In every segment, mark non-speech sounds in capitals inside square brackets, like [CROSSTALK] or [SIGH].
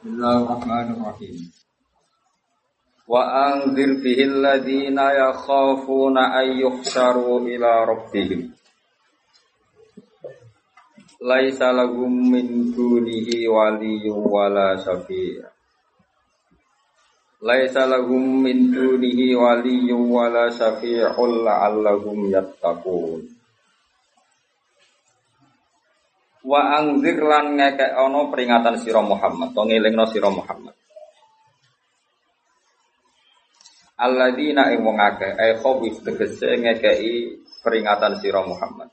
Bismillahirrahmanirrahim. Wa anzir bihi alladhina yakhafuna ay yuhsharu ila rabbihim. Laisa lahum min dunihi waliyyun wala syafi'. Laisa lahum min dunihi waliyyun wala syafi'un la'allahum yattaqun. Wa angzir lan ngekek ono peringatan sira Muhammad, to ngelingno sira Muhammad. Alladzina ing wong akeh ai khawif tegese ngekeki peringatan sira Muhammad.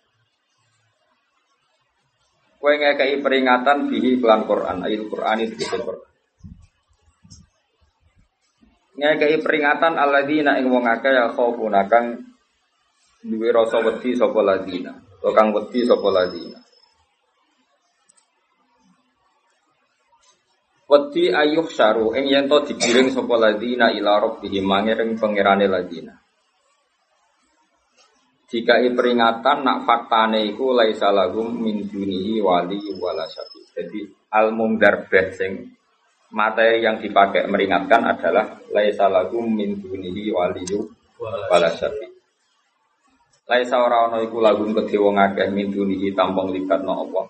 Kowe ngekeki peringatan bihi kelan Quran, ayat Quran itu Quran. Ngekeki peringatan alladzina ing wong akeh ya khawfuna kang duwe rasa wedi sapa ladina, to kang wedi sapa ladina. Wedi ayuh syaru ing yen to digiring sapa ladina ila rabbihim mangering pangerane ladina. Jika peringatan nak faktane iku laisa lahum min dunihi wali wala syafi. Jadi al mundarbah sing materi yang dipakai meringatkan adalah laisa lahum min dunihi wali wala syafi. Laisa ora ana iku lahum kedhe akeh min dunihi tampung libatno Allah.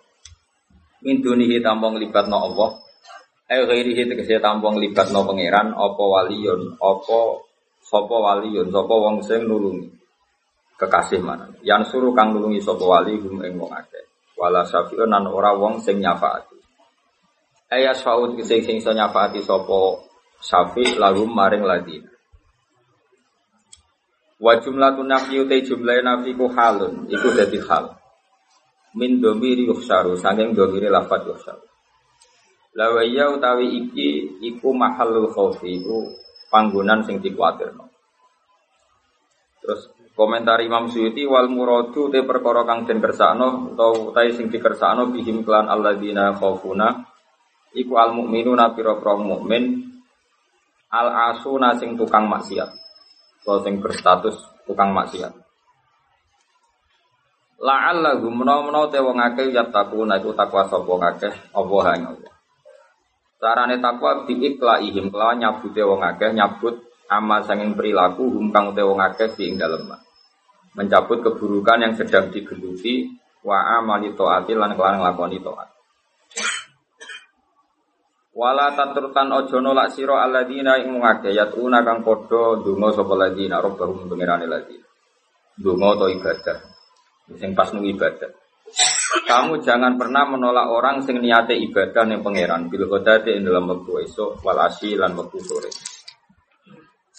Min dunihi tampung libatno Allah Eh ghairihi tegese tampung libat no pangeran apa waliyun apa sapa waliyun sapa wong sing nulungi kekasih mana yang suruh kang nulungi sapa wali hum ing wong akeh wala syafi'un nan ora wong sing nyafaati Aya syaud sing sing iso nyafaati sapa syafi lalu maring ladina Wa jumlatun nafyu te jumlah nafi ku halun iku dadi hal min domiri yuhsaru sanging domiri lafat yuhsaru Lawaya utawi iki iku mahalul khawfi iku panggonan sing dikuatirno. Terus komentar Imam Suyuti wal muradu te perkara kang den kersakno utawa utahe sing dikersakno bihim klan alladzina khaufuna iku al mukminuna pira-pira mukmin al asuna sing tukang maksiat. Atau sing berstatus tukang maksiat. La'allahum menawa-menawa te wong akeh yattaquna iku takwa sapa akeh Allah hang Allah. Carane takwa diiklaihim kelawan nyabute wong akeh nyabut amal sanging perilaku hum kang te wong akeh di ing dalem. Mencabut keburukan yang sedang digeluti wa amali taati lan kelawan nglakoni taat. Wala tatrutan ojo nolak sira alladzina ing ngake yatuna kang padha donga sapa ladina robbahum pengirane ladina. Donga atau ibadah. Sing pas nu ibadah. Kamu jangan pernah menolak orang sing niate ibadah yang pangeran bil ghadati ing dalam waktu esok wal asyi lan waktu sore.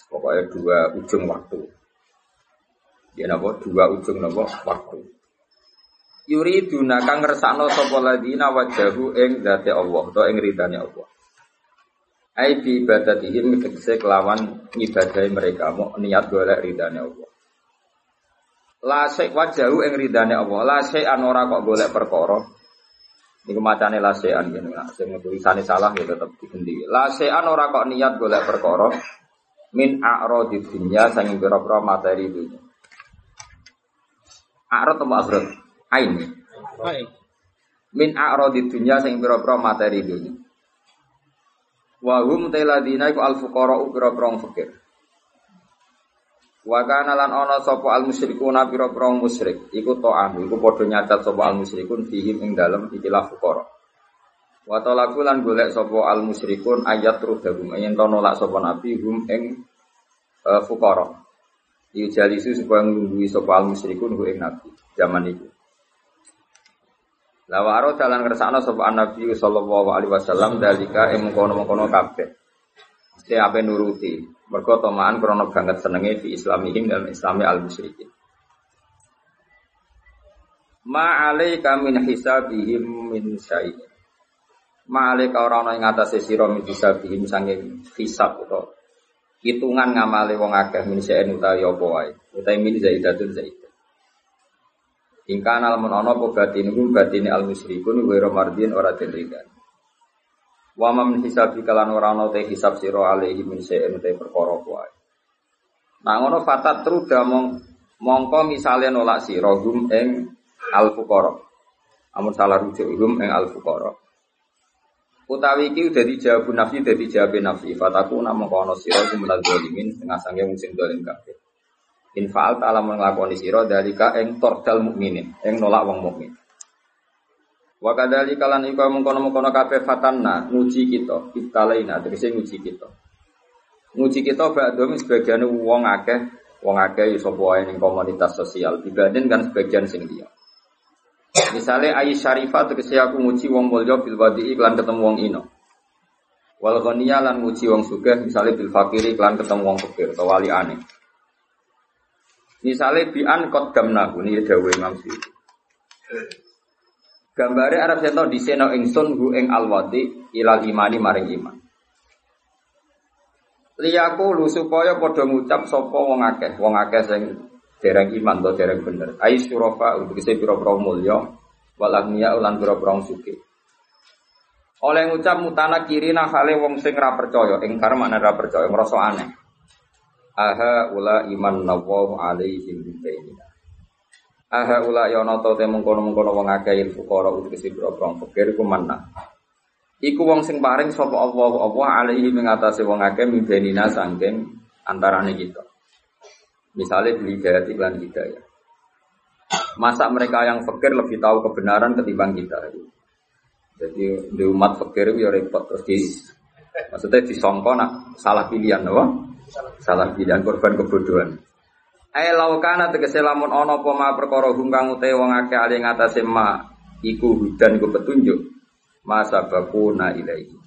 Pokoknya dua ujung waktu. Ya napa dua ujung napa waktu. Yuri duna kang ngersakno sapa ladina wajahu ing zati Allah atau ing ridane Allah. Ai bi ibadatihim tegese kelawan mereka mau niat golek ridane Allah. La syai wajahu ing ridane Allah. La syai an ora kok golek perkara. Niku macane la syai an ngene. Nah, sing tulisane salah ya tetep digendi. La syai an ora kok niat golek perkara min a'radi dunya sanging pira-pira materi dunya. A'rad atau a'rad? Ain. Min a'radi dunya sing pira-pira materi dunya. Wa hum tailadina iku al-fuqara pira-pira fakir. Wa kana lan ana sapa al musyrikuna pira-pira musyrik iku ta'am iku padha nyacat sapa al musyrikun fihim ing dalem ikilah fuqara. Wa talaku lan golek sapa al musyrikun ayat rudahum yen to nolak sapa nabi hum ing uh, fuqara. Yujalisu supaya nglungguhi sapa al musyrikun hu ing nabi zaman itu. Lawaro dalan kersane sapa nabi sallallahu alaihi wasallam dalika ing mengkono-mengkono kabeh. Mesti ape nuruti, mergo tomaan krana banget senenge di islamihim dalam islami al musyrikin. Ma alaika min hisabihim min syai. Ma alaika ora ana ing atase sira min hisabihim sange hisab utawa hitungan ngamale wong akeh min syai utawi apa wae. Min zaidatun zaidah. Ingkana lamun ana apa batin iku batine al musyrikun wa mardin ora den Wa mam hisabi kalan ora ana te hisab sira alaihi min syai'in te perkara wae. Nah ngono fatat truda mong mongko misale nolak sira gum ing al fuqara. Amun salah rujuk gum ing al fuqara. Utawi iki udah dijawab nafi udah dijawab nafi. Fataku namun kono siro iku minal dolimin setengah sange musim dolim kabeh. Infaal ta'ala menglakoni siro dalika eng tordal mukminin, eng nolak wong mukmin. Wa kadali kalan iku mengkono-mengkono kabeh fatanna nguji kita, ibtalaina tegese nguji kita. Nguji kita ba'dhum sebagian wong akeh, wong akeh ya sapa wae ning komunitas sosial dibanding kan sebagian sing liya. Misalnya Ayi Syarifah tegese aku nguji wong mulya bil wadi iklan ketemu wong ino. Wal ghaniya lan nguji wong sugih misalnya bil fakiri iklan ketemu wong fakir atau wali aneh. Misalnya bi'an kot gamnahu ini dawe Imam Syuuti. Gambare Arab sento diseno ingsun hu ing alwati ilal imani maring iman. Liyaku lu supaya padha ngucap sapa wong akeh, wong akeh sing dereng iman to dereng bener. Ai syurafa untuk kese pira-pira mulya wal agniya ulan pira-pira suki. Oleh ngucap mutana kirina hale wong sing ra percaya, ingkar makna ra percaya, ngrasa aneh. Aha ula iman nawahu alaihim bainina. Aha ula ya ana te mengkono-mengkono wong akeh il fuqara utkesi boro fakir iku manna. Iku wong sing paring sapa Allah Allah alaihi ing atase wong akeh mibenina sangking antarane kita. Misalnya beli hidayat iklan ya. Masa mereka yang fakir lebih tahu kebenaran ketimbang kita? Jadi di umat fakir ya repot terus di maksudnya disongkon salah pilihan, apa? Salah pilihan korban kebodohan. Ae laukana tegese lamun ana apa ma perkara hum ute wong akeh ali ngatasé ma iku hudan iku petunjuk. Masa bakuna ilaihi.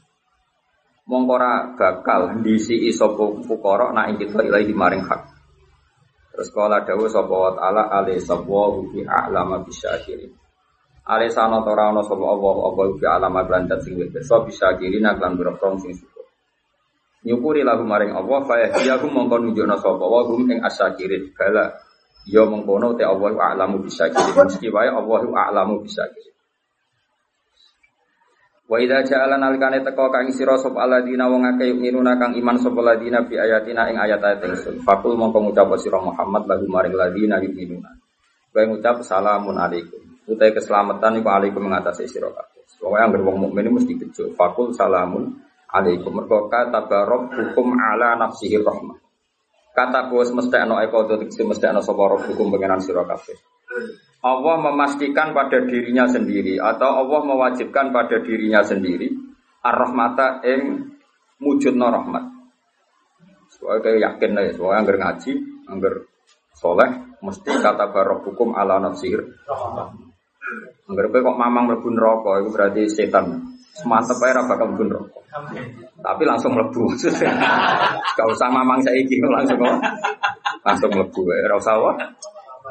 Mongko bakal ndisi sapa fukara nak kita ilahi maring hak. Terus kala dawuh sapa wa taala ali sapa bi a'lama bisyakirin. Ali sana ora ana sapa Allah apa bi a'lama lan sing wis bisa kiri nak lan sing nyukuri lagu maring Allah fa yahdiyakum mongko nunjukna sapa wa hum ing asyakirin bala ya mengkono te Allah a'lamu bisyakirin meski wae Allah a'lamu bisyakirin Wa idza ja'ala nalikane teko kang sira sapa alladzina wong akeh yu'minuna kang iman sapa alladzina bi ayatina ing ayat-ayat ingsun. Fakul mongko ngucap sira Muhammad lagu maring alladzina yu'minuna. Kowe ngucap salamun alaikum. Utai keselamatan iku alaikum mengatasi sira kabeh. Pokoke anggere wong mukmin mesti bejo. Fakul salamun alaikum mergo kata barok hukum ala nafsihi rahmah kata bos mesti ana eko tegese mesti ana sapa hukum pengenan sira kabeh Allah memastikan pada dirinya sendiri atau Allah mewajibkan pada dirinya sendiri ar-rahmata ing mujudna rahmat Soalnya kayak yakin lah ya, soalnya anggar ngaji, anggar soleh, mesti kata barok hukum ala nafsir. Anggar kok mamang mlebu neraka, itu berarti setan. Semantep ae ora bakal mlebu neraka. Tapi langsung mlebu. [LAUGHS] Gak usah mamang saiki langsung kok. Langsung mlebu ae ora usah wae.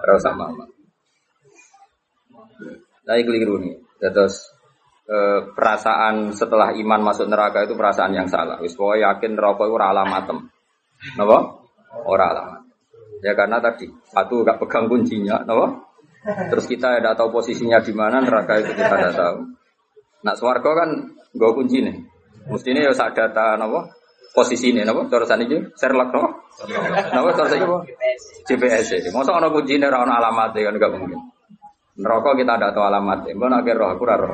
Ora usah mamang. Nah, keliru nih. Terus eh, perasaan setelah iman masuk neraka itu perasaan yang salah. Wis pokoknya yakin neraka itu ora alamatem. Napa? Ora alamat. Ya karena tadi satu gak pegang kuncinya, napa? Terus kita tidak tahu posisinya di mana neraka itu kita tidak tahu. Nak swarga kan gue kunci nih. Mestinya ya saat data nopo posisi ini nopo cara aja Sherlock nopo. Nopo cara sana GPS ini. Masa orang kunci nih orang alamat kan gak mungkin. Neraka kita ada tahu alamat. Mbak nak roh aku raro.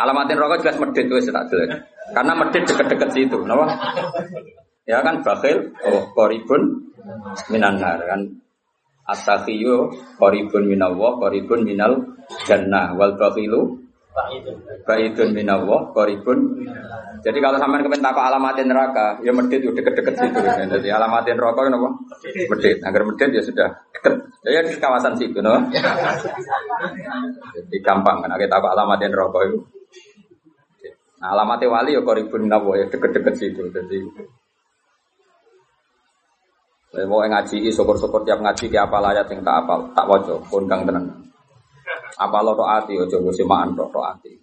Alamatin rokok jelas medit tuh tak jelas. Karena medit deket-deket situ, nopo. Ya kan bakhil, oh koribun minanar kan As-sakhiyu qaribun minallah, qaribun minal jannah wal bakhilu baidun minallah, qaribun. Jadi kalau sampean kepen takok alamatin neraka, ya medit udah deket-deket situ. Jadi alamatin neraka apa? Medit. Agar medit ya sudah deket. Ya di kawasan situ, no? Jadi gampang kan kita takok alamatin neraka itu. Nah, alamatnya wali ya qaribun minallah ya deket-deket situ. Jadi saya mau ngaji, syukur-syukur tiap ngaji ke apa layat yang tak apal, tak wajo, kondang tenan. Apa lo ati, ojo gue semaan roh ati.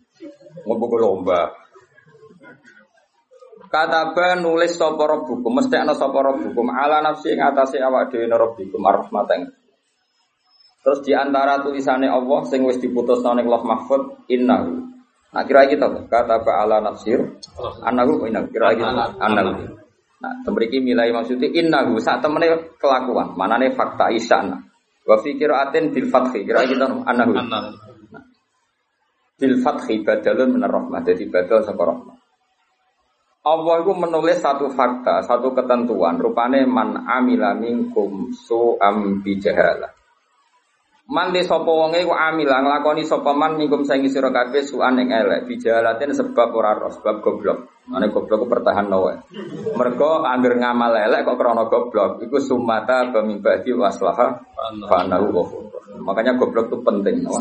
Ngobrol lomba. Kata ben nulis sapa buku, mesti ana sapa buku, ala nafsi ing atase awak dhewe rabbukum arahmatan. Terus di antara tulisannya Allah sing wis diputus nang Allah Mahfud innahu. Nah kira kita kata ala nafsir, annahu innahu kira gitu, annahu. Nah, tembriki milai maksudnya innahu saat temene kelakuan, mana nih fakta isana. Wa fi qiraatin bil fathi, kira kita anahu. Nah. bil fathi badalun minar rahmah. Jadi badal saka rahmah. Allah itu menulis satu fakta, satu ketentuan. Rupane man amila minkum su'am bijahalah. Man di sapa wonge ku amila nglakoni sapa man minkum saing sira kabeh su'an ing elek bijahalatin sebab ora roh, sebab goblok. Mane goblok pertahan wae. Mergo angger ngamal elek kok krana goblok, iku sumata bamimbadi waslaha ghafur. Makanya goblok itu penting, no?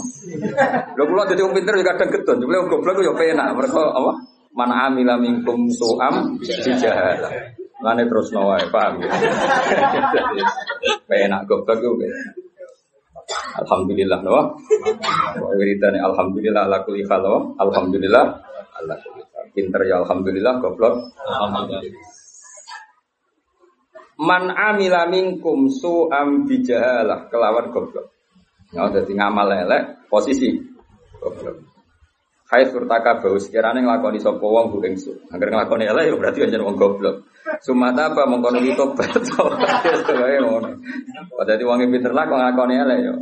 Lho kula dadi wong pinter ya kadang gedon, wong goblok yo penak mergo apa? Man amila minkum su'am bijahalah. Mane terus nawae, paham ya? Penak goblok yo Alhamdulillah no. Wiridane alhamdulillah ala kulli hal Alhamdulillah hal. Pinter ya alhamdulillah goblok. Alhamdulillah. Man amila minkum su'am bijahalah kelawan goblok. Ya dadi ngamal elek posisi goblok. Hai surtaka bau sekiranya ngelakoni sopo wong bu su. Agar ngelakoni elek ya berarti kan wong goblok. Sumata apa mengkono itu tobat. [LAUGHS] Jadi wong pinter lah kok ngelakoni elek ya.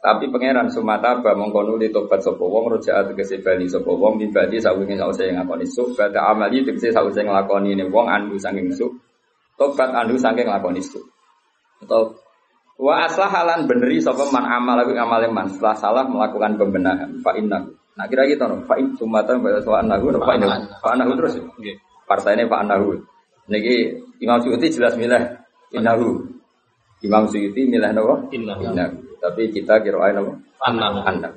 Tapi pangeran sumata apa mengkono itu tobat sopo wong rojak tegese bali sopo wong mibadi sawingi sausé ngakoni su. Bada amali tegese sausé ngelakoni ini wong andu saking su. Tobat andu saking ngelakoni su. Atau Wa aslahalan beneri sapa man amal lagi amal man setelah salah melakukan pembenahan. Fa inna. Nah kira gitu no. Fa in sumatan wa fa annahu fa inna. Fa annahu terus. Nggih. Partainya fa annahu. Niki Imam Suyuti jelas milah innahu. Imam Suyuti milah? Innahu. Innahu. Tapi kita kira ae napa? Annahu. Annahu.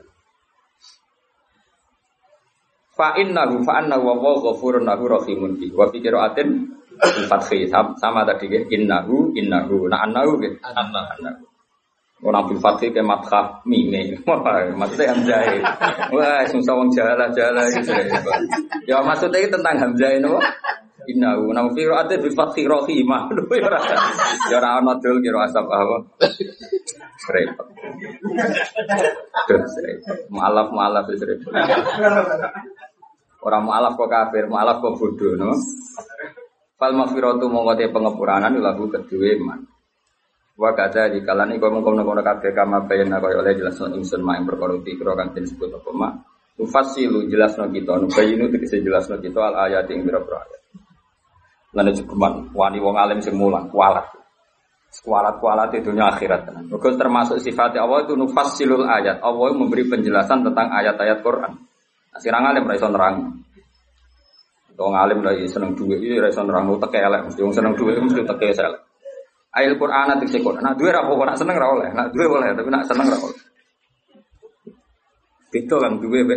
Fa innahu fa annahu wa ghafurun lahu rahimun bi. Wa fi qiraatin fathi sama tadi ya innahu innahu nah annahu gitu annahu orang bil fathi ke matkah mime [LAUGHS] maksudnya hamzah wah susah wong jala jala gitu [LAUGHS] ya maksudnya tentang hamzah itu innahu. Nah fi ra'ati bil fathi rahimah [LAUGHS] ya ora ana dul kira asap apa? Repot malaf malaf repot orang malaf kok kafir malaf kok bodoh no? Fal maghfiratu mongko te pengepuranan lagu kedue man. Wa kata di kalani kau mengkau nopo kabeh kama bayana kau oleh jelas no insun ma yang perkara dikira kan disebut apa ma. Tufasilu jelas no kita, nu bayinu tegese jelas no kita al ayat yang berapa ayat. Lalu cukuman wani wong alim sing mulang kualat. Kualat kualat itu dunia akhirat. Mereka termasuk sifat Allah itu nufasilul ayat. Allah memberi penjelasan tentang ayat-ayat Quran. Nah, sirang alim raiso nerang. Wong alim lagi seneng duit, ini rasa nerang lu teke elek, mesti wong seneng duit mesti teke elek. Ayat Quran nanti cek Nah duit apa nak seneng ra oleh, nak duit boleh, tapi nak seneng ra oleh. Itu kan duit be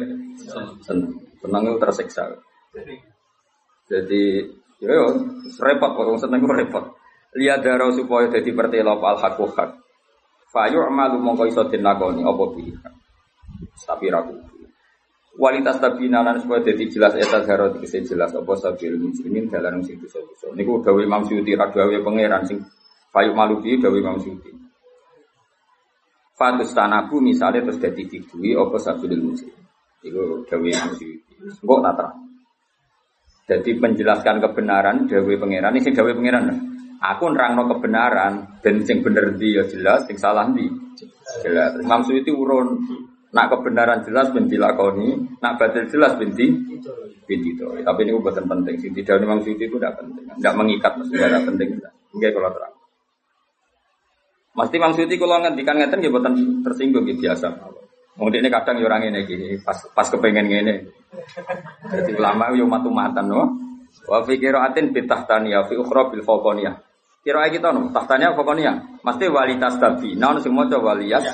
seneng, seneng itu tersiksa. Jadi yo yo repot kok wong seneng repot. Lihat darah supaya jadi pertelo al hak hak. Fayu amalu mongko iso dinakoni apa pilih. Tapi ragu. Kualitas tabina lan supaya jadi jelas etat harot bisa jelas apa sabil muslimin dalam sing dosa dosa. Niku gawe Imam Syuuti ra gawe pangeran sing payu maluki gawe Imam Syuuti. Fatus tanaku misalnya terus jadi didui apa sabil muslim. Iku gawe Imam. Kok tak terang. Jadi menjelaskan kebenaran gawe pangeran ini sing gawe pangeran. Aku nerangno kebenaran dan sing bener dia ya jelas, sing salah di jelas. Imam Syuuti urun Nak kebenaran jelas binti lakoni, nak batil jelas binti binti itu. Tapi ini bukan penting. Sing tidak memang itu tidak penting, tidak mengikat maksudnya tidak penting. Oke kalau terang. Mesti Mang Suti kalau ngendikan ngeten ya buatan tersinggung gitu biasa. Mungkin ini kadang orang ini gini, pas pas kepengen gini. Jadi ulama yo matu matan no. Wa fi qiraatin bi tahtaniya fi ukhra bil fawqaniyah. Kira kita no, tahtanya pokoknya. Mesti wali tastabi. Nah, sing maca waliyas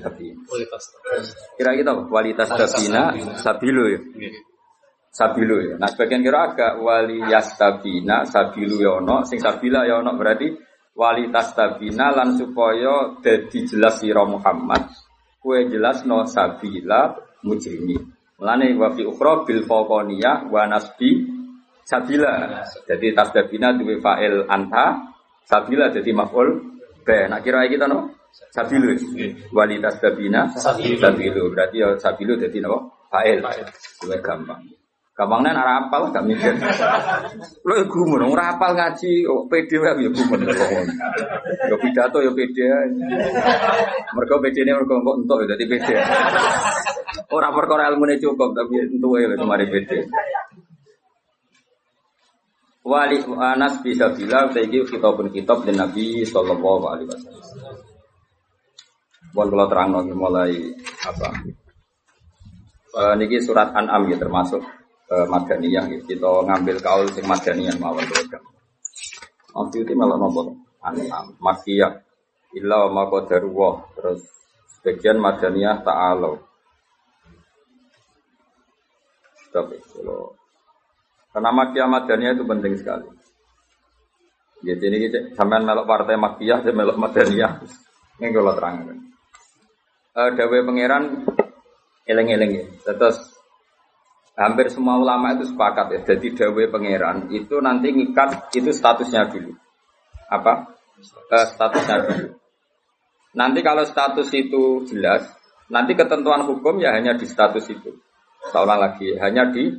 tapi Kira kita walitas tabina sabilu ya. Sabilu ya. Nah sebagian kira agak waliyas tabina sabilu ya ono, sing sabila ya ono berarti walitas tabina lan supaya dadi jelas sira Muhammad kue jelas no sabila mujrimi. Mulane wa fi ukhra bil faqaniyah wa nasbi sabila. Jadi tasdabina duwe fa'il anta, sabila jadi maf'ul be. Nak kira kita no Sabilu. Walitas sabina sabilu. Berarti ya sabilu jadi napa? Fa'il. Luwih gampang. Gampangnya arah apal gak mikir. Lo ya gumun, ora apal ngaji, oh, pede wae ya gumun. Yo pidato yo pede. Mergo pede ne mergo kok entuk dadi pede. Ora perkara ilmune cukup tapi entuk wae lho mari pede. Wali Anas bisa bilang saiki kitabun kitab dan Nabi sallallahu alaihi wasallam. Buat kalau terang mulai apa? Uh, niki surat An'am ya termasuk uh, Madaniyah ya. Kita ngambil kaul sing Madaniyah mawon program. Waktu itu malah nopo An'am Makiyah illa ma qadarullah terus sebagian Madaniyah ta'ala. Tapi kalau karena Makiyah Madaniyah itu penting sekali. Jadi ini sampean melok partai Makiyah, saya melok Madaniyah. Ini kalau terang. Uh, Dawe pangeran eleng-eleng ya. Terus hampir semua ulama itu sepakat ya. Jadi dawe pangeran itu nanti ngikat itu statusnya dulu. Apa? Uh, statusnya dulu. Nanti kalau status itu jelas, nanti ketentuan hukum ya hanya di status itu. Seolah lagi hanya di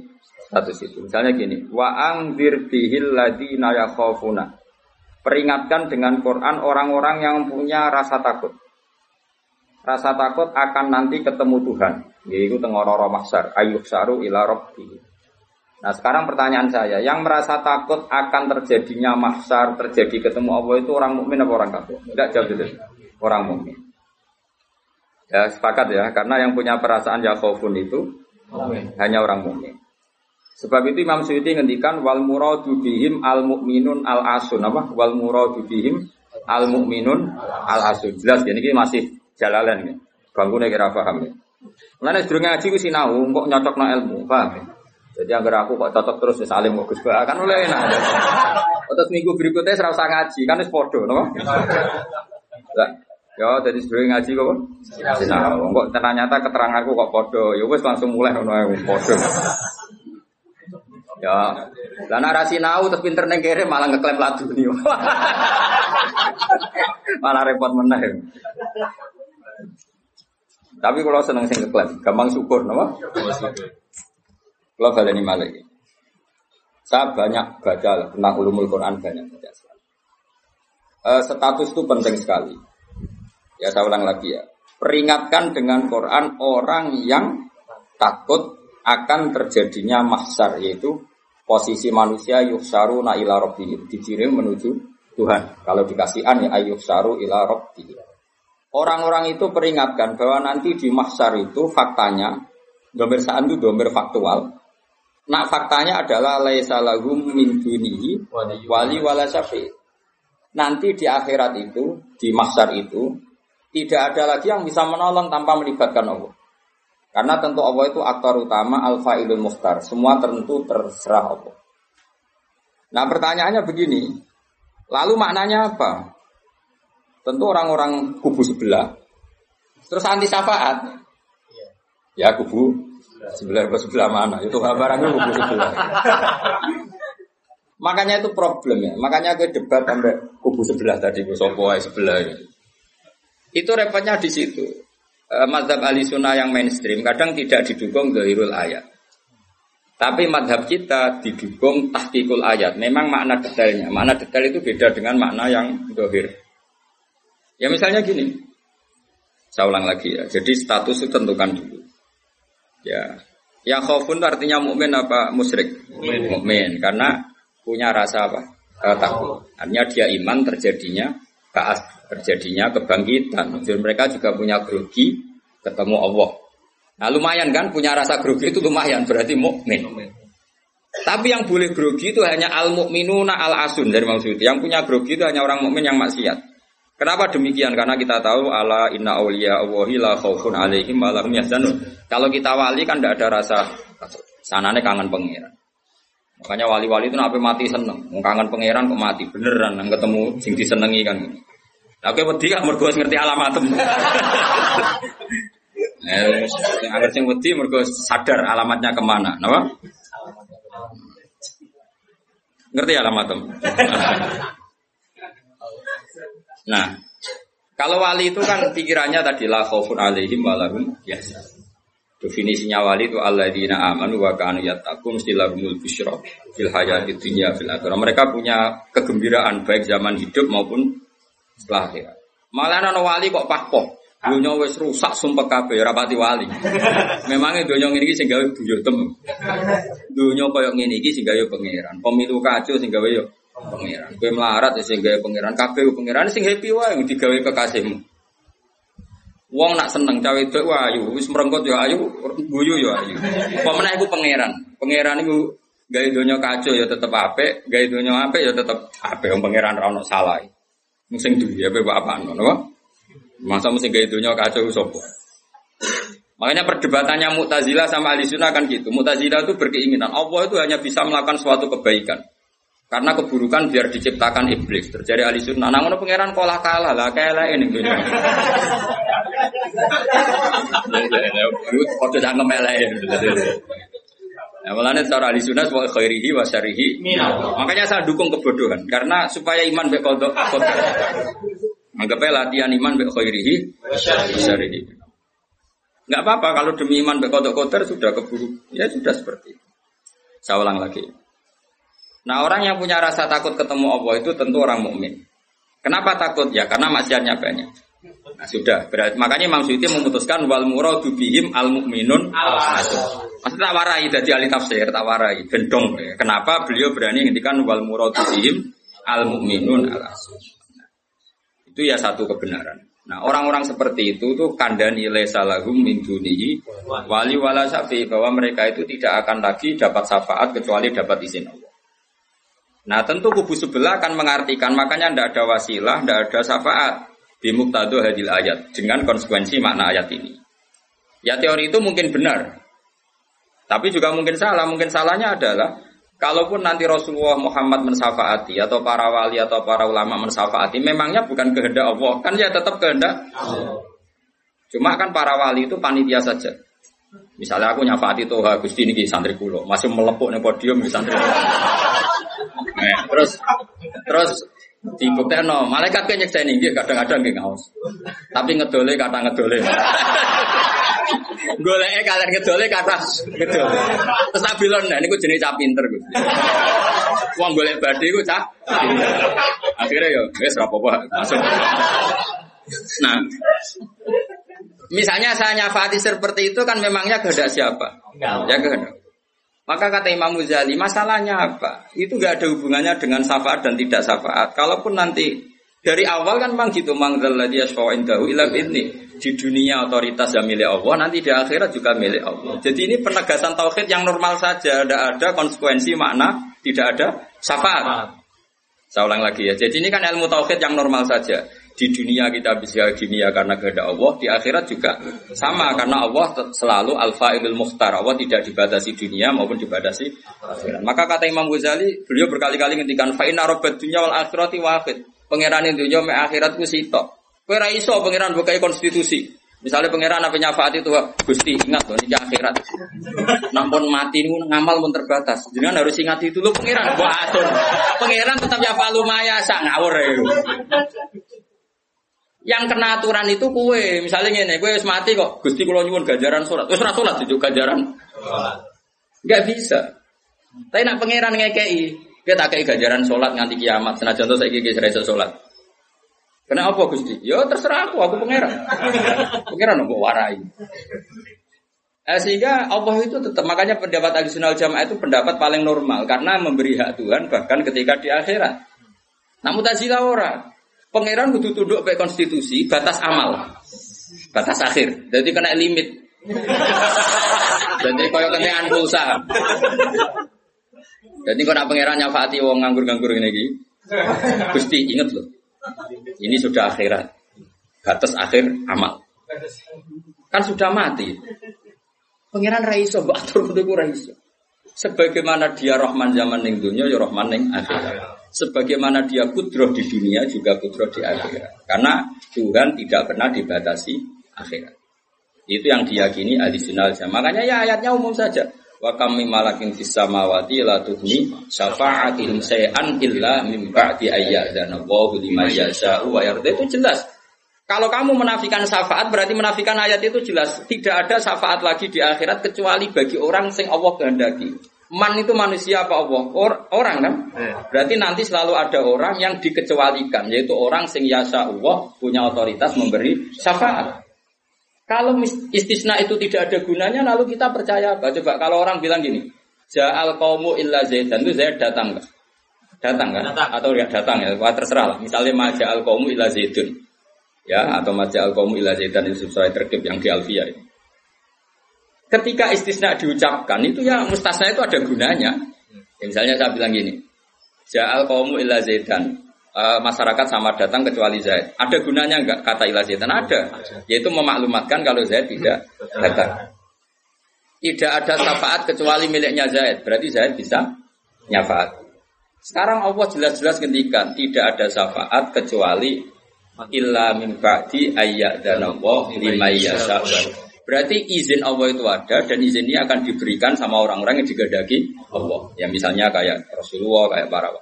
status itu. Misalnya gini, wa angdir bihil. Peringatkan dengan Quran orang-orang yang punya rasa takut rasa takut akan nanti ketemu Tuhan. Yaitu tengororo mahsar, ayuk saru ila robbi. Nah sekarang pertanyaan saya, yang merasa takut akan terjadinya mahsar, terjadi ketemu Allah itu orang mukmin apa orang kafir? Tidak jawab itu. Orang mukmin. Ya sepakat ya, karena yang punya perasaan yakhofun itu Amin. hanya orang mukmin. Sebab itu Imam Suyuti ngendikan wal muradu bihim al mukminun al asun apa? Wal muradu bihim al mukminun al asun. Jelas ya ini masih jalalan ya. Bangunnya kira paham ya. Mulane sedurunge ngaji ku sinau kok nyocokno ilmu, paham ya? Jadi agar aku kok cocok terus wis kok Gus kan oleh enak. Terus minggu berikutnya serau ngaji, kan wis padha? Lah, ya jadi sedurunge ngaji kok sinau. Kok ternyata keteranganku kok padha, ya wis langsung mulai ngono ae. Ya, lah narasi nau terus pinter neng kere malah ngeklaim ladu nih. [LAUGHS] malah repot meneh. Tapi kalau seneng sing gampang syukur, nama? Kalau baleni malah Saya banyak baca tentang ulumul Quran banyak baca sekali. Uh, status itu penting sekali. Ya saya ulang lagi ya. Peringatkan dengan Quran orang yang takut akan terjadinya mahsar yaitu posisi manusia yuhsaru na ila rabbihim dikirim menuju Tuhan. Kalau dikasih an ya ayuhsaru ila rabbihim. Orang-orang itu peringatkan bahwa nanti di mahsyar itu faktanya domir saan itu domir faktual. Nah faktanya adalah laisa lahum min dunihi wali wala syafi. Nanti di akhirat itu, di mahsyar itu tidak ada lagi yang bisa menolong tanpa melibatkan Allah. Karena tentu Allah itu aktor utama al-fa'ilul muhtar. Semua tentu terserah Allah. Nah pertanyaannya begini. Lalu maknanya apa? Tentu orang-orang kubu sebelah. Terus anti syafaat. Ya kubu sebelah ke sebelah mana? Itu barangnya kubu sebelah. [LAUGHS] Makanya itu problem ya. Makanya aku debat sampai kubu sebelah tadi, sopo sebelah. Itu repotnya di situ. E, madhab ahli sunnah yang mainstream kadang tidak didukung zahirul ayat. Tapi madhab kita didukung tahkikul ayat. Memang makna detailnya. Makna detail itu beda dengan makna yang dohir. Ya misalnya gini, saya ulang lagi ya. Jadi status itu tentukan dulu. Ya, yang khofun artinya mukmin apa musyrik? Mukmin. Karena punya rasa apa? Uh, takut. Artinya dia iman terjadinya kaas, terjadinya kebangkitan. Jadi mereka juga punya grogi ketemu Allah. Nah lumayan kan punya rasa grogi itu lumayan berarti mukmin. Tapi yang boleh grogi itu hanya al mukminuna al asun dari maksud Yang punya grogi itu hanya orang mukmin yang maksiat. Kenapa demikian? Karena kita tahu ala inna awliya Allahi la khaufun alaihim wa lahum yahzanun. Kalau kita wali kan tidak ada rasa sanane kangen pangeran. Makanya wali-wali itu nape mati seneng, kangen pangeran kok mati beneran nang ketemu sing disenengi kan. Lah kowe wedi kan mergo ngerti alamatem. [LAUGHS] Eh, agar sing wedi mergo sadar alamatnya ke mana, napa? Ngerti alamatem. [LAUGHS] Nah, kalau wali itu kan pikirannya tadi la khaufun alaihim walahum biasa. Definisinya wali itu alladzina amanu wa kanu yattaqun mesti lahumul busyra fil hayati dunya fil akhirah. Mereka punya kegembiraan baik zaman hidup maupun setelah akhirat. Malah ana wali kok pahpoh. Dunia wis rusak sumpah kabeh rapati wali. Memangnya dunia ini sing gawe buyutem. Dunia koyo ngene iki sing gawe pangeran. Pemilu kacau sing gawe yo pangeran. Kowe melarat sing gawe pangeran kabeh pangeran sing happy wae digawe kekasihmu. Wong nak seneng cawe itu ayu, wis merengkot ya ayu, guyu ya ayu. Pemenang iku pangeran. Pangeran iku gawe donya kacau ya tetep apik, gawe donya apik ya tetep apik wong pangeran ra ono salah. Sing duwe apa apa ngono. Masa mesti gawe donya kacau sapa? Makanya perdebatannya Mu'tazilah sama Ahli Sunnah kan gitu. Mu'tazilah itu berkeinginan Allah itu hanya bisa melakukan suatu kebaikan. Karena keburukan biar diciptakan iblis. Terjadi ahli sunnah. Namun pangeran kolah kalah lah kalah ini dunia. Kode jangan melek. Nah, malahnya cara ahli sunnah wa khairihi wa syarihi. Makanya saya dukung kebodohan karena supaya iman be kodok kodok. Anggapnya latihan iman be khairihi wa syarihi. Enggak apa-apa kalau demi iman be kodok kotor sudah keburu. Ya sudah seperti itu. Saya ulang lagi. Nah orang yang punya rasa takut ketemu Allah itu tentu orang mukmin. Kenapa takut? Ya karena maksiatnya banyak. Nah, sudah, berarti makanya Imam Suyuti memutuskan wal muradu bihim al mukminun al Maksudnya tak warai dari ahli tafsir, tak warai, gendong. Kenapa beliau berani ngendikan wal muradu bihim al mukminun al itu ya satu kebenaran. Nah orang-orang seperti itu tuh kandani salahum min dunihi wali wala syafi bahwa mereka itu tidak akan lagi dapat syafaat kecuali dapat izin Allah. Nah tentu kubu sebelah akan mengartikan makanya tidak ada wasilah, tidak ada syafaat bimuktadu hadil ayat dengan konsekuensi makna ayat ini. Ya teori itu mungkin benar, tapi juga mungkin salah. Mungkin salahnya adalah kalaupun nanti Rasulullah Muhammad mensafaati atau para wali atau para ulama mensafaati, memangnya bukan kehendak Allah, kan ya tetap kehendak. Cuma kan para wali itu panitia saja. Misalnya aku nyafati Toha Gusti ini santri kulo, masih melepuk nih podium di santri kulo. Nah, terus terus no, malaikat kan nyeksa ini kadang-kadang nggih ngaos. Tapi ngedole kata ngedole. Goleke kalian ngedole kata ngedole. Terus tabilon nah niku jenis cah pinter Gus. Wong golek badhe iku cah. Akhirnya ya wis ora apa-apa masuk. Nah, misalnya saya nyafati seperti itu kan memangnya kehendak siapa? Ya kehendak. Maka kata Imam Muzali, masalahnya apa? Itu gak ada hubungannya dengan syafaat dan tidak syafaat. Kalaupun nanti dari awal kan memang gitu, mangzalladhi yashfa'indahu ila ini di dunia otoritas yang milik Allah, nanti di akhirat juga milik Allah. Jadi ini penegasan tauhid yang normal saja, tidak ada konsekuensi makna, tidak ada syafaat. Saya ulang lagi ya. Jadi ini kan ilmu tauhid yang normal saja. Di dunia kita bisa dunia karena kehendak Allah, di akhirat juga sama karena Allah selalu alfa ilmu mukhtar. Allah tidak dibatasi dunia maupun dibatasi akhirat. Maka kata Imam Ghazali, beliau berkali-kali ngendikan fa inna rabbad dunya wal akhirati wahid. Pangeran dunya me akhirat ku sitok. Kowe ra iso pangeran bukai konstitusi. Misalnya pangeran apa nyafaat itu, Gusti ingat loh ini akhirat. Nampun mati ini ngamal pun terbatas. Jangan harus ingat itu lo pangeran. Gua atur. Pangeran tetap ya maya sak ngawur ya. Yang kena aturan itu kue, misalnya ini, kue mati kok, gusti kalau nyuwun gajaran sholat, terus sholat itu gajaran, nggak bisa. Tapi nak pangeran ngekei, kita kayak gajaran sholat nganti kiamat, senajan tuh saya gigi serasa sholat. Kena apa gusti? Ya terserah aku, aku pangeran. [LAUGHS] pangeran aku warai. Eh, sehingga Allah itu tetap makanya pendapat adisional jamaah itu pendapat paling normal karena memberi hak Tuhan bahkan ketika di akhirat. Namun tajilah orang Pangeran butuh tunduk ke konstitusi, batas amal, batas akhir. Jadi kena limit. Jadi kaya kentean pulsa. Jadi kalau nak pangeran nyafati wong nganggur-nganggur ini lagi, Gusti inget loh. Ini sudah akhirat. Batas akhir amal. Kan sudah mati. Pangeran Raiso, Batur kudu Raiso. Sebagaimana dia Rahman zaman ning dunia, ya Rahman ning akhirat sebagaimana dia kudroh di dunia juga kudroh di akhirat. Karena Tuhan tidak pernah dibatasi akhirat. Itu yang diyakini ahli sunnah Makanya ya ayatnya umum saja. Wa kami malakin fis samawati la tuhni syafa'atihim say'an illa min ba'di ayyadzana Allahu liman yasha'u wa yarda. Itu jelas. Kalau kamu menafikan syafaat berarti menafikan ayat itu jelas tidak ada syafaat lagi di akhirat kecuali bagi orang sing Allah kehendaki. Man itu manusia apa Allah? Or, orang kan? Iya. Berarti nanti selalu ada orang yang dikecualikan yaitu orang sing yasa Allah punya otoritas memberi syafaat. Kalau istisna itu tidak ada gunanya lalu kita percaya apa? Coba kalau orang bilang gini, Ja'al kaumu illa zaidan itu Zaid datang enggak? Datang kan? Datang. Atau ya datang ya, Wah, terserah lah. Misalnya Maja'al kaumu illa zaidun ya atau al kaum ila zaidan itu sesuai terkib yang di alfia ini. Ketika istisna diucapkan itu ya mustasna itu ada gunanya. Ya, misalnya saya bilang gini, ja'al kaum ila zaidan e, masyarakat sama datang kecuali Zaid. Ada gunanya enggak kata ila zaidan? Ada. Yaitu memaklumatkan kalau Zaid tidak datang. Tidak ada syafaat kecuali miliknya Zaid. Berarti Zaid bisa nyafaat. Sekarang Allah jelas-jelas ngendikan tidak ada syafaat kecuali illa min ba'di ayyadana lima yasha. Berarti izin Allah itu ada dan izin ini akan diberikan sama orang-orang yang digadagi Allah. Ya misalnya kayak Rasulullah, kayak para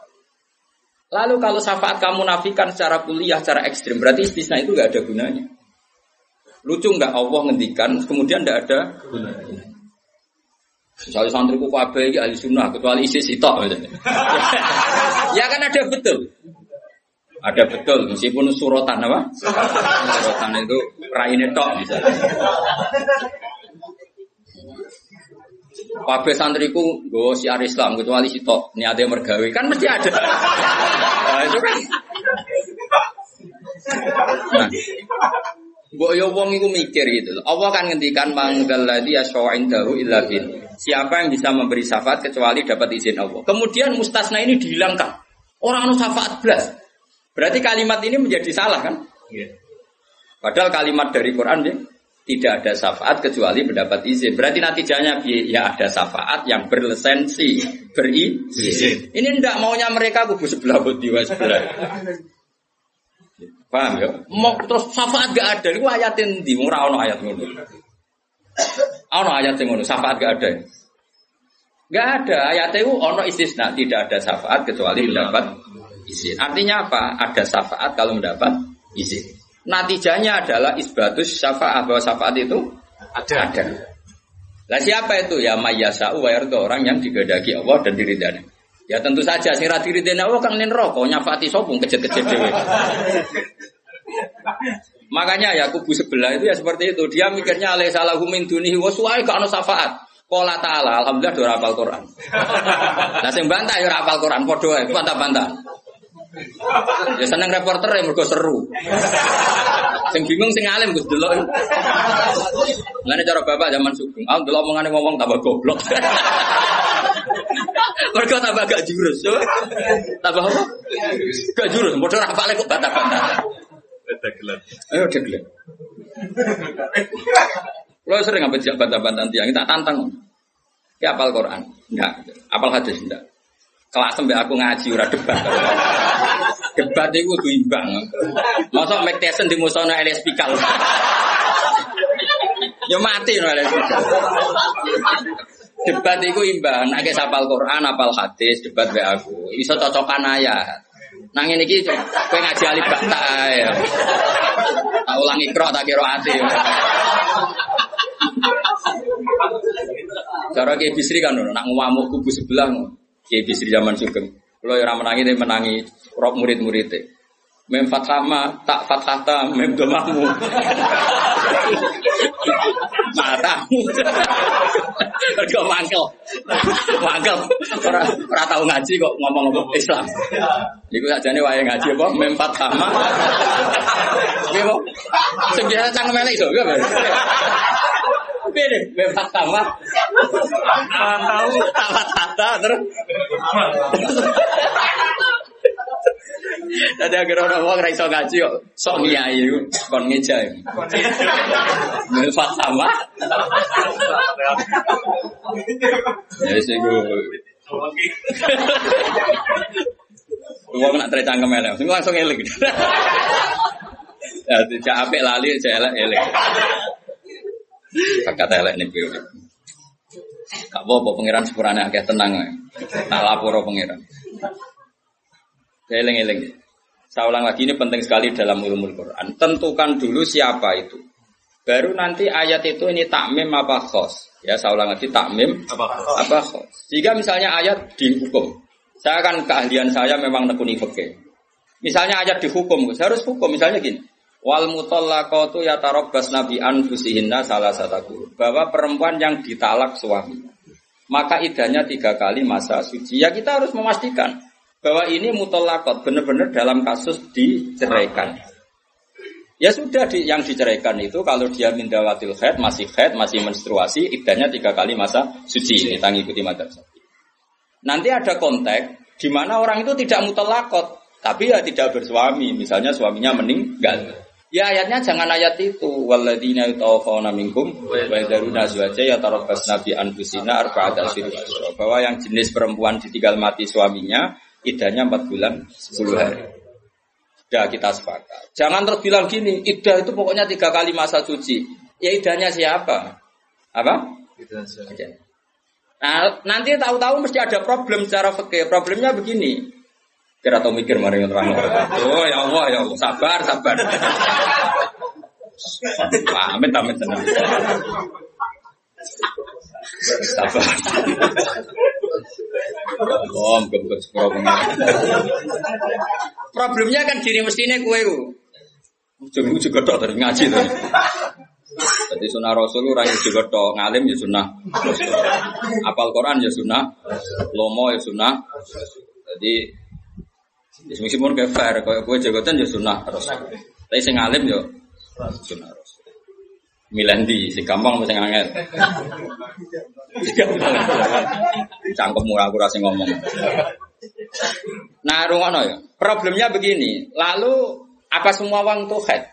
Lalu kalau syafaat kamu nafikan secara kuliah, secara ekstrim, berarti istisna itu nggak ada gunanya. Lucu nggak Allah ngendikan, kemudian nggak ada gunanya. Misalnya santriku kabeh ahli sunnah, kecuali isi sitok. [LAUGHS] ya kan ada betul. Ada betul, meskipun surotan apa? Surotan itu raine tok misalnya. Kabeh santriku gue siar Islam kecuali si tok niate mergawe kan mesti ada. Nah, itu kan. Nah, Mbok yo wong iku mikir gitu. Allah kan ngendikan manggal ladzi asya'in dahu illa bin. Siapa yang bisa memberi syafaat kecuali dapat izin Allah. Kemudian mustasna ini dihilangkan. Orang anu syafaat belas. Berarti kalimat ini menjadi salah kan? Yeah. Padahal kalimat dari Quran ya, tidak ada syafaat kecuali mendapat izin. Berarti natijanya ya ada syafaat yang berlisensi, berizin. Ini tidak maunya mereka kubu sebelah budi sebelah. Paham ya? Mau terus syafaat gak ada. Itu ayatin di murah ono ayat ngono. Ono ayat ngono, syafaat gak ada. Gak ada ayat itu ono istisna, tidak ada syafaat kecuali mendapat izin. Artinya apa? Ada syafaat kalau mendapat izin. Natijanya adalah isbatus syafaat bahwa syafaat itu ada. ada. Lah siapa itu? Ya mayyasa'u wa yarda orang yang digadagi Allah dan diridani. Ya tentu saja sing ra diridani Allah kang nen rokok nyafati sopung kejet-kejet dhewe. Makanya ya kubu sebelah itu ya seperti itu. Dia mikirnya alaih salahu min dunihi wa suai ka ana syafaat. Qala ta'ala alhamdulillah do hafal Quran. Lah sing bantah ya hafal Quran padha wae, bantah-bantah. Ya seneng reporter ya mergo seru. Sing bingung sing alim Gus delok. Lane cara bapak zaman sugeng, ah delok omongane ngomong tambah goblok. Mergo tambah gak jurus. Tambah apa? Gak jurus, modal rapale kok bantah-bantah. Dagelan. Ayo dagelan. Lo sering ngambil jak bantah-bantah tiang, tak tantang. Ya apal Quran? Enggak. Apal hadis? Enggak. Kelas sampai aku ngaji ora debat. [LAUGHS] Debat itu kudu imbang. Masa Mike Tyson di musono LS Pikal. Ya mati no Pikal. Debat itu imbang, nek sapal Quran, apal hadis, debat be aku. Iso cocokan ayat. Nang ini gitu, kowe ngaji alif bata ya. Tak ulang ikro tak kira ati. Cara kayak bisri kan, nak ngamuk kubu sebelah, kayak bisri zaman sugeng. Kalau yang menangi dia menangi rok murid-murid Mem fathama tak fathata mem domamu. [LAUGHS] Matamu. Mergo mangkel. Mangkel. Ora ora tau ngaji kok ngomong-ngomong Islam. Niku sakjane wae ngaji apa mem fathama. Kok? Sing biasa cangkem elek iso Piye mem fathama. Tahu tak fathata terus. Tadi agar orang orang raiso ngaji kok sok ngiyai kon ngeja. Melfat sama. Ya sih gue. Uang nak tercangkem elek, sing langsung elek. Ya tidak apik lali, elek elek. Kakak elek nih piye. Kak apa pangeran sepurane akeh tenang. Tak lapor pangeran. Eling-eling. Saya ulang lagi ini penting sekali dalam ilmu Quran. Tentukan dulu siapa itu. Baru nanti ayat itu ini takmim apa khos. Ya, saya ulang lagi takmim apa khos. Apa khos. Jika misalnya ayat dihukum. Saya akan keahlian saya memang nekuni fikih. Misalnya ayat dihukum, saya harus hukum. Misalnya gini. Wal mutallaqatu yatarabbas nabi anfusihinna salah satu bahwa perempuan yang ditalak suaminya maka idahnya tiga kali masa suci. Ya kita harus memastikan bahwa ini mutolakot benar-benar dalam kasus diceraikan. Ya sudah di, yang diceraikan itu kalau dia mindawatil head masih head masih menstruasi idahnya tiga kali masa suci ini tangi ikuti madhab Nanti ada konteks di mana orang itu tidak mutolakot tapi ya tidak bersuami misalnya suaminya meninggal. Ya ayatnya jangan ayat itu waladina yutawaffawna minkum wa yadharuna azwaja yatarabbasna bi anfusina arba'at asyhur bahwa yang jenis perempuan ditinggal mati suaminya idahnya 4 bulan 10 hari. Sudah kita sepakat. Jangan terus bilang gini, idah itu pokoknya tiga kali masa suci. Ya idahnya siapa? Apa? Nah, nanti tahu-tahu mesti ada problem secara fikih. Problemnya begini. Kira tahu mikir mari terang. Oh ya Allah ya Allah, sabar sabar. Amin amin tenang. Sabar. Oh, Problemnya kan diri mestinya kue ku. Ujung juga dok dari ngaji tuh. Jadi sunnah Rasul orang juga dok ngalim ya sunnah. Apal Quran ya sunnah. Lomo ya sunnah. Jadi meskipun kayak fair, kayak kue jagotan ya sunnah Rasul. Tapi sing ngalim ya sunnah Rasul. Milandi, si gampang mesti ngangel. Cangkemmu aku rasa ngomong. Nah, rungono ya. Problemnya begini. Lalu apa semua uang itu head?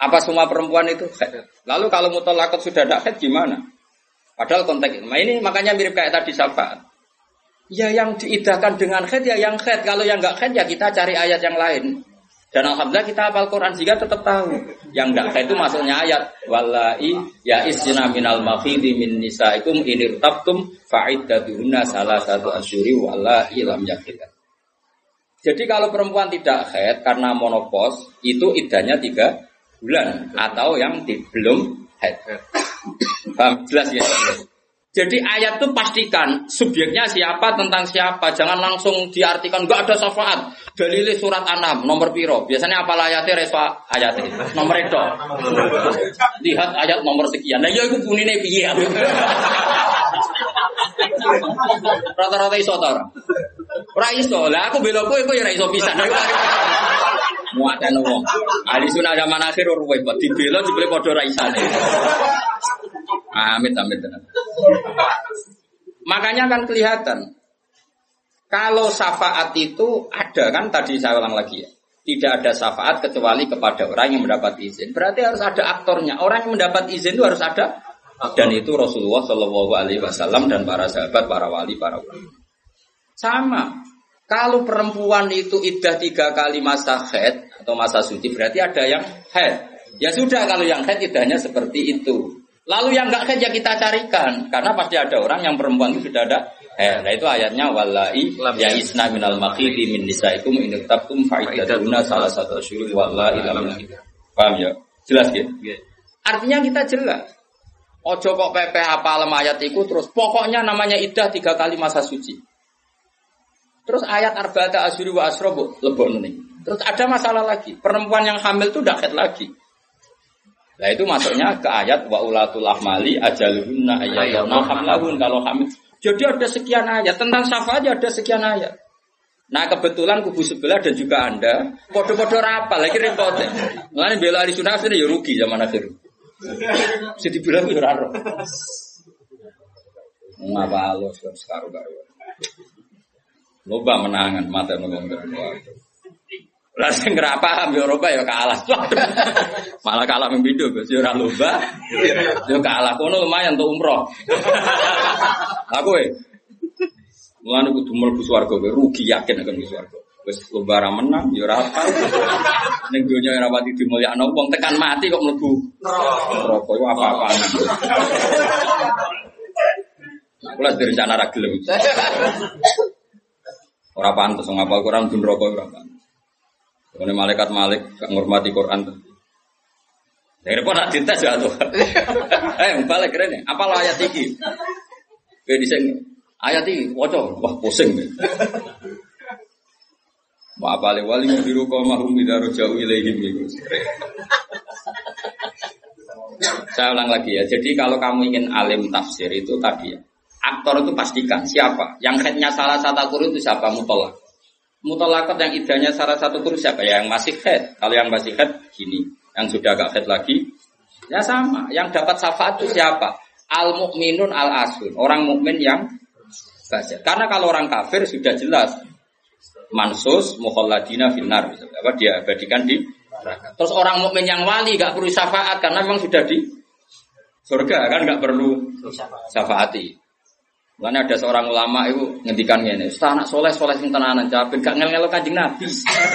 Apa semua perempuan itu head? Lalu kalau mutolakot sudah ada head gimana? Padahal konteks ini. Nah, ini makanya mirip kayak tadi syafaat. Ya yang diidahkan dengan head ya yang head. Kalau yang enggak head ya kita cari ayat yang lain. Dan alhamdulillah kita hafal Quran sehingga tetap tahu. Yang enggak kayak itu maksudnya ayat walai ya isjina minal makhidi min nisaikum inir tabtum fa'iddatuhunna salah satu asyuri walai lam yakidah. Jadi kalau perempuan tidak head karena monopos itu idahnya tiga bulan atau yang di, belum head. Paham? Jelas ya? Jadi ayat itu pastikan subjeknya siapa tentang siapa, jangan langsung diartikan enggak ada syafaat. Dalilnya surat Anam nomor piro. Biasanya apa ayatnya reswa ayatnya nomor itu. Lihat ayat nomor sekian. Nah, ya itu bunine piye. Rata-rata iso ta ora? Ora iso. Lah aku bela kowe kowe ya ora iso pisan. Muatan wong. Ali sunah zaman akhir ruwet, dibela dibeli padha ra isane. Amit amit. Makanya kan kelihatan kalau syafaat itu ada kan tadi saya ulang lagi ya. Tidak ada syafaat kecuali kepada orang yang mendapat izin. Berarti harus ada aktornya. Orang yang mendapat izin itu harus ada dan itu Rasulullah Shallallahu Alaihi Wasallam dan para sahabat, para wali, para ulama. Sama. Kalau perempuan itu idah tiga kali masa head atau masa suci berarti ada yang head. Ya sudah kalau yang head idahnya seperti itu. Lalu yang enggak kerja kita carikan karena pasti ada orang yang perempuan itu sudah ada eh nah itu ayatnya walai ya isna minal makhidi min nisaikum in tabtum faidatuna salah satu syurul walai lam Paham ya? Jelas ya? Artinya kita jelas. Ojo kok pepe apa ayat itu terus pokoknya namanya idah tiga kali masa suci. Terus ayat arba'ata asyuri wa asrobu lebok nih. Terus ada masalah lagi. Perempuan yang hamil itu udah lagi. Nah itu masuknya ke ayat wa ulatul ahmali ajaluhunna ayyadna hamlahun kalau hamil. Jadi ada sekian ayat tentang syafaat ada sekian ayat. Nah kebetulan kubu sebelah dan juga anda podo-podo rapal lagi repot. Mulane bela ahli sunnah ya rugi zaman akhir. Jadi bilang ya raro. Ngapa lo sekarang baru. Loba menangan mata ngomong lah sing ora paham ya Eropa ya kalah. [LAUGHS] Malah kalah membidu Gus ya ora lomba. Ya kalah kono lumayan untuk umroh. [LAUGHS] Aku eh Mulane kudu mlebu swarga rugi yakin akan mlebu swarga. Wis lomba ra menang ya ora apa. Ning donya ora pati dimulyakno wong tekan mati kok mlebu neraka iku apa-apaan. Kula direncana ra gelem. [LAUGHS] Ora pantes ngapal Quran dun neraka ora pantes. Ini malaikat malik gak ngurmati Quran. Dari repot nak dites ya tuh. [LAUGHS] Eh, balik keren Apa lo ayat ini? Kayak di sini. Ayat ini, wajah, wah pusing. Wa apa wali kau mahum bidaru jauh ilaihim Saya ulang lagi ya. Jadi kalau kamu ingin alim tafsir itu tadi ya. Aktor itu pastikan siapa. Yang headnya salah satu guru itu siapa mutolak. Mutolakot yang idahnya salah satu guru siapa? Ya, yang masih head. Kalau yang masih head gini. Yang sudah agak head lagi ya sama. Yang dapat syafaat itu siapa? Al mukminun al asun. Orang mukmin yang baca. Karena kalau orang kafir sudah jelas mansus mukhalladina finnar apa dia abadikan di neraka. Terus orang mukmin yang wali gak perlu syafaat karena memang sudah di surga kan gak perlu syafaati. Karena ada seorang ulama itu ngendikan ini, Ustaz anak soleh soleh sing tenanan capek gak ngel ngel kanjeng Nabi.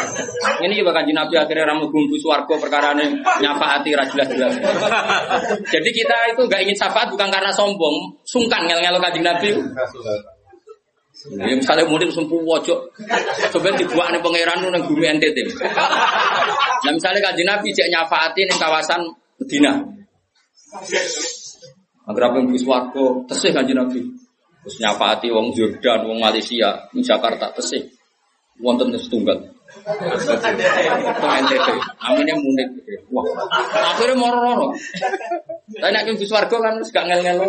[LAUGHS] ini juga kanjeng Nabi akhirnya ramu bumbu swargo perkara ini nyafaati jelas jelas. [LAUGHS] Jadi kita itu gak ingin syafaat bukan karena sombong, sungkan ngel ngel kanjeng Nabi. Ya misalnya mudik sempuh wajok, coba dibuat nih pangeran nang bumi NTT. Nah misalnya kaji Nabi cek nyafaati nih kawasan Medina. Agar apa yang warga tesih kaji Nabi. Terus nyafaati wong Jordan, wong Malaysia, di Jakarta tesih. Wonten setunggal. Itu NTT. Aminnya mudik. Wah, akhirnya moro-moro. Tapi nak Gus Wargo kan gak ngel-ngel.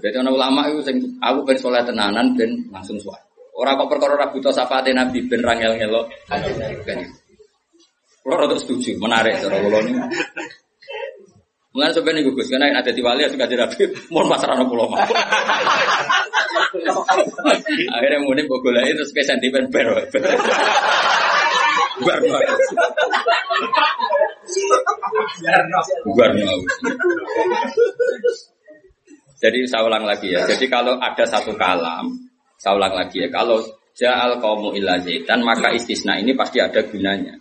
Jadi orang ulama itu aku ben soleh tenanan ben langsung suat. Orang kok perkara ora buta syafaate Nabi ben rangel ngelo. Kulo rada setuju, menarik cara kula niku. Mulai sebenarnya nih Gus, karena ada di wali ya suka Nabi, mau pasar anak pulau Akhirnya muni bogolai terus kayak sentimen ber. Bar Bar jadi saya ulang lagi ya. Jadi kalau ada satu kalam, saya ulang lagi ya. Kalau ja'al kaumu illa zaitan, maka istisna ini pasti ada gunanya.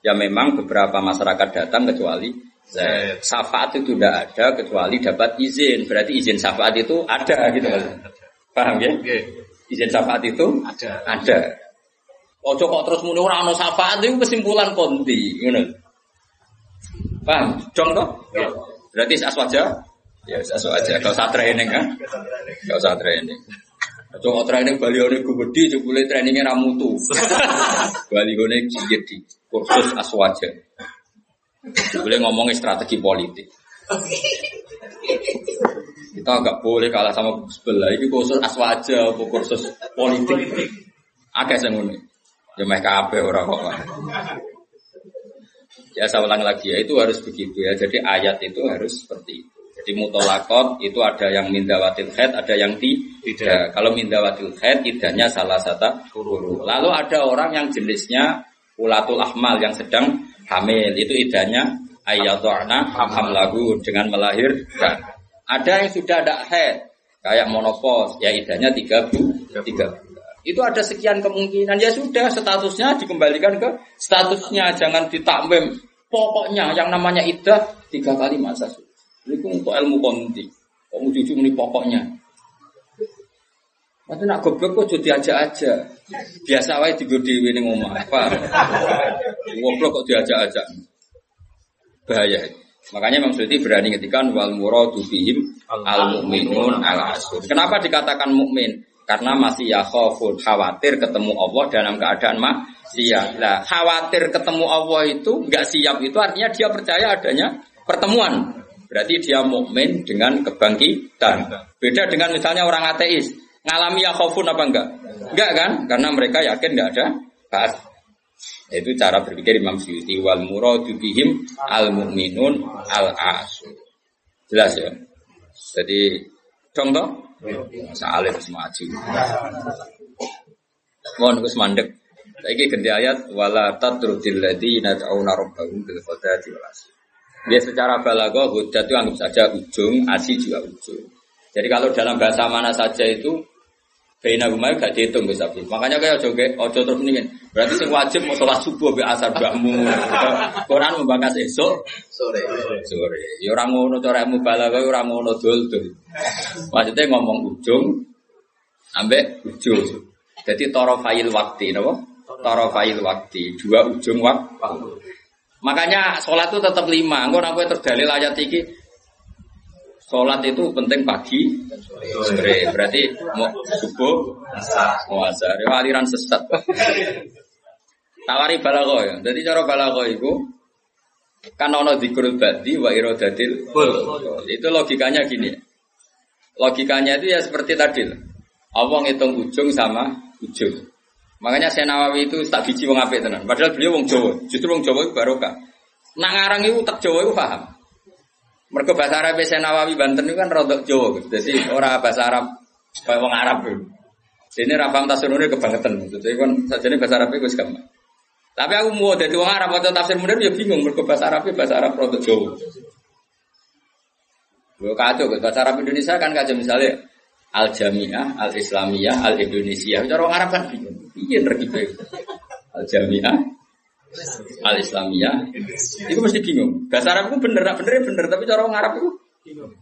Ya memang beberapa masyarakat datang kecuali zaid. Syafaat itu tidak ada kecuali dapat izin. Berarti izin syafaat itu ada gitu. Paham ya? Izin syafaat itu ada. Ada. Ojo kok terus muni ora ana syafaat itu kesimpulan konti, ngono. Paham? Dong toh? Berarti aswaja Ya sesuatu aja, gak usah training kan? Gak usah training. Coba training Bali ini gue gede, coba trainingnya ramutu. [LAUGHS] Bali ini di kursus aswaja. Boleh ngomongin strategi politik. Kita agak boleh kalah sama sebelah. Ini kursus aswaja, kursus politik. Agak saya Ya mereka apa orang kok. Ya saya ulang lagi ya itu harus begitu ya. Jadi ayat itu harus seperti itu. Di mutolakot itu ada yang mindawatil head, ada yang tidak. Kalau mindawatil head, idahnya salah satu. Lalu ada orang yang jenisnya ulatul ahmal yang sedang hamil. Itu idahnya ayatu'na lagu dengan melahirkan. Ada yang sudah ada head, kayak monopos, ya idahnya tiga bu, tiga Itu ada sekian kemungkinan. Ya sudah, statusnya dikembalikan ke statusnya. Jangan ditambahin. Pokoknya yang namanya idah tiga kali masa sudah. Ini untuk ilmu konti. Kamu jujur ini pokoknya. Nanti nak goblok kok jadi aja aja. Biasa wae tiga dewi ini ngomong apa? Goblok kok diajak aja. Bahaya. Makanya Imam Suyuti berani ngetikan wal muradu bihim al mukminun al asur. Kenapa dikatakan mukmin? Karena masih ya khofun khawatir ketemu Allah dalam keadaan siap. Nah, khawatir ketemu Allah itu nggak siap itu artinya dia percaya adanya pertemuan. Berarti dia mukmin dengan kebangkitan. Beda dengan misalnya orang ateis, ngalami ya khofun apa enggak? Enggak kan? Karena mereka yakin enggak ada bahas. Itu cara berpikir Imam Syuuti wal muradu bihim al mu'minun al asu. Jelas ya? Jadi contoh masa alim semaju. Mohon Gus mandek. Lagi ganti ayat wala tatrudil ladina ta'una rabbahum bil ghadati wal asr. Ya secara balago hudat itu anggap saja ujung, asi juga ujung. Jadi kalau dalam bahasa mana saja itu Baina rumah gak dihitung bisa Makanya kayak ojo ojo terus nih Berarti sing wajib mau sholat subuh be asar bakmu. Quran membahas esok sore. Sore. Ya orang ngono cara ilmu balago ya orang ngono dul dul. Maksudnya ngomong ujung ambek ujung. Jadi toro file waktu, napa? tarafail waktu, dua ujung waktu. Makanya sholat itu tetap lima. Engkau nak terdalil ayat iki Sholat itu penting pagi, sore. Berarti mau subuh, mau asar. Ya, aliran sesat. Tawari balago ya. Jadi cara balago itu kan ono dikur badi wa irodatil. Itu logikanya gini. Logikanya itu ya seperti tadi. Allah ngitung ujung sama ujung. Makanya saya Nawawi itu tak biji wong apik tenan. Padahal beliau wong Jawa. Justru wong Jawa itu barokah. Nak ngarang itu tak Jawa itu paham. Mereka bahasa Arab saya Nawawi Banten itu kan rodok Jawa, jadi orang bahasa Arab kayak orang Arab. Ini rafam tasirunnya kebangetan, jadi kan saja ini bahasa Arab itu gampang. Tapi aku mau jadi orang Arab atau tafsir modern ya bingung, mereka bahasa Arab bahasa Arab rodok Jawa. Gue kacau, bahasa Arab Indonesia kan kacau misalnya Al Jamiah, Al Islamiyah, Al Indonesia. Cara orang Arab kan bingung, iya nergi Al Jamiah, al Islamiyah itu mesti bingung. Bahasa Arab itu bener bener bener tapi cara orang Arab itu bingung.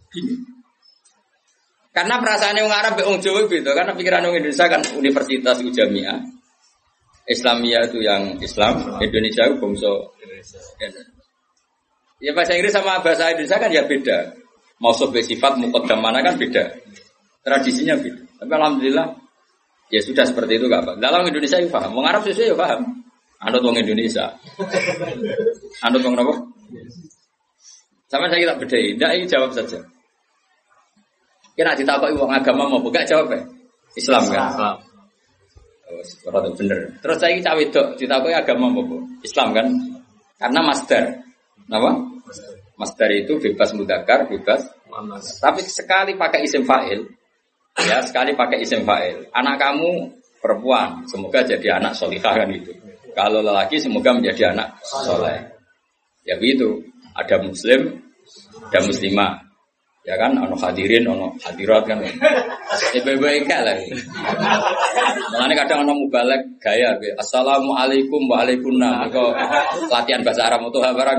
Karena perasaannya orang Arab orang Jawa gitu karena pikiran orang Indonesia kan universitas itu jamiah. Islamiyah itu yang Islam Indonesia itu bangsa ya bahasa Inggris sama bahasa Indonesia kan ya beda. Mau sifat mukodam mana kan beda. Tradisinya beda. Tapi alhamdulillah ya sudah seperti itu gak apa dalam Indonesia ya paham. Orang Arab sesuai ya paham Anut wong Indonesia. Anut wong apa? Sama saya kita beda. Tidak, ini jawab saja. Kira ditapak wong agama mau buka jawab ya? Islam kan? Islam. Oh, bener. Terus saya cawe dok ditapak agama mau Islam kan? Karena master. Apa? Master itu bebas mudakar, bebas. Tapi sekali pakai isim fa'il, ya sekali pakai isim fa'il. Anak kamu perempuan, semoga jadi anak solihah kan itu. Kalau lelaki semoga menjadi anak soleh. Ya begitu. Ada muslim, ada muslimah. Ya kan, ono hadirin, ono hadirat kan. Ibu-ibu enggak lah. Kadang ono mubalek gaya. Assalamualaikum waalaikumsalam. Kau latihan bahasa Arab itu barang.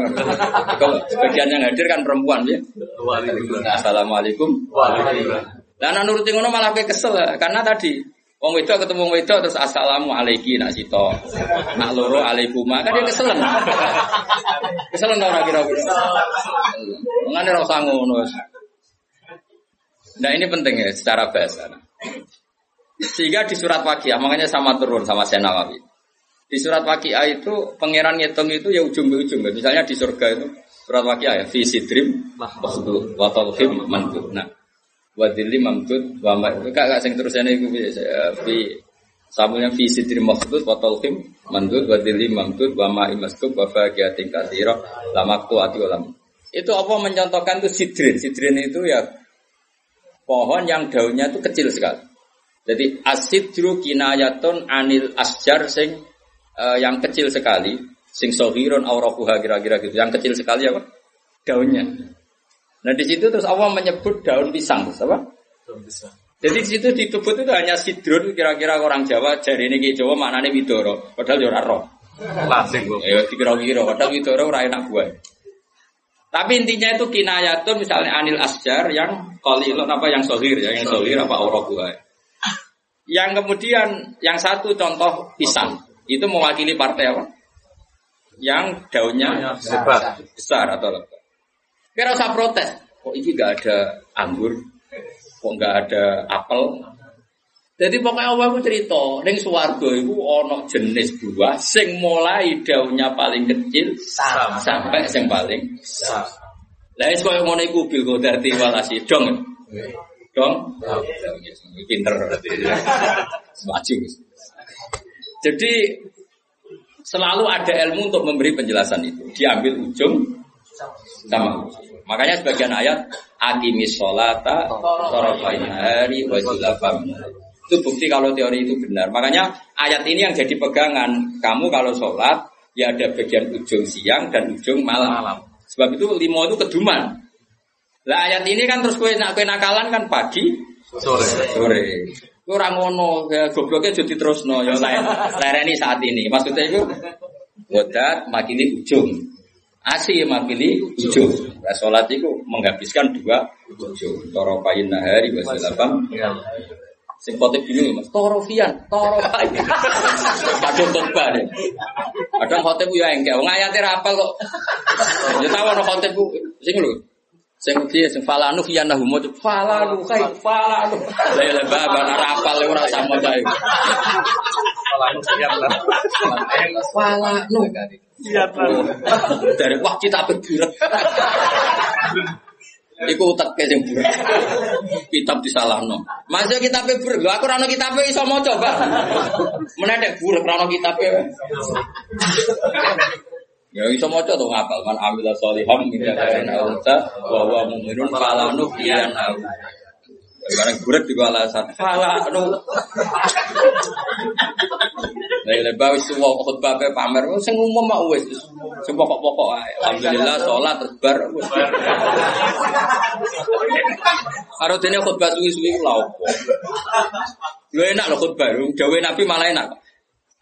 Kalau sebagian yang hadir kan perempuan ya. Assalamualaikum waalaikumsalam. Dan nurutin ngono malah kesel karena tadi Wong wedok ketemu wong wedok terus assalamu alaiki nak sito. Nak loro alaikuma kan dia keselen. [LAUGHS] keselen ora kira-kira. Mengane ora usah ngono. Nah ini penting ya secara bahasa. Sehingga di surat Waqiah makanya sama turun sama Senawawi. Di surat Waqiah itu pangeran ngitung itu ya ujung ke ujung. Misalnya di surga itu surat Waqiah ya fi sidrim mahbud wa talhim Nah, wadili mamdud wa ma kak kak sing terusane iku fi samulnya fi sidri maksud wa talqim mandud wadili mamdud wa ma imaskub wa faqiyatin katsira la maqtu ati ulam itu apa mencontohkan itu sidrin? Sidrin itu ya pohon yang daunnya itu kecil sekali. Jadi asidru kinayatun anil asjar sing uh, yang kecil sekali sing sohiron aurakuha kira-kira gitu. Yang kecil sekali apa? Daunnya Nah di situ terus Allah menyebut daun pisang, apa? Daun pisang. Jadi di situ disebut itu hanya sidrun kira-kira orang Jawa jari ini Jawa maknanya widoro, padahal jora roh. Lasing kok. Ya dikira-kira padahal widoro ora enak buah. Tapi intinya itu kinayatun misalnya anil asjar yang kolilon apa yang sohir ya, yang sohir apa aurok buah. Yang kemudian yang satu contoh pisang itu mewakili partai apa? Yang daunnya besar, atau lebat. Kira usah protes. Kok ini gak ada anggur? Kok gak ada apel? Jadi pokoknya Allah aku cerita, neng suwargo itu ono jenis buah, sing mulai daunnya paling kecil Sama. sampai sing paling besar. Lah es koyo ngono iku bil dari walasi dong. Dong. Pinter berarti. Jadi selalu ada ilmu untuk memberi penjelasan itu. Diambil ujung sama. Makanya sebagian ayat akimis sholata torofain hari wajilafam itu bukti kalau teori itu benar. Makanya ayat ini yang jadi pegangan. Kamu kalau sholat ya ada bagian ujung siang dan ujung malam. Sebab itu limo itu keduman. Lah ayat ini kan terus kue nak kue nakalan kan pagi sore. Sore. Kurang ngono, ya gobloknya jadi terus no. Ya saat ini. Maksudnya itu wadat makini ujung. Asi makili ujung. Nah, sholat itu menghabiskan dua ujung. Toropain nahari wasilabam. Sing khotib bingung Mas, torofian, torofian. Kadung khotbah deh. Kadang khotib ya engke, wong ayate ra apal kok. Ya tau ana khotib sing lho. Sing piye sing falanu fiyan nahu mo falanu kai falanu. Lah ya baba ora apal ora sama cae. Falanu fiyan nahu. Falanu. Dari wah kita berburet. Iku teke sing burak. Kitab disalahno. Masuk kitab burak. Lho aku ora ono kitab iso maca, Pak. Menedek burak ora ono kitab. Ya iso maca to ngapal man amila sholiham min dzakarin aw unsa wa huwa mu'minun fala nuqiyan aw. Barang burak juga alasan. Fala nu. Lah lebar wis wa khutbah pe pamer sing umum mak wis sing pokok-pokok ae. Alhamdulillah salat terbar. Karo dene khutbah suwi-suwi lha opo. Lho enak lho khutbah, dawe Nabi malah enak.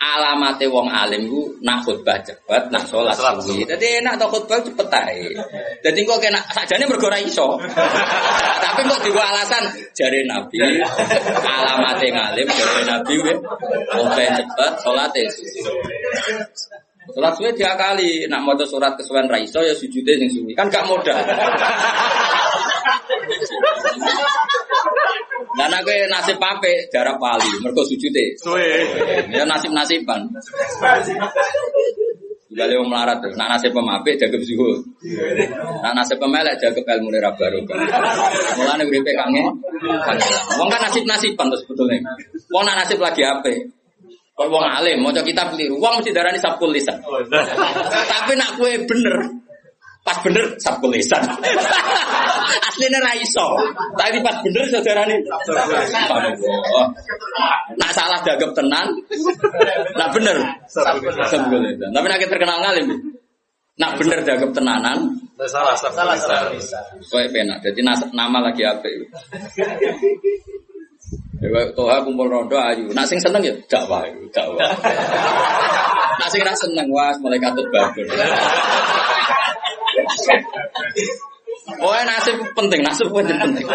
Alamate wong alim ku nak khutbah cepet, nak salat suwi. Dadi enak to khutbah cepet ae. Dadi kok kena sakjane mergo ora iso. [LAUGHS] Tapi kok diwa alasan jare Nabi alamate ngalim jare Nabi wis khutbah cepet, salate suwi. Salat suwi diakali, nak maca surat kesuwen ra iso ya sujude sing suwi. Kan gak modal. [LAUGHS] Dan aku nasib pape darah pali, mereka sujute. Ya nasib nasiban. Juga lewat melarat. Nak nasib pemape jaga zuhud. Nak nasib pemelek jaga ilmu nira baru. Mulane uripe kangen. Wong kan nasib nasiban tuh sebetulnya. Wong nak nasib lagi apa? Kalau wong alim, mau kita keliru, wong mesti darani sabkul lisan. Tapi nak kue bener, pas bener sabkul lisan. [LAUGHS] Aslinya raiso, tapi pas bener saudara nih. Nak salah dagap tenan, nak bener sabkul lisan. Tapi nak terkenal ngalim, nak bener dagap tenanan. Salah, salah, salah. Kue penak, jadi nama lagi apa? Ya toha kumpul rondo ayu. Nak sing seneng ya dakwah, dakwah. [LAUGHS] Nak sing ra seneng wah mulai katut babon. Oh, nasib penting, nasib penting penting.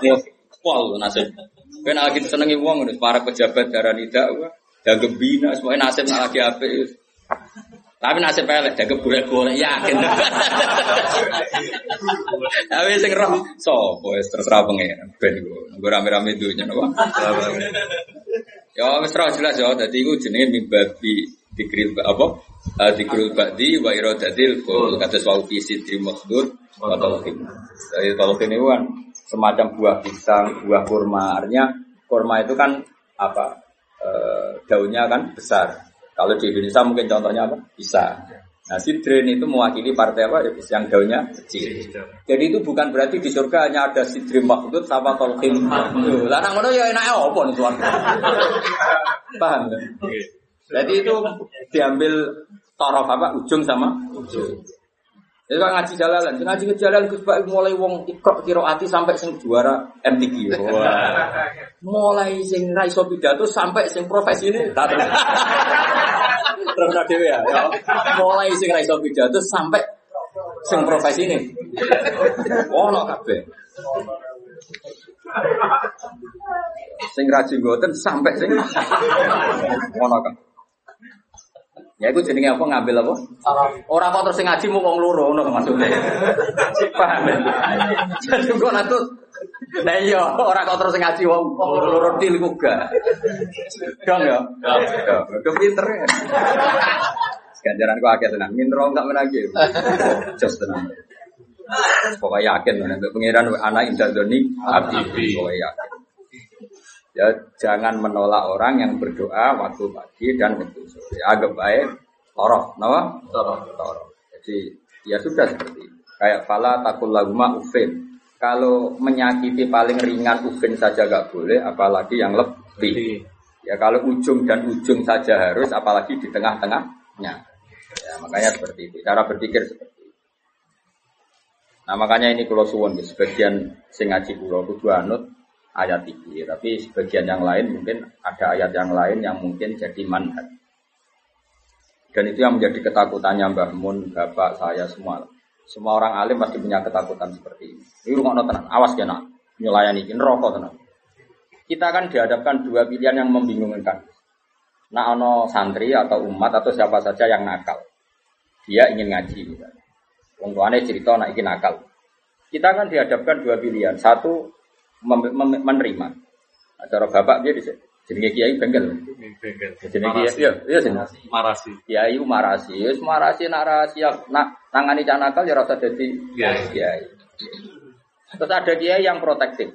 Ya, pol nasib. Kowe nak lagi senengi wong para pejabat darani dakwah, dagem bina, semuanya nasib nak lagi apik. Tapi nasib elek dagem golek-golek yakin. Tapi sing roh sapa wis terserah pengen ben nggo rame-rame dunya napa. Ya wis roh jelas ya dadi iku jenenge mimbabi dikril apa? Dikril ba'di wa iradatil qul kados wau fi sidri maksud wa talqin. Jadi talqin itu kan semacam buah pisang, buah kurma. Artinya kurma itu kan apa? daunnya kan besar. Kalau di Indonesia mungkin contohnya apa? Bisa. Nah, sidrin itu mewakili partai apa? Yang daunnya kecil. Jadi itu bukan berarti di surga hanya ada sidrin makhdud sama tolkim. Lah nang ngono ya enake apa nih suara? Paham kan? Jadi itu diambil torof apa? Ujung sama ujung. Jadi kalau ngaji jalalan, ngaji ke jalan Gus mulai wong ikrok kiroati sampai sing juara MTQ. Wah. Mulai sing ra iso pidato sampai sing profesi ini datang. Terus dhewe ya. Mulai sing ra iso pidato sampai sing profesi ini. Ono kabeh. Sing ra jenggoten sampai sing ono kabeh. Ya itu jenenge apa ngambil apa? Orang kok terus ngaji mau wong loro ngono maksudnya. Paham ya? Jadi kok natut Nah iya, orang kok terus ngaji wong loro til ku gak. Dong ya. Dong pinter ya. Ganjaran kok akeh tenan. Minro enggak menagi. Jos tenan. Pokoknya yakin nanti pengiran anak indah doni abdi. Pokoknya yakin. Ya jangan menolak orang yang berdoa waktu pagi dan waktu sore. Agak baik toroh, nawa? Toroh, toroh. Jadi ya sudah seperti itu. Kayak fala takul laguma ufin. Kalau menyakiti paling ringan ufin saja gak boleh, apalagi yang lebih. Ya kalau ujung dan ujung saja harus, apalagi di tengah-tengahnya. Ya makanya seperti itu. Cara berpikir seperti itu. Nah makanya ini kalau suwon sebagian sing ngaji kulo kudu anut ayat ini. Tapi sebagian yang lain mungkin ada ayat yang lain yang mungkin jadi manhat. Dan itu yang menjadi ketakutannya Mbah Mun, Bapak, saya semua. Semua orang alim pasti punya ketakutan seperti ini. Ini rumah tenang, awas ya nak. Nyelayan ini, rokok tenang. kita kan dihadapkan dua pilihan yang membingungkan. Nah, ono santri atau umat atau siapa saja yang nakal. Dia ingin ngaji misalnya. Wong cerita nak iki nakal. Kita kan dihadapkan dua pilihan. Satu menerima. Nah, cara bapak dia di jenenge kiai bengkel. Bengkel. Jenenge kiai iya iya jenenge. Marasi. Kiai marasi. Wis marasi nak rahasia nak tangani cah nakal ya rasa dadi Kiai. kiai. Terus ada kiai yang protektif.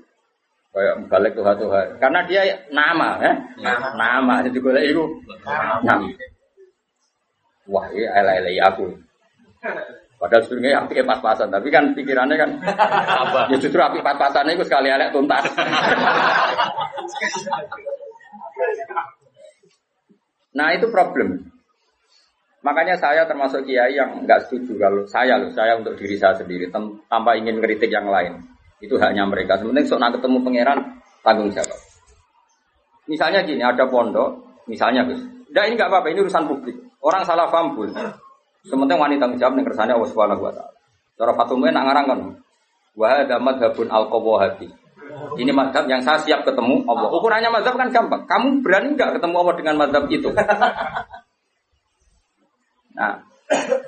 Kayak balik Tuhan Tuhan. Karena dia nama, ya. Nama. Jadi gue itu nama. Wah, ini elai aku. Padahal sebenarnya api pas-pasan, tapi kan pikirannya kan ya justru api pas-pasan itu sekali elek tuntas. [LAUGHS] nah itu problem. Makanya saya termasuk kiai yang nggak setuju kalau saya loh, saya untuk diri saya sendiri tanpa ingin kritik yang lain. Itu haknya mereka. Sementing sok nak ketemu pangeran tanggung jawab. Misalnya gini, ada pondok, misalnya Gus. Enggak ini nggak apa-apa, ini urusan publik. Orang salah paham pun. Sementing wanita tanggung jawab yang kersane Allah Subhanahu wa taala. Cara Fatumah nak ngarang kan. Wa hadza madhabun al hati. Ini madhab yang saya siap ketemu Allah. Ukurannya madhab kan gampang. Kamu berani nggak ketemu Allah dengan madhab itu? [LAUGHS] Nah,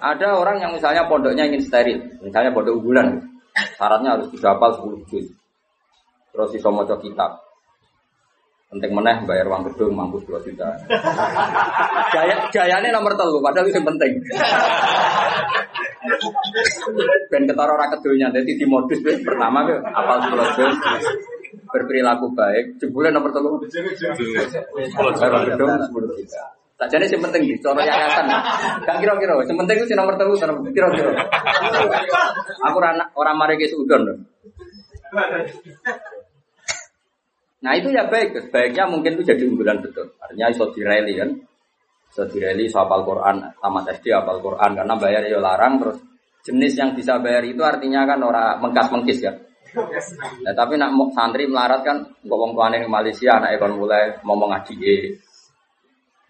ada orang yang misalnya pondoknya ingin steril, misalnya pondok unggulan, syaratnya harus bisa hafal 10 juz. Terus iso maca kitab. Penting meneh bayar uang gedung mampus 2 juta. Gaya gayane nomor telu padahal itu yang penting. Ben ketara ora kedonya dadi di modus pertama 10 juz. Berperilaku baik, jebule nomor telu bayar uang gedung 10 juta. Tak jadi yang penting di cara yayasan. Gak kira-kira, yang penting itu si nomor telu kira-kira. Aku orang orang mari ke udon. Nah itu ya baik, baiknya mungkin itu jadi unggulan betul. Artinya iso direli kan, iso direli iso hafal Quran, tamat SD hafal Quran karena bayar ya larang terus jenis yang bisa bayar itu artinya kan orang mengkas mengkis ya. Nah, tapi nak santri melarat kan, nggak wong tuane Malaysia, anak ekon mulai ngomong ngaji, eh.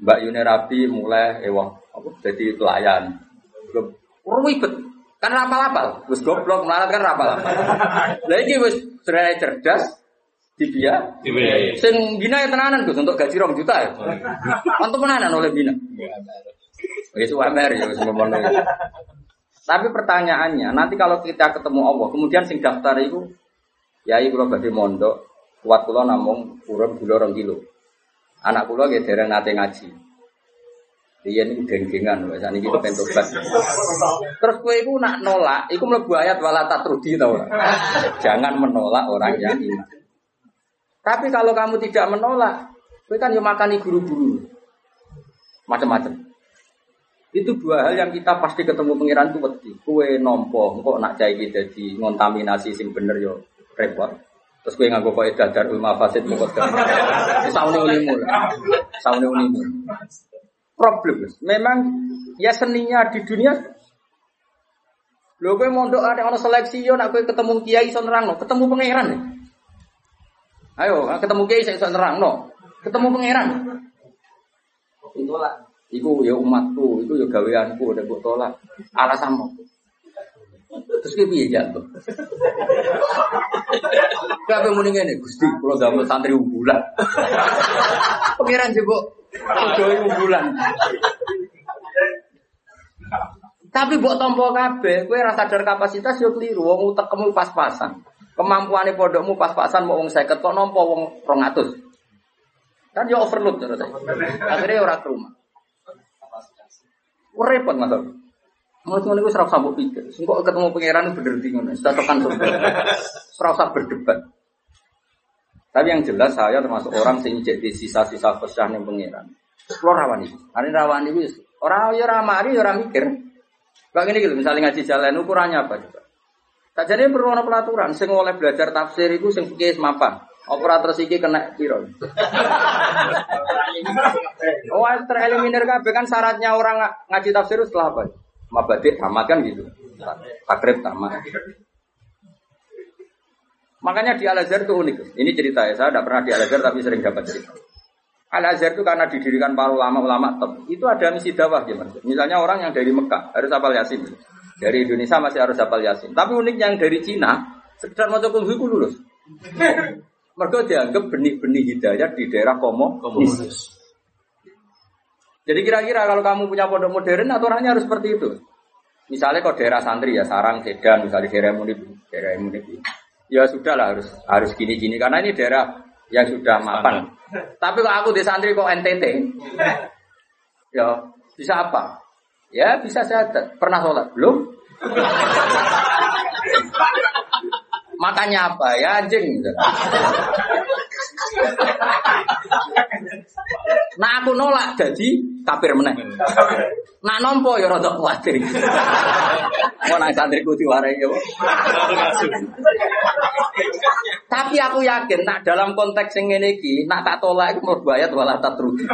Mbak Yuni Rabi mulai ewah apa jadi pelayan. Ribet. Kan rapal-rapal. Wis goblok melarat kan rapal-rapal. Lah iki cerdas dibia. Dibiayai. Sing bina ya tenanan Gus untuk gaji 2 juta ya. Antum tenanan oleh bina. Wis UMR ya wis ngomong. Tapi pertanyaannya, nanti kalau kita ketemu Allah, kemudian sing daftar itu ya iku kula badhe mondok, kuat kula namung urun gula 2 kilo. Anak kula nggih dereng nate ngaji. Iya ini geng-gengan, wes ini kita pengen tobat. Terus kue itu nak nolak, itu mlebu ayat wala tatrudi tau? Jangan menolak orang yang iman. Tapi kalau kamu tidak menolak, kue kan yang makani guru-guru, macam-macam. Itu dua hal yang kita pasti ketemu pangeran itu wedi. Kue nompo, kok nak cai kita di ngontaminasi sing bener yo repot. Terus kue nganggo kok dadar ulma fasid kok saune ulimu lah. Saune ulimu. Problem. Memang ya seninya di dunia Lho kowe mondok ada ono seleksi yo nak kowe ketemu kiai iso nerangno, ketemu pangeran. ya. Ayo, ketemu kiai iso nerangno. Ketemu pangeran. Itulah. Iku ya umatku, iku ya gaweanku, udah mbok tolak. Alasanmu. Terus ki piye jatuh? Kabeh muni ngene, Gusti, kula damel santri unggulan. Pangeran jebok doi unggulan. Tapi mbok tampa kabeh, kowe ora sadar kapasitas yo keliru, wong utekmu pas-pasan. Kemampuane pondokmu pas-pasan mau wong 50 kok nampa wong 200. Kan yo overload terus. Akhirnya ora ke rumah. Repot mas. Mau cuma itu serap sambut pikir. Sengkok ketemu pangeran bener. Sudah tekan surga. Serap berdebat. Tapi yang jelas saya termasuk orang sing jadi sisa-sisa kesah ning pangeran. Kulo rawan iki. Ane rawan iki wis ora ya ora mari ya ora mikir. Bang ini gitu, misalnya ngaji jalan ukurannya apa coba? Tak jadi perlu ada pelaturan. Sing oleh belajar tafsir itu sing fikih mapan. Operator iki kena piro? [LAUGHS] Oh, tereliminir kabeh kan syaratnya orang nga- ngaji tafsir itu setelah apa? Mabadik tamat kan gitu. Takrib tamat. Makanya di Al Azhar itu unik. Ini cerita ya, saya tidak pernah di Al Azhar tapi sering dapat cerita. Al Azhar itu karena didirikan para ulama-ulama top, itu ada misi dakwah gimana? Misalnya orang yang dari Mekah harus hafal Yasin. Dari Indonesia masih harus hafal Yasin. Tapi uniknya yang dari Cina, sekedar mau kulhu itu lulus. [LAUGHS] Mereka dianggap benih-benih hidayah di daerah komo. Komunis. Jadi kira-kira kalau kamu punya pondok modern, aturannya harus seperti itu. Misalnya kalau daerah santri ya Sarang, Sedan, misalnya daerah Munib, daerah Munib. Ya sudah lah harus harus gini-gini karena ini daerah yang sudah mapan. Tapi kalau aku di santri kok NTT, [LAUGHS] ya bisa apa? Ya bisa saya pernah sholat belum? Makanya apa ya anjing? Nah aku nolak jadi kafir meneh. Nak nompo ya rada kuwatir. Mau nang santriku diwarai ya. Tapi aku yakin nak dalam konteks yang ini iki, nak tak tolak itu mau bayat wala tatruki.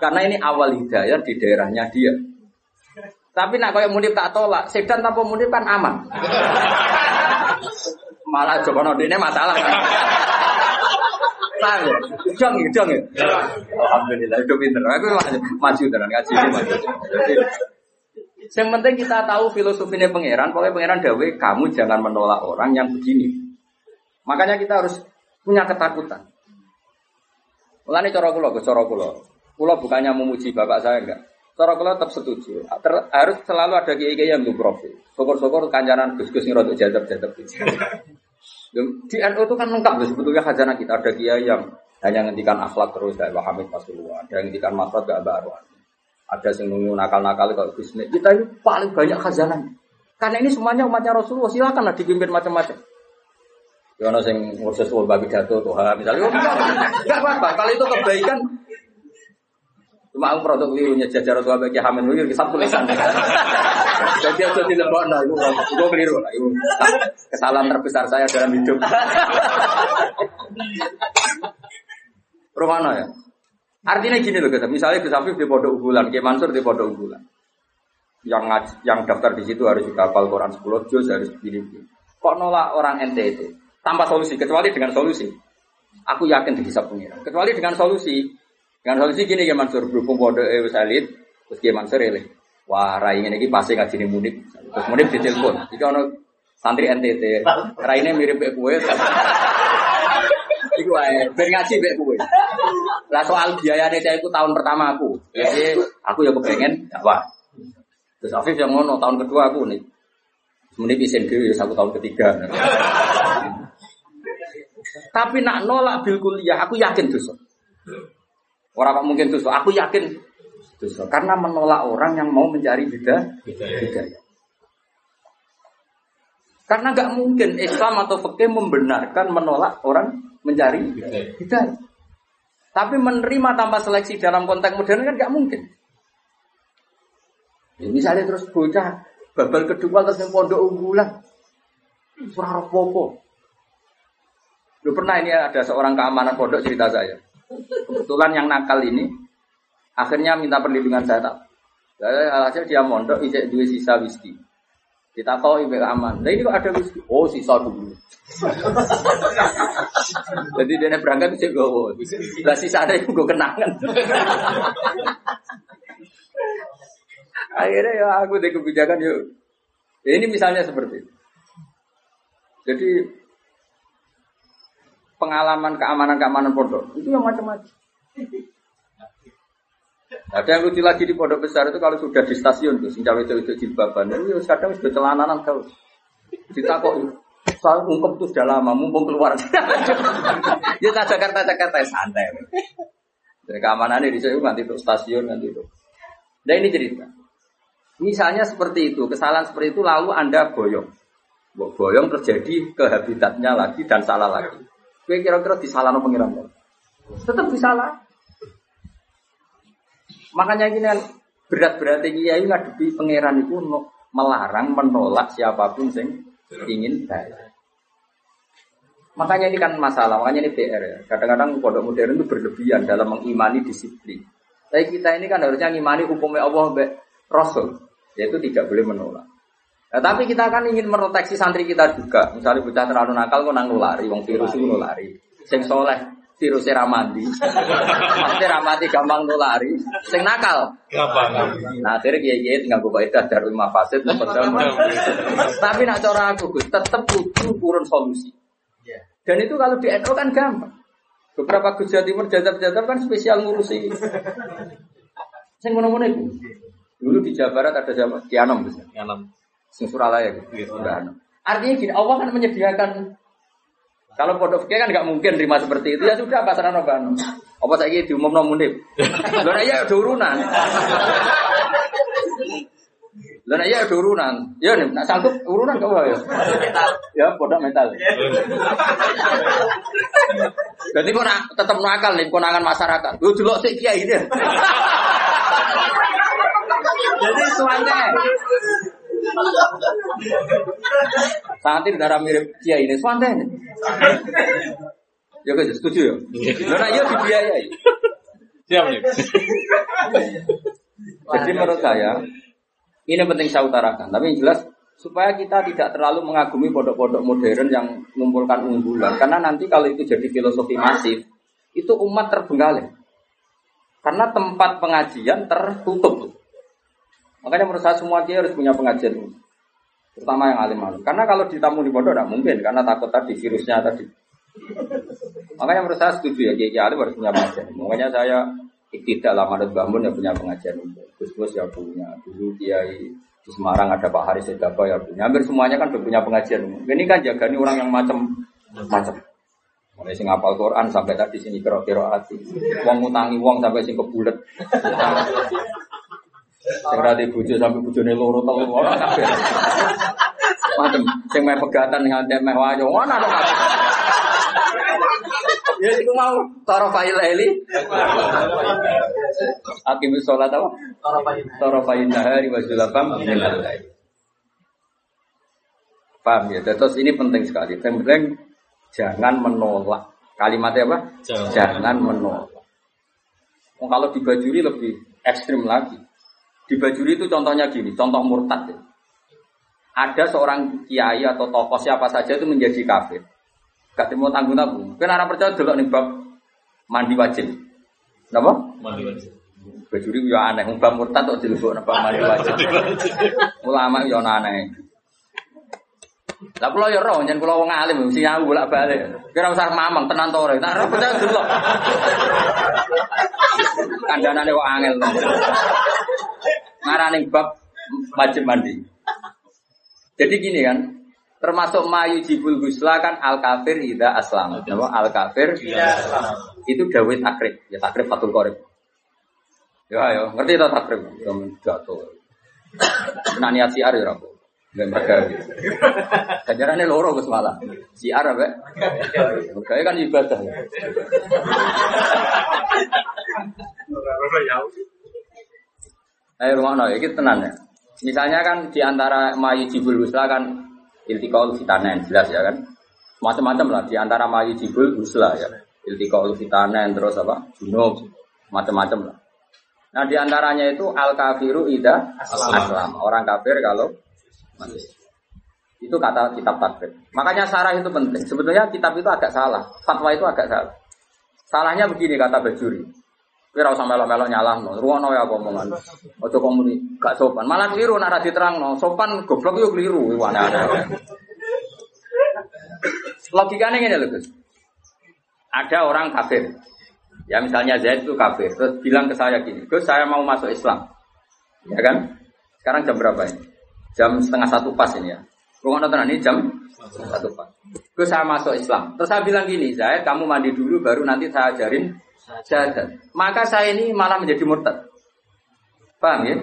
Karena ini awal hidayah di daerahnya dia. Tapi nak kayak munib tak tolak, sedan tanpa munib kan aman. Malah Joko ini masalah kan. Paham ya? Dong ya, ya. Alhamdulillah, itu pinter. Aku maju tenan ngaji maju. Yang penting kita tahu filosofinya pangeran. Pokoknya pangeran Dawe, kamu jangan menolak orang yang begini. Makanya kita harus punya ketakutan. Mulane cara kula, cara bukannya memuji bapak saya enggak. Cara kula tetap setuju. Ter, harus selalu ada kiai-kiai yang profil. Syukur-syukur kancanan Gus-gus ini rodok jadab-jadab. Di NU itu kan lengkap sebetulnya khazanah kita ada kiai yang hanya ngendikan akhlak terus dari Wahamid Rasulullah, ada yang ngendikan makhluk gak baru. Ada yang nunggu nakal-nakal kalau bisnis. Kita ini paling banyak khazanah. Karena ini semuanya umatnya Rasulullah, silakanlah dipimpin macam-macam. Ya ono sing ngurus babi dato Tuhan misalnya, oh, enggak apa-apa. Kalau itu kebaikan Cuma aku produk kelirunya jajar tua bagi hamil wilir kisah tulisan. Jadi aku tidak nah itu itu keliru lah. Itu kesalahan terbesar saya dalam hidup. Romano ya. Artinya gini loh kita. Misalnya Gus Afif di pondok unggulan, Ki Mansur di pondok unggulan. Yang yang daftar di situ harus juga hafal Quran 10 juz harus begini. Kok nolak orang NTT tanpa solusi kecuali dengan solusi. Aku yakin di kisah pengira. Kecuali dengan solusi dengan solusi gini ya Mansur berhubung pondok eh Salid, terus dia Mansur ini, wah rai ini pasti ngaji nih munik, terus munik ditelepon, jika ono santri NTT, rai ini mirip kayak kue, Iku ae, ben ngaji mbek kowe. Lah soal biaya saya itu tahun pertama aku. Jadi aku ya kepengen dakwah. Terus Afif yang ngono tahun kedua aku nih. Semenit isen dhewe satu tahun ketiga. Tapi nak nolak bil kuliah aku yakin tuh. Orang mungkin itu, aku yakin itu karena menolak orang yang mau mencari beda hidayah. Karena nggak mungkin Islam atau fikih membenarkan menolak orang mencari hidayah. Tapi menerima tanpa seleksi dalam konteks modern kan nggak mungkin. Ya, misalnya terus bocah babal kedua terus yang pondok unggulan, surah popo. Lu pernah ini ada seorang keamanan pondok cerita saya. Kebetulan yang nakal ini akhirnya minta perlindungan saya tak. Alhasil dia mondok ijek dua sisa whisky. Kita tahu ibu aman. Nah ini kok ada whisky? Oh sisa dulu. [LAUGHS] Jadi dia berangkat ijek gue. Lah sisa ada yang gue kenangan. [LAUGHS] Akhirnya ya aku deh kebijakan yuk. Ini misalnya seperti itu. Jadi pengalaman keamanan-keamanan pondok itu yang macam-macam. Ada yang lucu lagi di pondok besar itu kalau sudah di stasiun tuh, sing itu itu jilbaban, itu kadang sudah celananan tahu. Kita kok soal ungkep tuh sudah lama, mumpung keluar. [LAUGHS] ya Jakarta Jakarta santai. Dari keamanannya di sana nanti itu stasiun nanti itu. Dan ini cerita. Misalnya seperti itu, kesalahan seperti itu lalu anda boyong, boyong terjadi ke habitatnya lagi dan salah lagi. Kue kira-kira disalahno pengiran Tetap disalah. Makanya ini kan berat-berat kiai ngadepi pangeran itu melarang menolak siapa pun yang ingin baik. Makanya ini kan masalah, makanya ini PR ya. Kadang-kadang pondok modern itu berlebihan dalam mengimani disiplin. Tapi kita ini kan harusnya mengimani hukumnya Allah Rasul, yaitu tidak boleh menolak. Nah, tapi kita kan ingin meroteksi santri kita juga. Misalnya bocah terlalu nakal kok nang nulari, wong virus itu nulari. Sing soleh virus ramadi. Pasti [LAUGHS] ramadi gampang nulari. Sing nakal gampang. Nah, akhirnya kiai kiai tinggal gue baik dari lima fasid. Tapi nak cara aku tetap butuh kurun solusi. Dan itu kalau di NU kan gampang. Beberapa Gus Jawa Timur jadab-jadab kan spesial ngurusi. Saya ngono-ngono itu. Dulu di Jawa Barat ada siapa? Kianom bisa. Sing Suralaya gitu. Artinya gini, Allah kan menyediakan kalau pondok fikih kan nggak mungkin terima seperti itu ya sudah pasrah noban. Apa saya diumum nomunib? Lalu ya ada urunan. Lalu ya ada urunan. Ya nih, nak sanggup urunan kau ya. Ya pondok mental. Jadi kau nak tetap nakal nih konangan masyarakat. Lu dulu sih kiai ini. Jadi suanya. Santri darah mirip kiai ini suanya. Ya guys, setuju ya? Karena iya dibiayai. Siap nih. Jadi menurut saya, ini penting saya utarakan. Tapi yang jelas, supaya kita tidak terlalu mengagumi pondok-pondok modern yang mengumpulkan unggulan. Karena nanti kalau itu jadi filosofi masif, itu umat terbengkalai. Karena tempat pengajian tertutup. Makanya menurut saya semua kiai harus punya pengajian. Terutama yang alim-alim. Karena kalau ditamu di pondok tidak mungkin. Karena takut tadi virusnya tadi. Makanya menurut saya setuju ya Kiai Alim harus punya pengajian. Makanya saya tidak lama ada bangun ya punya pengajian Gus Gus ya punya. Dulu Kiai di Semarang ada Pak Haris Sedapa ya punya. Hampir semuanya kan punya pengajian. Ini kan jaga nih orang yang macam-macam. Mulai sing apal Quran sampai tadi sini kero-kero hati. Wong ngutangi wong sampai sing kebulet. Sing ra di bojo sampai bojone loro telu ora kabeh. Macem sing meh pegatan nganti meh wayo ana to kabeh. Ya iku mau tara fa'il eli. Akimus sholat apa? Tara fa'il nahari wa zulafam minal lail. Paham ya? Terus ini penting sekali. Penting jangan menolak. Kalimatnya apa? Jangan. Jangan menolak. Oh, kalau di Bajuri lebih ekstrim lagi. Di Bajuri itu contohnya gini, contoh murtad. ya. Ada seorang kiai atau tokoh siapa saja itu menjadi kafir. Gak mau tanggung tanggung. Kan orang percaya dulu nih bab mandi wajib. Kenapa? Mandi wajib. Bajuri ya aneh, bab murtad kok dilebok bab mandi wajib. Ulama ya aneh. Lah kula ya roh, yen kula wong alim mesti aku bolak-balik. Kira usah mamang tenan to ora. Tak percaya dulu. Kandhanane kok angel. Ngarane bab wajib mandi. Jadi gini kan, termasuk mayu jibul gusla kan al kafir ida aslam. Nama al kafir itu dawit takrib. Ya takrib fatul korib. Ya ya, ngerti tak takrib? Ya jatuh. Nah niat siar ya aku. Dan mereka Kajarannya loro Gus malah. Siar apa? Mereka kan ibadah. Ayo rumah no, ini tenan ya. Misalnya kan di antara mayu jibul gusla kan iltikaul fitanen jelas ya kan. Macam-macam lah di antara mayu jibul gusla ya. Iltikaul fitanen terus apa? Junub macam-macam lah. Nah di antaranya itu al kafiru ida aslam. Orang kafir kalau masih. Itu kata kitab takfir. Makanya sarah itu penting. Sebetulnya kitab itu agak salah. Fatwa itu agak salah. Salahnya begini kata Bajuri. Kira usah melok-melok nyalah no. Ruwono ya omongan. Ojo komuni gak sopan. Malah keliru nak diterang no. Sopan goblok yo keliru. Wah, aneh-aneh. Logikanya gini loh Gus. Ada orang kafir. Ya misalnya Zaid itu kafir. Terus bilang ke saya gini. Gus saya mau masuk Islam. Ya kan? Sekarang jam berapa ini? Jam setengah satu pas ini ya. Ruang nonton ini jam satu pas. Gus saya masuk Islam. Terus saya bilang gini, Zaid kamu mandi dulu baru nanti saya ajarin syahadat. Maka saya ini malah menjadi murtad. Paham ya?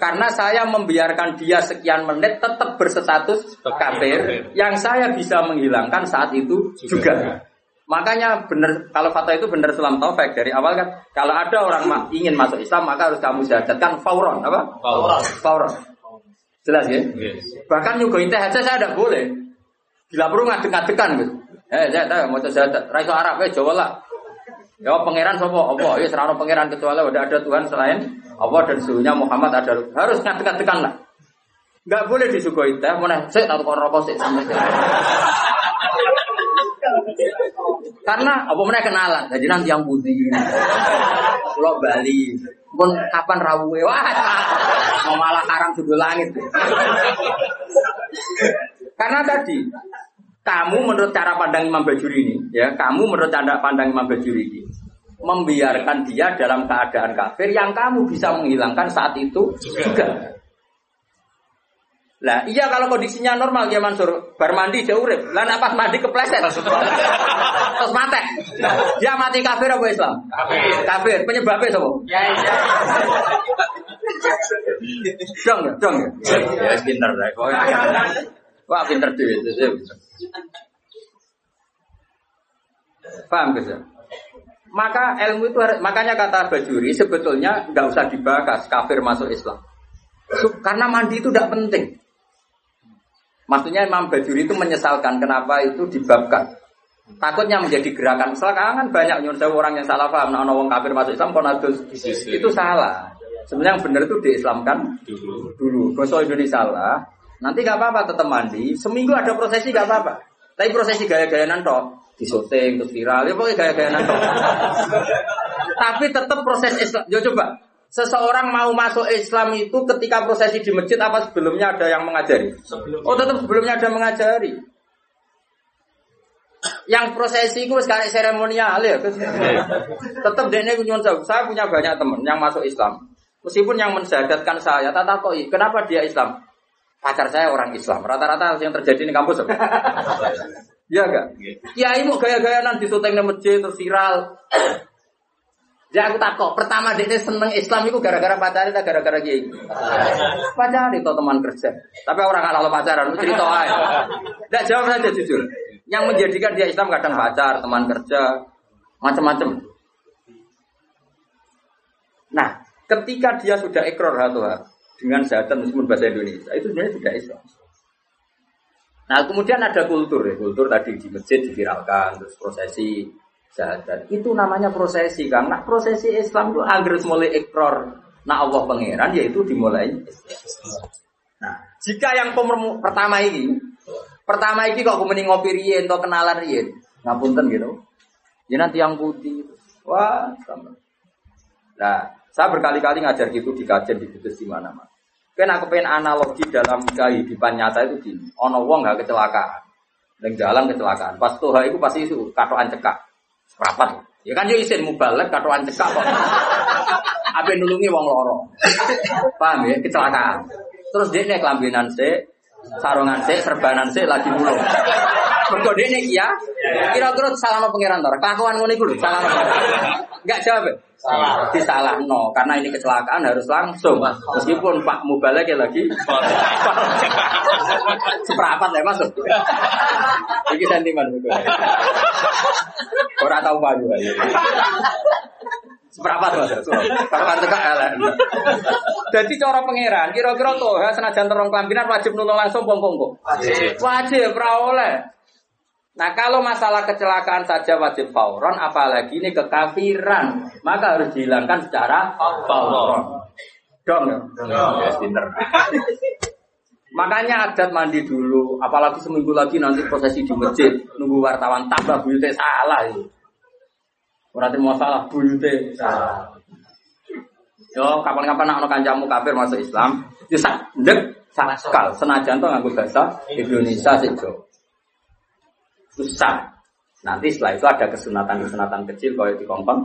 Karena saya membiarkan dia sekian menit tetap berstatus kafir yang saya bisa menghilangkan saat itu juga. Makanya benar kalau fatwa itu benar Islam taufik dari awal kan kalau ada orang ingin masuk Islam maka harus kamu syahadatkan fauron apa? Fauron. Fauron. Jelas ya? Yes. Bahkan nyuguhin teh aja saya tidak boleh. Bila perlu ngadek-ngadekan gitu. Eh, saya tahu mau syahadat. Raiso Arab eh Jawa lah. Ya pangeran sopo apa? Ya serano pangeran kecuali udah ada Tuhan selain Allah dan suhunya Muhammad ada harus ngadek-ngadekan lah. Enggak boleh disuguhi teh, mana saya tahu kok rokok sih Karena apa mana kenalan, jadi nanti yang putih. Pulau Bali, pun kapan rawuhe? Wah, mau malah haram sudut langit. Karena tadi kamu menurut cara pandang Imam Bajuri ini, ya, kamu menurut cara pandang Imam Bajuri ini, membiarkan dia dalam keadaan kafir yang kamu bisa menghilangkan saat itu juga. Lah, iya kalau kondisinya normal ya Mansur, bar mandi dia urip. Lah nek pas mandi kepleset. Terus mati. Dia mati kafir apa Islam? Kafir. Kafir. Penyebabnya sapa? Ya, ya. Dong ya, dong ya. Ya pinter lah. Wah, pinter dhewe. Paham gak Maka ilmu itu makanya kata Bajuri sebetulnya nggak usah dibahas kafir masuk Islam. Karena mandi itu tidak penting. Maksudnya Imam Bajuri itu menyesalkan kenapa itu dibabkan. Takutnya menjadi gerakan. Misalkan kan banyak nyuruh orang yang salah paham. Nah, orang kafir masuk Islam, konadus itu salah. Sebenarnya yang benar itu diislamkan dulu. Dulu. Ini salah, nanti gak apa-apa tetap mandi. Seminggu ada prosesi gak apa-apa. Tapi prosesi gaya-gaya nanto di syuting terus viral, ya pokoknya gaya-gaya nanto. [LAUGHS] Tapi tetap proses Islam. Ya coba, seseorang mau masuk Islam itu ketika prosesi di masjid apa sebelumnya ada yang mengajari? Sebelum. Oh tetap sebelumnya ada mengajari. Yang prosesi itu sekarang seremonial ya. Tetap dene Saya punya banyak teman yang masuk Islam. Meskipun yang mensyahadatkan saya, tata koi, kenapa dia Islam? Pacar saya orang Islam. Rata-rata yang terjadi di kampus? [LAUGHS] Iya enggak? Ya ibu gaya-gaya nanti syuting di masjid terus viral. Ya aku takut. Pertama dia seneng Islam itu gara-gara pacaran atau gara-gara kiai? Pacaran itu teman kerja. Tapi orang kalau pacaran cerita aja. Tidak jawab saja jujur. Yang menjadikan dia Islam kadang pacar, teman kerja, macam-macam. Nah, ketika dia sudah ekor atau dengan syahatan meskipun bahasa Indonesia, itu sebenarnya sudah Islam. Nah, kemudian ada kultur ya, kultur tadi di masjid diviralkan, terus prosesi syahadat. Itu namanya prosesi Kang. Nah, prosesi Islam itu agar mulai ekor nah Allah pangeran yaitu dimulai Nah, jika yang pertama ini pertama ini kok kemudian ngopi rien atau kenalan rien, ngapunten gitu. Ya nanti yang putih. Wah, sama. Nah, saya berkali-kali ngajar gitu di kajian di Kudus di mana-mana. Kan aku pengen analogi dalam kehidupan nyata itu gini. Ono wong gak kecelakaan. Dan jalan kecelakaan. Pas tuh itu pasti itu katoan cekak. Rapat. Ya kan yo isin mubalek katoan cekak kok. Apa nulungi wong loro. Paham ya? Kecelakaan. Terus dia nih kelambinan sih, sarungan sih, serbanan sih lagi mulung. Mergo dene iya. Kira-kira salah no pangeran to. Kelakuan ngono iku lho, salah. Enggak jawab. Salah. Disalah no karena ini kecelakaan harus langsung. Meskipun Pak Mubalek ya lagi seperempat ya masuk. Iki sentimen betul. Ora tahu maju aja. Seberapa tuh mas? Kapan teka elek. Jadi cara pangeran, kira-kira tuh senajan terong kelambinan wajib nulung langsung pom kok. Wajib. Wajib, oleh. Nah kalau masalah kecelakaan saja wajib fauron, apalagi ini kekafiran, maka harus dihilangkan secara fauron. Dong ya? Ya, pinter. Makanya adat mandi dulu, apalagi seminggu lagi nanti prosesi di masjid, nunggu wartawan tambah buyutnya salah itu. Berarti mau salah buyutnya salah. Yo, kapan-kapan nak kancamu kafir masuk Islam, itu sadek sakal senajan tuh nganggo bahasa Indonesia sih susah. Nanti setelah itu ada kesunatan-kesunatan kecil kalau di kompon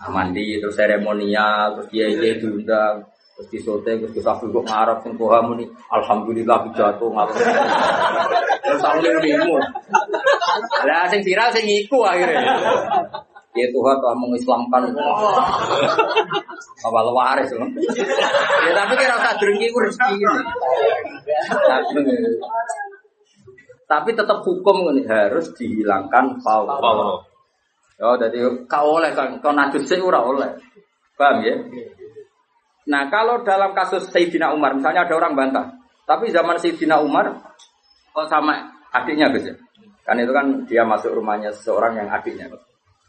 nah, mandi terus seremonial terus dia dia diundang terus disote terus kita kok ngarep sing muni alhamdulillah jatuh ngarep terus aku ngirimu lah sing viral sing iku akhirnya. Ya Tuhan telah mengislamkan. Apa waris Ya tapi kira rasa drengki ku rezeki tapi tetap hukum ini harus dihilangkan faul. Oh, jadi kau oleh kan kau najis sih ora oleh. Paham ya? Nah, kalau dalam kasus Sayyidina Umar, misalnya ada orang bantah, tapi zaman Sayyidina Umar kok sama adiknya gitu ya? Kan itu kan dia masuk rumahnya seseorang yang adiknya.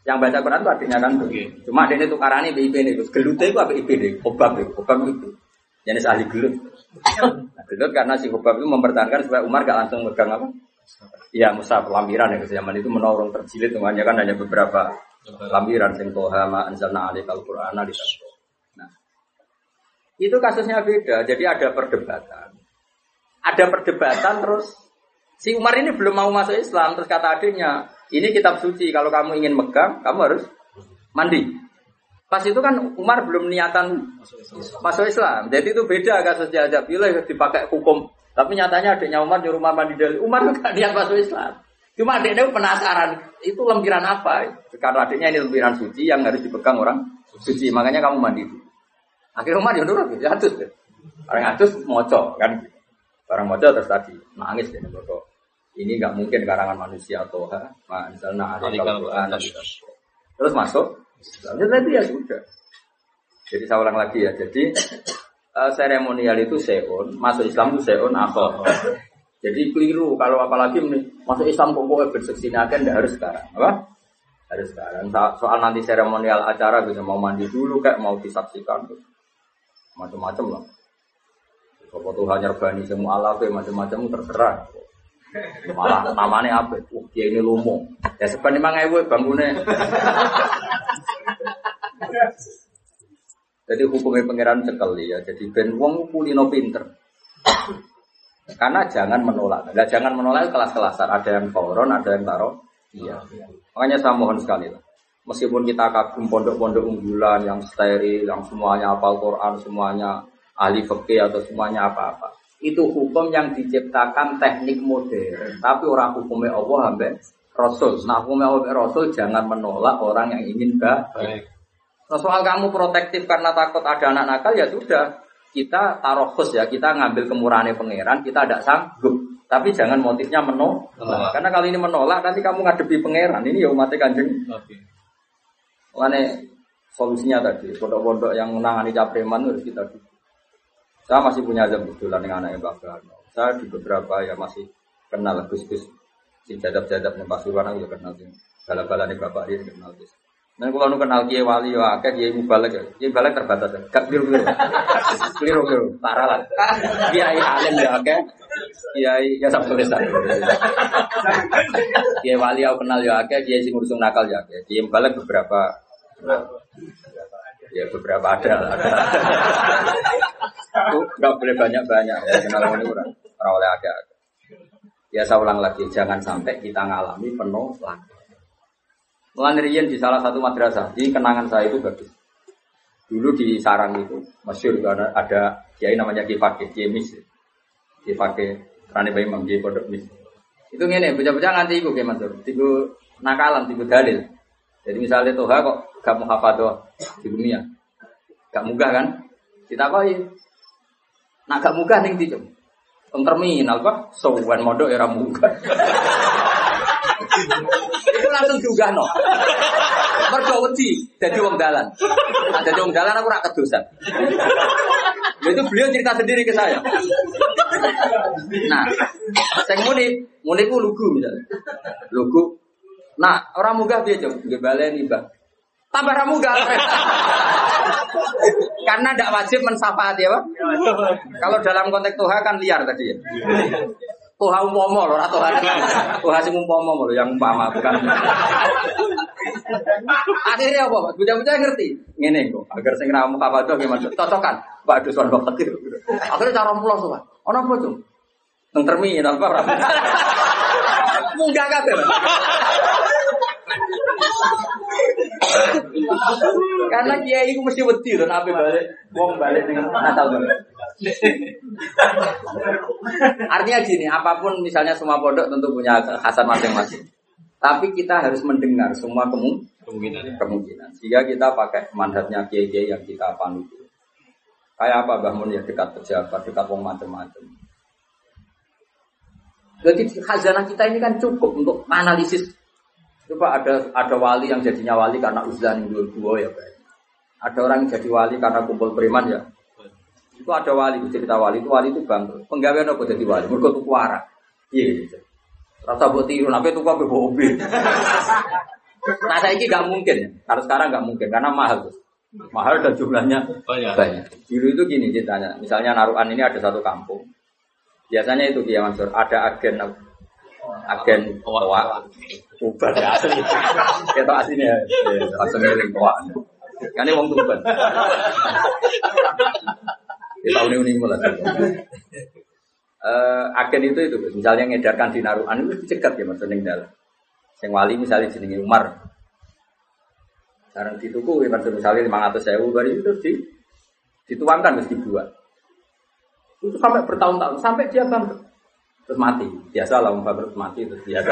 Yang baca Quran itu adiknya kan tuh. Cuma adiknya itu karani BIP nih, Gus. Gelute itu apa IP nih? Obab ya, obab itu. Jenis ahli gelut. [LAUGHS] Nah, gelut karena si obab itu mempertahankan supaya Umar gak langsung megang apa? Ya Musa lampiran ya zaman itu menorong terjilid semuanya kan hanya beberapa lampiran sing toha ma anzalna alikal qur'ana Nah. Itu kasusnya beda. Jadi ada perdebatan. Ada perdebatan terus Si Umar ini belum mau masuk Islam, terus kata adiknya, ini kitab suci, kalau kamu ingin megang, kamu harus mandi. Pas itu kan Umar belum niatan masuk Islam, jadi itu beda kasusnya aja. Bila dipakai hukum, tapi nyatanya adiknya Umar nyuruh Umar mandi dari Umar [LAUGHS] gak niat masuk Islam. Cuma adiknya penasaran, itu lempiran apa? Karena adiknya ini lempiran suci yang harus dipegang orang suci, makanya kamu mandi. Akhirnya Umar ya nurut, ya atus. Orang atus moco kan, orang moco terus tadi nangis deh moco. Ini nggak mungkin karangan manusia atau ha, misalnya ada. Terus masuk, Islamnya tadi ya sudah. Jadi saya ulang lagi ya, jadi uh, seremonial itu seon, masuk Islam itu seon apa? Jadi keliru kalau apalagi masuk Islam kok pokoknya berseksi akan tidak harus sekarang, apa? Harus sekarang. Soal nanti seremonial acara bisa mau mandi dulu kayak mau disaksikan macam-macam lah. Sopo Tuhan nyerbani semua alat macam-macam terserah. Malah namanya apa? Oh, dia ini lumung. Ya sebenarnya memang ewe bangunnya. Jadi hukumnya pangeran sekali ya. Jadi ben wong kulino pinter. Karena jangan menolak. Enggak jangan menolak kelas-kelasan. Ada yang fauron, ada yang taruh. Iya. Makanya saya mohon sekali lah. Meskipun kita kagum pondok-pondok unggulan yang steril, yang semuanya hafal Quran, semuanya ahli fikih atau semuanya apa-apa. Itu hukum yang diciptakan teknik modern. Tapi orang hukumnya Allah sampai Rasul. Nah hukumnya Allah Rasul jangan menolak orang yang ingin baik. Nah, soal kamu protektif karena takut ada anak nakal ya sudah kita taruh khusus ya, kita ngambil kemurahannya pangeran, kita tidak sanggup. Tapi jangan motifnya menolak. Karena kalau ini menolak, nanti kamu ngadepi pangeran. Ini ya umatnya kanjeng. Okay. solusinya tadi, pondok-pondok yang menangani capreman harus kita dukung. Saya masih punya jam kebetulan dengan anaknya Bapak Saya di beberapa ya masih kenal Gus-Gus. Si jadab-jadab nih Pasuruan ya kenal sih. Bala-bala nih Bapak dia kenal Gus. Nah, kalau nu kenal kiai wali ya akeh kiai mubalek ya. Kiai mubalek terbatas ya. Gak biru biru. Biru biru. Parah lah. Kiai alim ya akeh. Kiai ya sab tulis Kiai wali aku kenal ya akeh. Kiai sing ngurusung nakal ya akeh. Kiai mubalek beberapa. Ya beberapa ada. Gak boleh banyak banyak ya kenal ini kurang. Orang oleh akeh. Ya saya ulang lagi, jangan sampai kita ngalami penuh lagi. Mulai di salah satu madrasah, di kenangan saya itu bagus. Dulu di Sarang itu, masyur ada, ada kiai namanya Ki Fakih, Kiai Mis. Ki Fakih, Rani Bayi Kiai Pondok Mis. Itu gini, bocah-bocah nganti iku Kiai Mansur, tiga nakalan, tiga dalil. Jadi misalnya Tuhan kok gak mau hafal di dunia, gak munggah kan? Kita ya? Nak gak munggah nih tiga. terminal kok, sowan modok era munggah. [LAUGHS] itu langsung juga no. Mergo wedi dadi wong dalan. Nah, dadi wong dalan aku ora kedosan. itu beliau cerita sendiri ke saya. Nah, saya muni, muni ku lugu misalnya. Lugu. Nah, orang munggah dia jauh, nggak baleni bang. Tambah ramu gak? Karena tidak wajib mensafati ya, Pak. Kalau dalam konteks Tuhan kan liar tadi ya. Tuha umpama lho, ora tuha. Tuha sing umpama lho, yang umpama bukan. Akhirnya apa, Pak? Bocah-bocah ngerti. Ngene kok, agar sing kapadha gimana? Cocokan. Pak Dusun kok tekir. Akhirnya cara pulau tuh, Pak. Apa tuh? Nang terminal apa? Munggah kabeh. Karena kiai itu mesti wedi loh, nabi balik, wong balik dengan Natal Artinya gini, apa pun misalnya semua pondok tentu punya khasan masing-masing. Tapi kita harus mendengar semua kemungkinan. kemungkinan. Sehingga kita pakai mandatnya kiai-kiai yang kita panut. Kayak apa Mbah Mun ya dekat pejabat, dekat wong macam-macam. Jadi khazanah kita ini kan cukup untuk analisis Coba ada ada wali yang jadinya wali karena uzlan dua dua ya Pak. Ada orang yang jadi wali karena kumpul preman ya. Itu ada wali cerita wali itu wali itu bangkrut. Penggawean apa jadi wali? Mereka tuh kuara. Iya gitu. Rasa buat tiru, tapi tuh kok mobil. Nah saya ini nggak mungkin. Kalau sekarang nggak mungkin karena mahal tuh. Mahal dan jumlahnya banyak. banyak. Dulu itu gini ceritanya. Misalnya naruhan ini ada satu kampung. Biasanya itu dia Mansur. Ada agen agen tua tuban ya asli kita aslinya langsung ngiring tua kan ini wong tuban di tahun ini mulai eh, agen itu itu, misalnya ngedarkan di naruhan itu dicegat ya maksudnya yang dalam. Yang wali misalnya jenenge Umar. Sekarang dituku, ya, maksudnya misalnya lima ratus sewu baru itu di, dituangkan terus dibuat. Itu sampai bertahun-tahun, sampai dia bangkrut. Terus mati. Biasa lah, bangkrut mati terus biasa.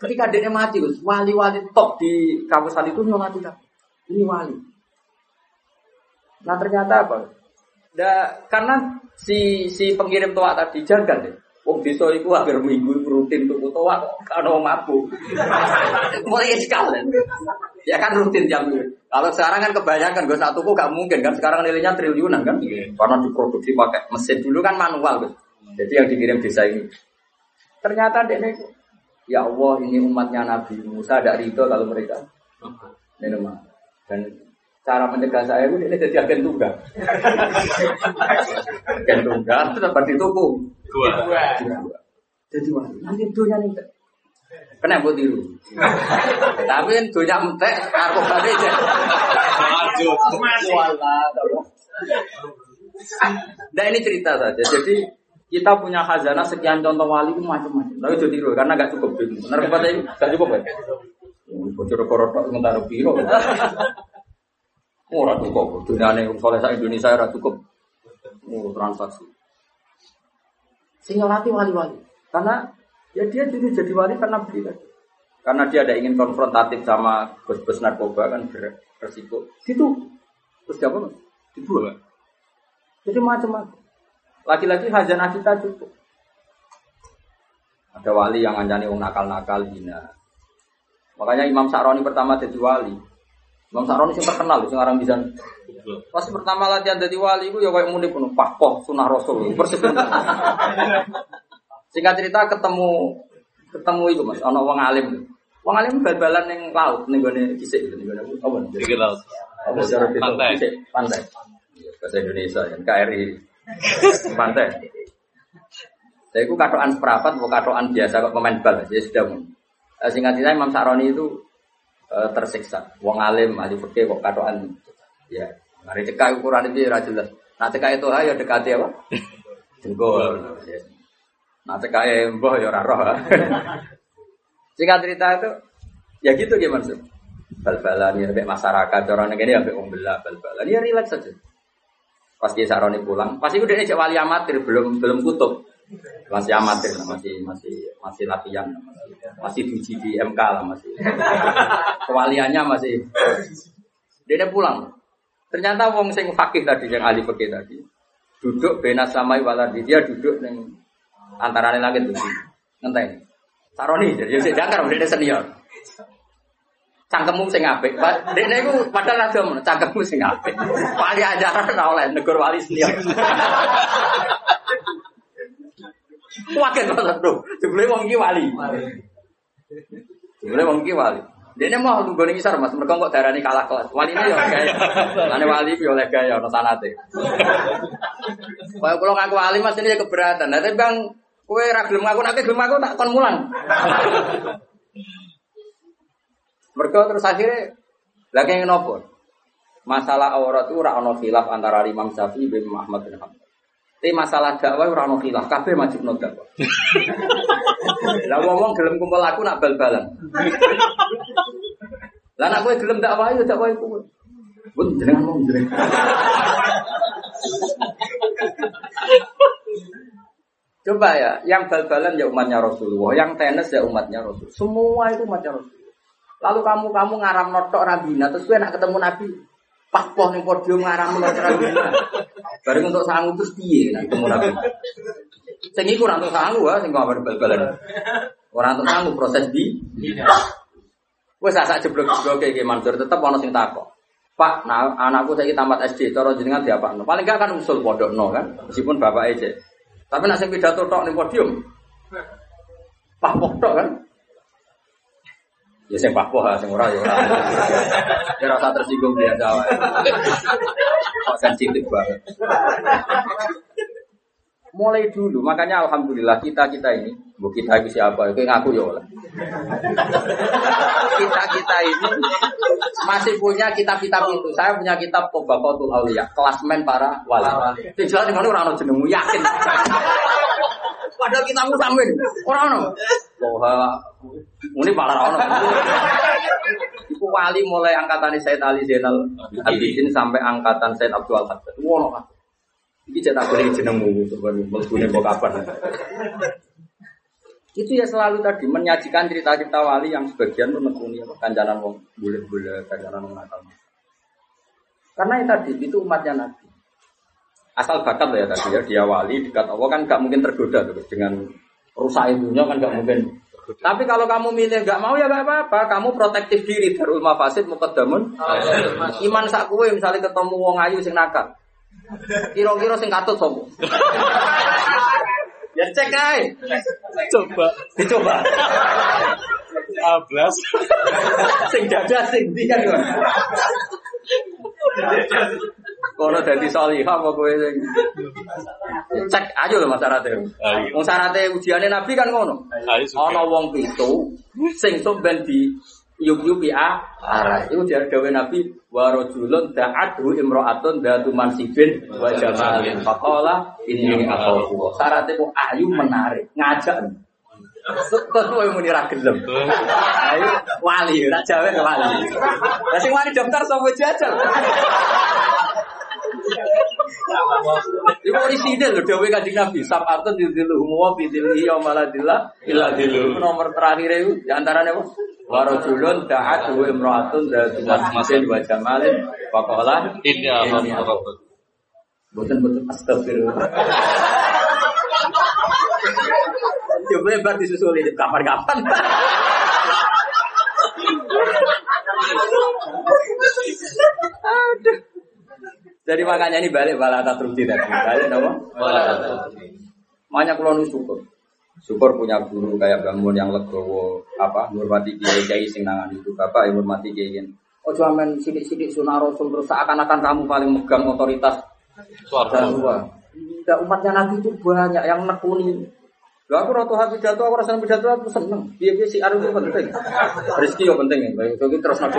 Ketika dia mati, wali-wali top di kawasan itu mati kan. Ini wali. Nah ternyata apa? Da, karena si si pengirim tua tadi jaga deh. Wong desa iku akhir minggu rutin tuku toa wong mabuk. Mulai sekalian. Ya kan rutin jam Kalau sekarang kan kebanyakan gue satu gak mungkin kan sekarang nilainya triliunan kan. Karena diproduksi pakai mesin dulu kan manual Gus. Jadi yang dikirim desa ini. Ternyata dia ya Allah ini umatnya Nabi Musa ada ridho kalau mereka minum. Dan cara mencegah saya itu ini jadi agen tunggal. [LAUGHS] Agen tunggal itu dapat dituku Dua. jadi wah nanti dunia nih kena buat tiru. Tapi kan dunia mentek aku balik aja. Walah, Nah ini cerita saja. Jadi kita punya khazanah sekian contoh wali itu macam-macam. Tapi jadi tiru karena gak cukup. Benar kata ini gak cukup kan? Bocor korot sementara piro. Oh, ora cukup. Dunia ini soleh Indonesia ora cukup. Oh, transaksi. Sehingga latih wali-wali. Karena ya dia dulu jadi wali karena beli tadi. Karena dia ada ingin konfrontatif sama bos-bos narkoba kan beresiko. Gitu. Terus dia apa? Dibuang. Jadi macam-macam. Lagi-lagi hajana kita cukup. Ada wali yang ngancani wong nakal-nakal hina. Makanya Imam Sa'roni pertama jadi wali. Imam Sa'roni sing terkenal sing orang bisa. Pas pertama latihan jadi wali itu ya kayak muni penuh pahpoh sunah rasul persis. Singkat cerita ketemu ketemu itu mas, ono wong alim. Wong alim bal-balan ning laut ning gone kisik ning gone apa? Tiga laut. Apa? Pantai. Pantai. Bahasa Indonesia ya, KRI. Pantai. Saya itu katoan seperempat, bukan katoan biasa kok pemain bal. Ya sudah. Eh, Singkat cerita Imam Sa'roni itu eh, tersiksa. Wong alim, ahli fikih kok katoan. Ya, mari cekak ukuran itu ya jelas. Nah cekak itu ayo dekati apa? Jengkol. Ya. Nah cekak mbah ya ora roh. [LAUGHS] Singkat cerita itu ya gitu gimana sih? Bal-balan ya masyarakat orang sampai wong belah bal-balan ya relax saja. Pas dia Saroni pulang, pasti udah cek wali amatir belum belum kutub. Masih amatir masih masih masih latihan, masih, masih diuji di MK lah masih. Kewaliannya masih. Dia pulang. Ternyata wong sing fakih tadi yang ahli fakih tadi duduk benas samai waladi dia duduk neng antara langit tuh ngenteni. Saroni jadi jangkar dia senior. Cangkemmu sing apik. Dekne iku padahal rada men, cangkemmu sing apik. Wali ajaran ora oleh negur wali senior. Wakil banget bro. Jebule wong iki wali. Jebule wong iki wali. Dene mau lu gone ngisar Mas, mergo kok darani kalah kelas. Wali ini ya gaya. Lane wali ya oleh gaya ono sanate. Kaya kula ngaku wali Mas ini keberatan. Nah, tapi Bang kowe ra gelem ngaku nek gelem ngaku tak kon mulang. Mergo terus akhirnya lagi yang nopo. Masalah aurat itu ora ono khilaf antara Imam Syafi'i bin Muhammad bin Hanbal. Tapi masalah dakwah ora ono khilaf, kabeh wajib no dakwah. [LAUGHS] Lah ngomong gelem kumpul aku nak bal-balan. Lah nak kowe gelem dakwah yo dakwah iku. Bun jenengan mau jenengan. Coba ya, yang bal-balan ya umatnya Rasulullah, yang tenis ya umatnya Rasul. Semua itu umatnya Rasulullah. Lalu kamu kamu ngaram notok rabina, terus gue nak ketemu Nabi, pas poh nih podium ngaram notok rabina. Bareng untuk sanggup terus piye nak ketemu Nabi. Sing iku ora untuk sanggup ya, sing kabar bal-balan. Ora untuk sanggup proses di. Wes sak jeblok-jeblok kayak Mansur tetep ana sing takok. Pak, nah, anakku saya tamat SD, cara jenengan diapakno. Paling gak kan usul pondok no kan, meskipun bapak aja. Tapi nak sing pidato tok ning podium. Pak tok kan. Ya sing pak poh sing ora ya ora. Ya rasa tersinggung biasa wae. Kok sensitif banget. Mulai dulu, makanya alhamdulillah kita kita ini, bu kita itu siapa? Itu ngaku ya oleh. kita kita ini masih punya kitab-kitab itu. Saya punya kitab Tobakotul Aulia, klasmen para wali. Tujuan dengan orang jenengmu yakin. Padahal kita mau sampein orang no. Ini malah orang. Iku wali mulai angkatan Said Ali Zainal Abidin sampai angkatan Said Abdul Haddad. Wono kan. Iki cetak beli jenengmu sebenarnya melbune kok kapan. Itu ya selalu tadi menyajikan cerita-cerita wali yang sebagian menekuni kancanan wong boleh-boleh kancanan wong nakal. Karena itu tadi itu umatnya Nabi. Asal bakat ya tadi ya dia wali dekat Allah kan gak mungkin tergoda tuh dengan rusak dunia kan gak mungkin. Tapi kalau kamu milih gak mau ya gak apa-apa, kamu protektif diri darul mafasid mukaddamun. Iman sak kue misalnya ketemu wong ayu sing nakal. Kira-kira sing katut sopo? [LAUGHS] ya cek ae. Coba. Dicoba. Ablas. sing dada sing ndi kan. Kono dadi salihah apa kowe sing cek aja lho Mas. Ayo. Wong sarate ujiane Nabi kan ngono. Ayo. Ana wong pitu sing sok ben di yub-yubi a arah. Iku jar gawe Nabi wa rajulun da'athu imra'atun datu mansibin wa jamalin. Faqala inni akhafu. Sarate kok ayu menarik, ngajak. Terus kowe muni ra gelem. Ayo wali, ra jawe ke wali. Lah sing wani daftar sapa jajal. Iku orisinil lho dawuh Kanjeng Nabi, sabatun yudhilluhum wa bidilhi yaumaladillah illa dillu. Nomor terakhir itu di antaranya apa? Wa rajulun da'at wa imra'atun dzatu masjidin wa jamalin wa qala Ini apa? Robot. Boten-boten astagfirullah. [LAUGHS] Coba lebar disusuli di kapan-kapan. Aduh. Jadi makanya ini balik balata trukti tadi. Balik apa? Balata. Makanya kalau nu syukur. Syukur punya guru kayak bangun yang legowo apa menghormati kiai kiai sing nangan itu bapak yang menghormati kiai Oh cuma main sidik-sidik sunah rasul terus seakan-akan kamu paling megang otoritas Suara. Tidak umatnya Nabi itu banyak yang nekuni. Lho aku ratu hati pidato, aku rasa pidato aku seneng. Biar biar si Arif itu penting. Rizki yo penting ya. Baik, itu terus nabi.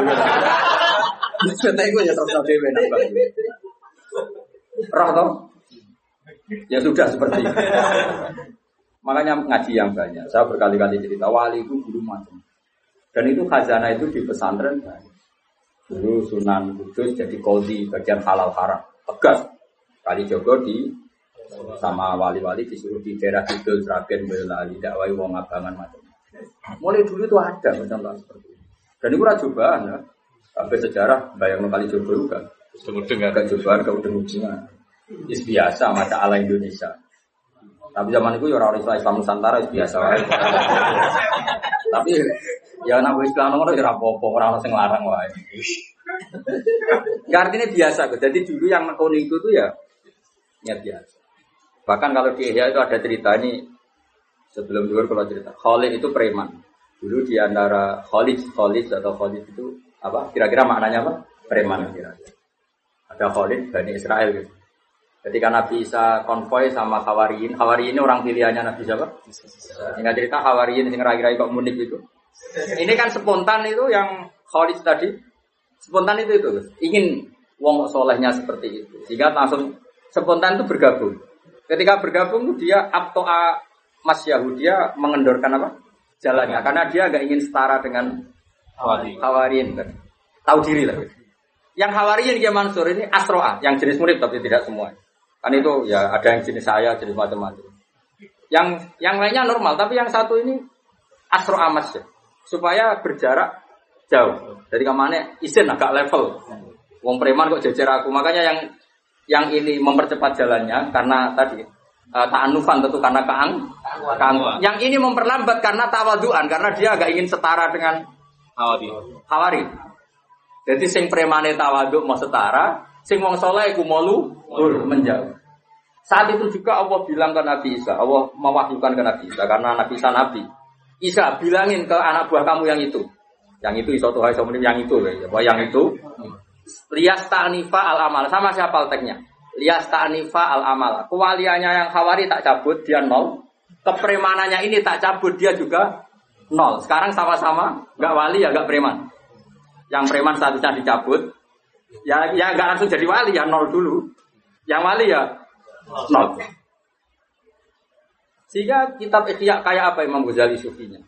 Kita itu ya terus nabi. Roh toh? Ya sudah seperti itu. Makanya ngaji yang banyak. Saya berkali-kali cerita wali itu guru macam. Dan itu khazanah itu di pesantren banyak. Dulu Sunan Kudus jadi kodi bagian halal haram. Tegas. Kali Jogo di sama wali-wali disuruh di daerah Kidul, Sragen, Boyolali, dakwai wong abangan macam. Mulai dulu itu ada macam seperti itu. Dan itu cobaan ya. Sampai sejarah bayang kali Jogo juga. Agak cobaan ke ujung-ujungnya. Is biasa mata ala Indonesia. Tapi zaman itu ya orang Islam Islam Nusantara is biasa. Tapi ya nak wis Islam nomor ya ora apa-apa, ora ono sing larang wae. Enggak artinya biasa kok. Jadi dulu yang nekoni itu tuh ya ya biasa. Bahkan kalau di Ihya itu ada cerita ini sebelum dulu kalau cerita Khalid itu preman. Dulu di antara Khalid, Khalid atau Khalid itu apa? Kira-kira maknanya apa? Preman kira-kira. Ada Khalid Bani Israel gitu. Ketika Nabi Isa konvoy sama Hawariyin, Hawariyin ini orang pilihannya Nabi siapa? Singkat cerita Hawariyin yang rai-rai kok munik itu. Ini kan spontan itu yang Khalid tadi. Spontan itu itu, ingin wong solehnya seperti itu. Sehingga langsung spontan itu bergabung. Ketika bergabung dia Abtoa Mas Yahudi dia mengendorkan apa? Jalannya. Karena dia nggak ingin setara dengan Wali. Hawariyin kan. Tahu diri lah. Yang Hawariyin dia Mansur ini Asroa, yang jenis murid tapi tidak semua. Kan itu ya ada yang jenis saya, jenis macam-macam. Yang yang lainnya normal, tapi yang satu ini Asroa Mas ya. Supaya berjarak jauh. Dari ke mana izin agak level. Wong preman kok jejer aku. Makanya yang yang ini mempercepat jalannya karena tadi uh, ta'anufan tentu karena keang, keang. Yang ini memperlambat karena tawaduan karena dia agak ingin setara dengan Hawadi. Hawari. Jadi sing premane tawaduk mau setara, sing wong soleh iku lur menjauh. Saat itu juga Allah bilang ke Nabi Isa, Allah mewahyukan ke Nabi Isa karena Nabi Isa Nabi. Isa bilangin ke anak buah kamu yang itu. Yang itu iso Tuhan iso yang itu ya. Yang itu lias ta'nifa al amal sama siapa alteknya? liyastanifa al amal. Kewaliannya yang khawari tak cabut dia nol. Kepremanannya ini tak cabut dia juga nol. Sekarang sama-sama nggak wali ya nggak preman. Yang preman statusnya dicabut, ya ya nggak langsung jadi wali ya nol dulu. Yang wali ya nol. Sehingga kitab Ikhya kayak apa Imam Ghazali sufinya.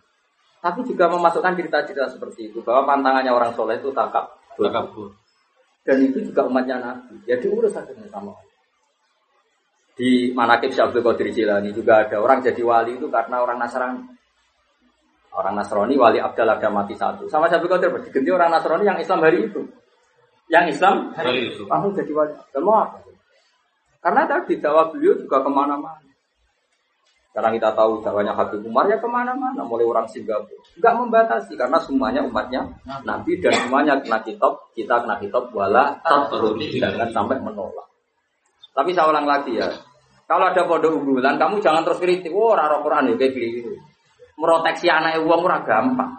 Tapi juga memasukkan cerita-cerita seperti itu bahwa pantangannya orang soleh itu takab Takabur. Dan itu juga umatnya Nabi. Ya diurus aja sama. Di Manakib Syabdul Qadir Jilani juga ada orang jadi wali itu karena orang Nasrani. Orang Nasrani wali Abdal ada mati satu. Sama Syabdul Qadir diganti orang Nasrani yang Islam hari itu. Yang Islam Hari itu. langsung jadi wali. Dan mau apa? Karena tadi dakwah beliau juga ke mana-mana. Sekarang kita tahu dakwahnya Habib Umar ya ke mana-mana, mulai orang Singapura. Enggak membatasi karena semuanya umatnya Nabi dan semuanya kena kitab, kita kena kitab wala jangan sampai menolak. Tapi saya ulang lagi ya, kalau ada pondok unggulan, kamu jangan terus kritik, wah oh, Quran ya kayak gini. Meroteksi anak uang murah gampang.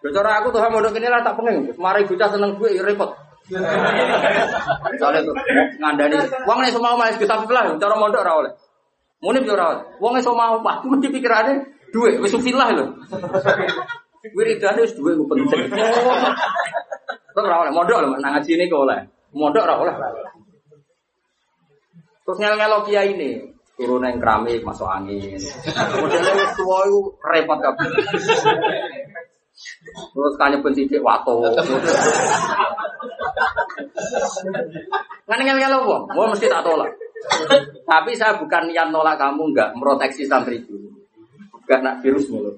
Ya, cara aku tuh mondok ini lah tak pengen, mari bocah seneng gue ya repot. Soalnya tuh ngandani, uang nih semua mau bisa lah, cara mondok ora Muni yo ora. Wong iso mau waktu mesti pikirane duit wis filah lho. Wiridane wis duit ku penting. Kok ora oleh mondok lho nang ngaji ini kok oleh. Mondok ora oleh. Terus ngel-ngelo kiai ini turun yang keramik masuk angin. Modelnya wis tuwa iku repot kabeh. Terus kanya pensidik wato. Kan ngel-ngelo wong, wong mesti tak tolak. Tapi saya bukan niat nolak kamu enggak meroteksi santri itu. Nak virus mulu.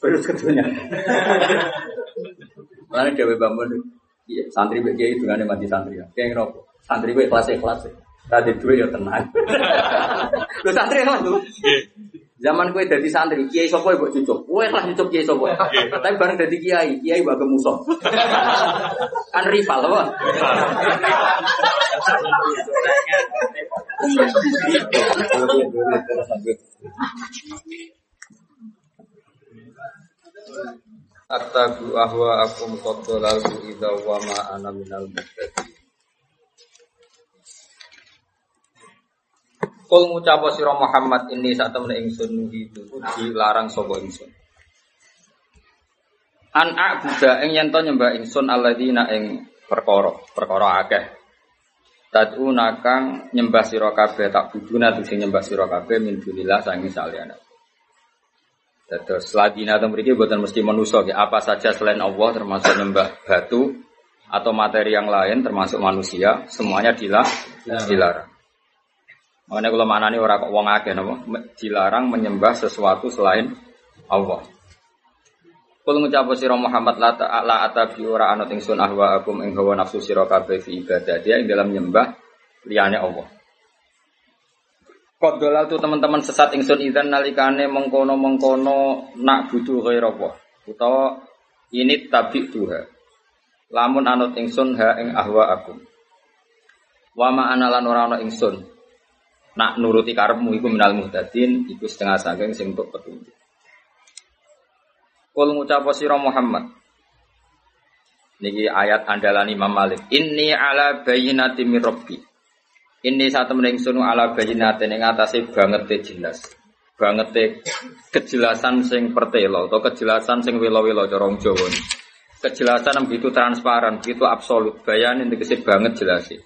Virus ketunya. Mana dewe bambun Iya, santri mbek kiai dungane mati santri. Kayak ngono. Santri gue kelas kelas. Tadi duwe ya tenang. [LAUGHS] Lu santri kan tuh. Zaman gue dari santri, kiai sopo ibu cucuk. Gue lah cucuk kiai sopo. Tapi bareng dari kiai, kiai bagai musuh. Kan rival apa? Attabu ahwa akum qaddalalu idza wa ma ana minal muhtadin. Kul ngucapa sira Muhammad ini sak temene ingsun nuhi itu dilarang sapa ingsun. An a'buda ing yen to nyembah ingsun alladzina ing perkara, perkara akeh. Tad'una kang nyembah sira kabeh tak buduna sing nyembah sira kabeh min dunillah sangi saliyane. Terus ladina atau mriki buatan mesti manusia apa saja selain Allah termasuk nyembah batu atau materi yang lain termasuk manusia semuanya dilah dilarang. Makanya kalau mana nih orang kok wong akeh napa dilarang menyembah sesuatu selain Allah. Kul ngucap sira Muhammad la ta'ala atabi ora anut ingsun ahwa akum ing hawa nafsu sira kabeh fi ibadah dia ing dalam nyembah liyane Allah. Kodolal tuh teman-teman sesat ingsun idan nalikane mengkono mengkono nak butuh ghairallah utawa ini tabi tuha. Lamun anut ingsun ha ing ahwa akum. Wa ma analan ora ana ingsun nak nuruti karepmu iku minal muhtadin iku setengah saking sing untuk petunjuk. Kul ngucap sira Muhammad. Niki ayat andalan Imam Malik. Inni ala bayyinati mir rabbi. Ini saat temen sunu ala bayinate ning atase banget jelas. Banget kejelasan sing pertelo atau kejelasan sing welo-welo cara Jawa. Kejelasan begitu transparan, begitu absolut. Bayanin tegese banget jelas sih.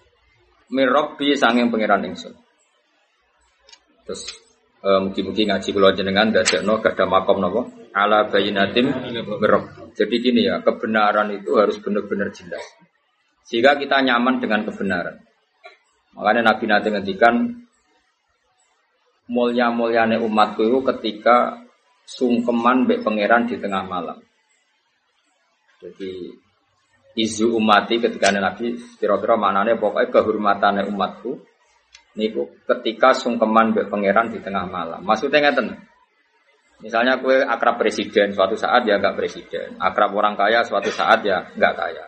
Mirrobi sanging pangeran ingsun. Terus e, mugi-mugi ngaji kula jenengan dadekno gada makom napa? Ala bayinatim mirrob. Jadi gini ya, kebenaran itu harus benar-benar jelas. Sehingga kita nyaman dengan kebenaran. Makanya Nabi nanti ngendikan mulia mulyane umatku itu ketika sungkeman mbek pangeran di tengah malam. Jadi izu umati ketika Nabi kira-kira maknanya pokoknya kehormatannya umatku niku ketika sungkeman mbek pangeran di tengah malam. Maksudnya ngeten. Misalnya kue akrab presiden, suatu saat ya enggak presiden. Akrab orang kaya, suatu saat ya enggak kaya.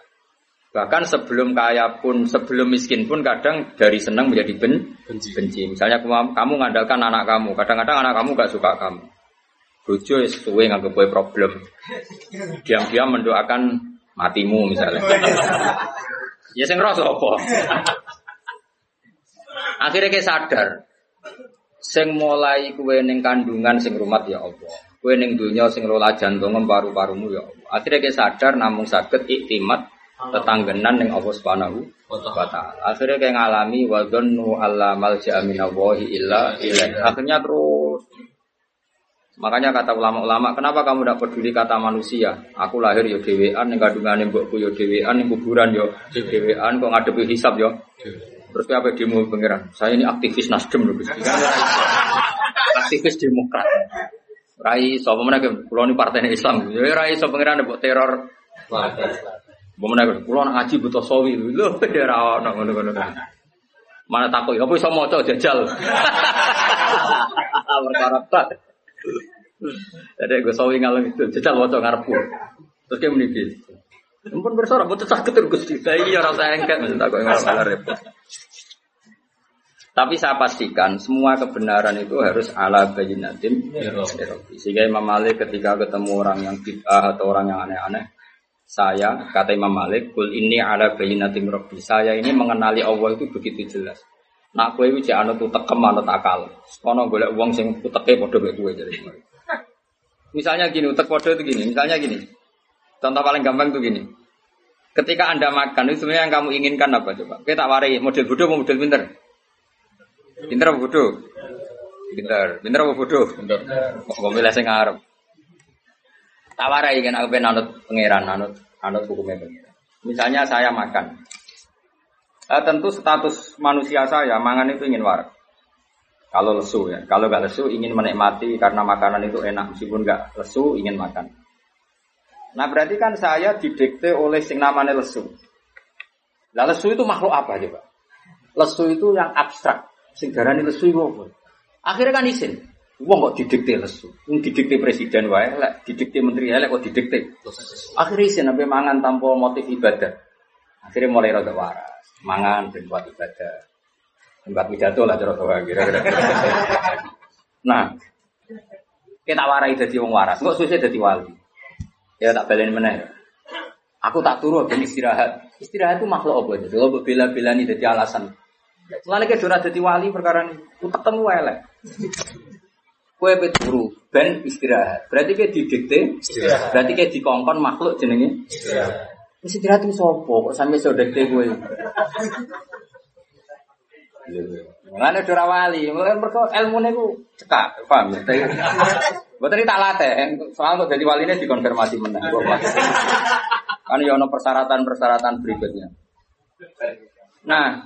Bahkan sebelum kaya pun, sebelum miskin pun kadang dari senang menjadi ben, benci. benci. Misalnya kamu, ngandalkan anak kamu, kadang-kadang anak kamu gak suka kamu. Bojo suwe nganggep boy problem. Diam-diam mendoakan matimu misalnya. [LAUGHS] ya sing rasa apa? Akhirnya kayak sadar, sing mulai kue ning kandungan sing rumat ya Allah. Kue ning dunia sing rola jantung paru-parumu ya Allah. Akhirnya kayak sadar namun sakit iktimat tetanggenan ning Allah Subhanahu wa taala. Akhirnya kayak ngalami wa dhannu alla malja'a minallahi illa ilaih. Akhirnya terus Makanya kata ulama-ulama, kenapa kamu tidak peduli kata manusia? Aku lahir yo dewean, ning kandungane mbokku yo dewean, ning kuburan yo dewean, kok ngadepi hisab yo. Terus apa demo pangeran? Saya ini aktivis Nasdem loh. Kan aktivis Demokrat. Rai sapa meneh kula ini partai Islam. Ya rai sapa pangeran mbok teror. Kula nak ngaji butuh sawi lho, ora ono ngono-ngono. Mana takut, apa iso maca jajal. [LAUGHS] Perkara tak. Jadi gue sawi ngalem itu, jajal waca ngarepku. Terus dia. Ampun bersorak, betul sakit terus Gusti. Iya rasa maksud aku ngarep repot. Tapi saya pastikan semua kebenaran itu harus ala bayinatin Sehingga Imam Malik ketika ketemu orang yang bid'ah atau orang yang aneh-aneh, saya kata Imam Malik, kul ini ala bayinatin Rabbi. Saya ini mengenali Allah itu begitu jelas. Nak kowe iki anu tuh tekem anu takal. Kono golek wong sing uteke padha mek kowe jadi. Misalnya gini, utek padha itu gini. Misalnya gini. Contoh paling gampang tuh gini. Ketika Anda makan itu sebenarnya yang kamu inginkan apa coba? Kita tak warai model bodoh model pinter? Pinter apa bodoh? Pinter. Pinter apa bodoh? Pinter. Kok milih sing ngarep. Tak warai kan aku pengen anut pangeran, anut anut hukumnya pangeran. Misalnya saya makan. Eh, tentu status manusia saya mangan itu ingin warak. Kalau lesu ya, kalau nggak lesu ingin menikmati karena makanan itu enak meskipun nggak lesu ingin makan. Nah berarti kan saya didikte oleh sing namanya lesu. Lah lesu itu makhluk apa coba? Lesu itu yang abstrak. Sing darani lesu itu apa? Akhirnya kan isin. Wong kok didikte lesu. Wong didikte presiden wae, lek didikte menteri lek kok didikte. Akhirnya isin sampai mangan tanpa motif ibadah. Akhirnya mulai rada waras. Mangan ben buat ibadah. Tempat pidato lah cara kira-kira. [LAUGHS] Nah, kita warai jadi wong waras, nggak susah jadi wali. Ya tak belain mana Aku tak turu ben istirahat. Istirahat itu makhluk apa itu? Kalau bela-bela ini jadi alasan. Mulane ke jadi wali perkara ini. Utek temu elek. Kue turu ben istirahat. Berarti kayak didikte, berarti kayak dikongkon makhluk jenenge. Istirahat. Istirahat itu sopo kok sampai sodekte gue. Mulane ora wali, mergo ilmune ku cekak, paham ya? Ini tak latih, soal untuk jadi wali ini dikonfirmasi menang. Kan ya persyaratan-persyaratan berikutnya. Nah,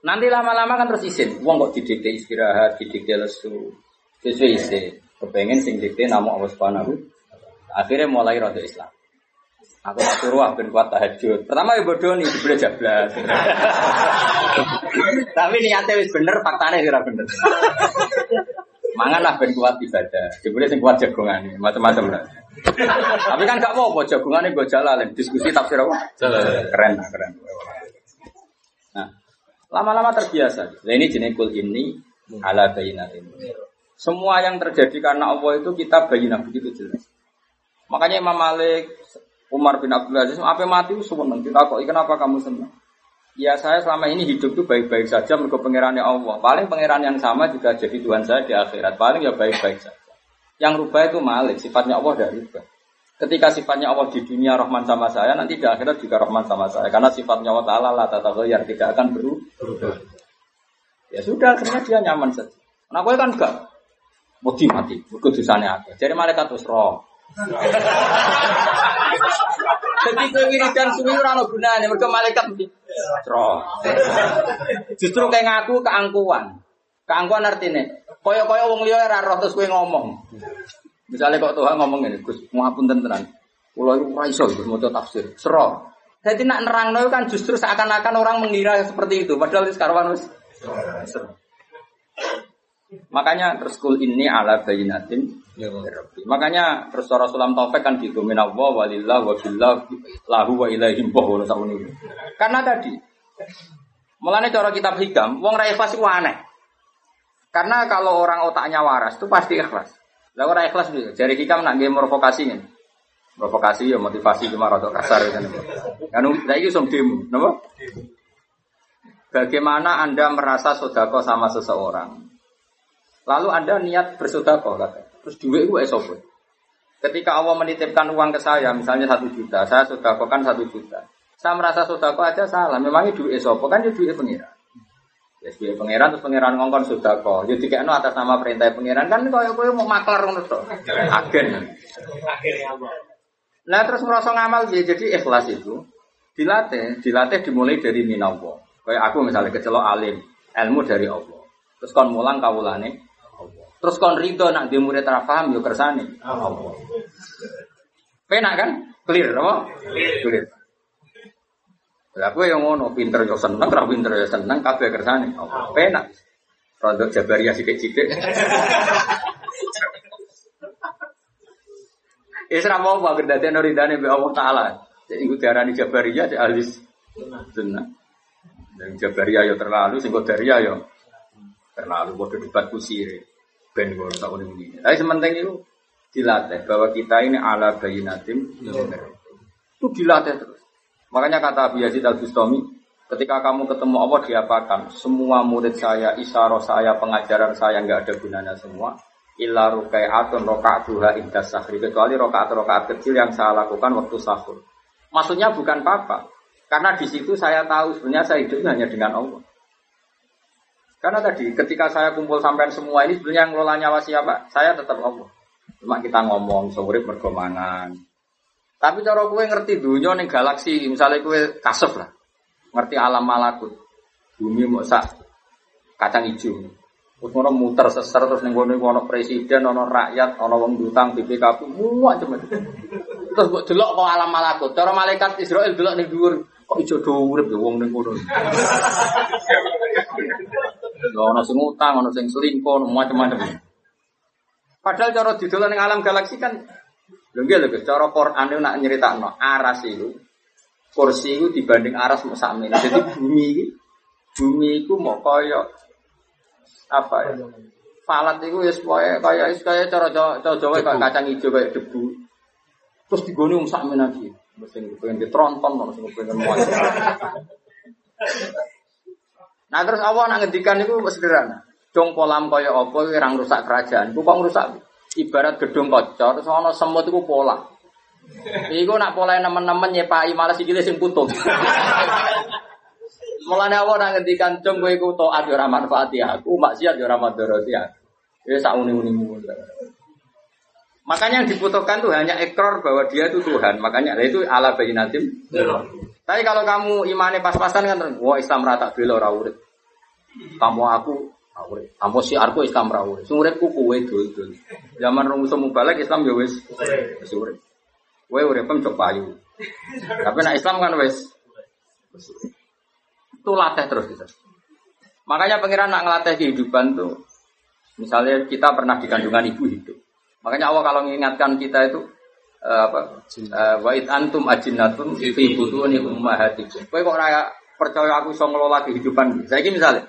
nanti lama-lama kan terus izin. Wong kok didikte istirahat, didikte lesu, sesuai isi. Kepengen sing dikte nama Allah Subhanahu. Akhirnya mulai rada Islam. Aku suruh ah ben kuat tahajud. Pertama ya bodoh nih dibeli jablas. [LAUGHS] Tapi niatnya wis bener, faktanya kira bener. Mangan lah ben kuat ibadah. Dibeli sing kuat jagongan macam-macam lah. Tapi kan gak mau apa jagongan gue jalan diskusi tafsir apa? Keren lah, keren. Nah, lama-lama terbiasa. Nah, ini jenis kul ini ala bayinat ini. Semua yang terjadi karena Allah itu kita bayinah begitu jelas. Makanya Imam Malik Umar bin Abdul Aziz, apa mati itu seneng. Kita kok kenapa kamu senang? Ya saya selama ini hidup tuh baik-baik saja menurut pangerannya Allah. Paling pangeran yang sama juga jadi Tuhan saya di akhirat. Paling ya baik-baik saja. Yang rubah itu Malik, sifatnya Allah tidak rubah. Ketika sifatnya Allah di dunia Rahman sama saya, nanti di akhirat juga Rahman sama saya. Karena sifatnya Allah Ta'ala lah tata yang tidak akan berubah. Ya sudah, akhirnya dia nyaman saja. Nah, gue kan enggak. Mati mati, kedusannya apa? Jadi malaikat terus roh. Jadi kowe wiridan suwi ora ono gunane mergo malaikat mesti cro. Justru kayak ngaku keangkuhan. Keangkuhan artinya kaya-kaya wong liya ora roh terus kowe ngomong. Misalnya kok Tuhan ngomong ini, Gus, ngapunten tenan. Kula iku ora iso Gus maca tafsir. Sero. Jadi nak nerangno kan justru seakan-akan orang mengira seperti itu, padahal sekarang wis Makanya terus kul ini ala bayinatin Makanya terus Rasulullah Taufik kan gitu minallah walillah wa billah lahu wa ilaihim boh Karena tadi Mulanya cara kitab hikam, wong ra ikhlas itu aneh. Karena kalau orang otaknya waras itu pasti ikhlas. Lah ora ikhlas juga. Jari hikam nak nggih provokasi nih. Provokasi ya motivasi cuma rada kasar kan. Kan lha iki som demo, napa? Bagaimana Anda merasa sodako sama seseorang? Lalu Anda niat bersodako, kata. Terus duit itu esopo. Ketika Allah menitipkan uang ke saya, misalnya satu juta, saya sodako kan satu juta. Saya merasa sodako aja salah. Memangnya duit esopo kan ya duit pengiran. Ya duit pengiran terus pengiran ngongkon sodako. Jadi kayak atas nama perintah pengiran kan kau kau mau maklar ngono tuh. Agen. Nah terus merasa ngamal ya jadi ikhlas itu dilatih, dilatih dimulai dari minawo. Kayak aku misalnya kecelok alim, ilmu dari Allah. Terus kon mulang kawulane Terus kon ridho nak di murid ra paham yo kersane. Allah. Penak kan? Clear apa? Clear. Lah kowe yang ngono pinter yo seneng, ra pinter yo seneng kabeh kersane. Penak. Rodok Jabariyah sithik-sithik. Isra mau apa dadi ridane be Allah taala. Jadi iku diarani Jabariyah di ahli sunnah. Dan Jabariyah yo terlalu sing Qadariyah yo terlalu bodoh debat kusire ben tak udah begini. Tapi sementing itu dilatih bahwa kita ini ala bayi natim itu dilatih terus. Makanya kata Abu Yazid Al Bustami, ketika kamu ketemu Allah diapakan? Semua murid saya, isyaroh saya, pengajaran saya nggak ada gunanya semua. Illa rukaatun rokaatuha indah sahri kecuali rokaat rokaat kecil yang saya lakukan waktu sahur. Maksudnya bukan apa-apa, karena di situ saya tahu sebenarnya saya hidup hanya dengan Allah. Karena tadi ketika saya kumpul sampai semua ini sebenarnya ngelola nyawa siapa? Saya tetap Allah. Cuma kita ngomong sore bergomangan. Tapi cara kue ngerti dunia nih galaksi, misalnya kue kasuf lah, ngerti alam malakut, bumi mau sak kacang hijau. Terus ngono muter seser terus nih ngono ngono presiden, ngono rakyat, ngono wong dutang, BPKP, semua cuma. Terus buat delok kok alam malakut. Cara malaikat Israel delok nih dhuwur, kok ijo urip ya wong ning. Ono sing utang, ono sing selingkuh, macam-macam. Padahal cara didolan ning alam galaksi kan lho nggih lho cara Quran itu nak nyeritakno aras itu kursi itu dibanding aras mau sakmene. Jadi bumi ini bumi itu mau kaya apa ya? Falat itu ya supaya kaya kaya cara Jawa Jawa kacang hijau kayak debu. Terus digoni wong sakmene lagi. Mesti pengen ditronton, mesti pengen muat. [LAUGHS] Nah terus Allah nak ngendikan itu sederhana. Dong polam kaya apa orang rusak kerajaan. Ku kok rusak ibarat gedung kocor ana semut iku pola. Iku nak pola nemen-nemen nyepai malah sikile sing putus. [LAUGHS] Mulane Allah nak ngendikan dong kowe iku taat ora manfaati aku, maksiat yo ora madharati aku. Ya sak uni-unimu. Makanya yang dibutuhkan tuh hanya ekor bahwa dia itu Tuhan. Makanya itu ala bayinatim. Tapi kalau kamu imannya pas-pasan kan, wah Islam rata bela ora urip. Kamu aku urip. Kamu si aku Islam ora urip. Ku kowe dul Zaman rumus balik Islam ya wis wis urip. Kowe urip pem payu. Tapi nak Islam kan wis itu latih terus kita. Makanya pengiran nak ngelatih kehidupan tuh, misalnya kita pernah di kandungan ibu hidup. Makanya Allah kalau mengingatkan kita itu apa? Uh, wa antum ajinnatun fi butuni ummahatikum. Kowe kok raya percaya aku iso ngelola kehidupan. Saya ini misalnya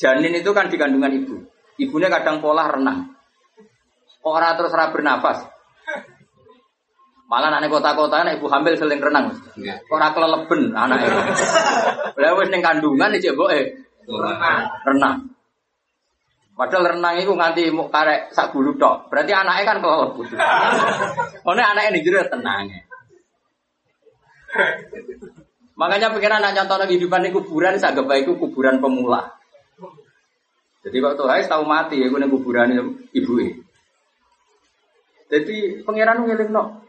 janin itu kan di kandungan ibu. Ibunya kadang pola renang. Orang terus ora bernafas. Malah anak kota-kota anak ibu hamil sering renang. Ora keleleben anak itu. [LAUGHS] Lah wis ning kandungan iki eh renang. Padahal renang itu nganti mau karek sak bulu tok. Berarti anaknya kan kalau butuh. Oh, anaknya nih jadi tenang. Makanya pengen anak contoh lagi kehidupan di kuburan, saya gak baik kuburan pemula. Jadi waktu Hai tahu mati ya, gue kuburan ibu ini. Jadi pangeran ngiling no.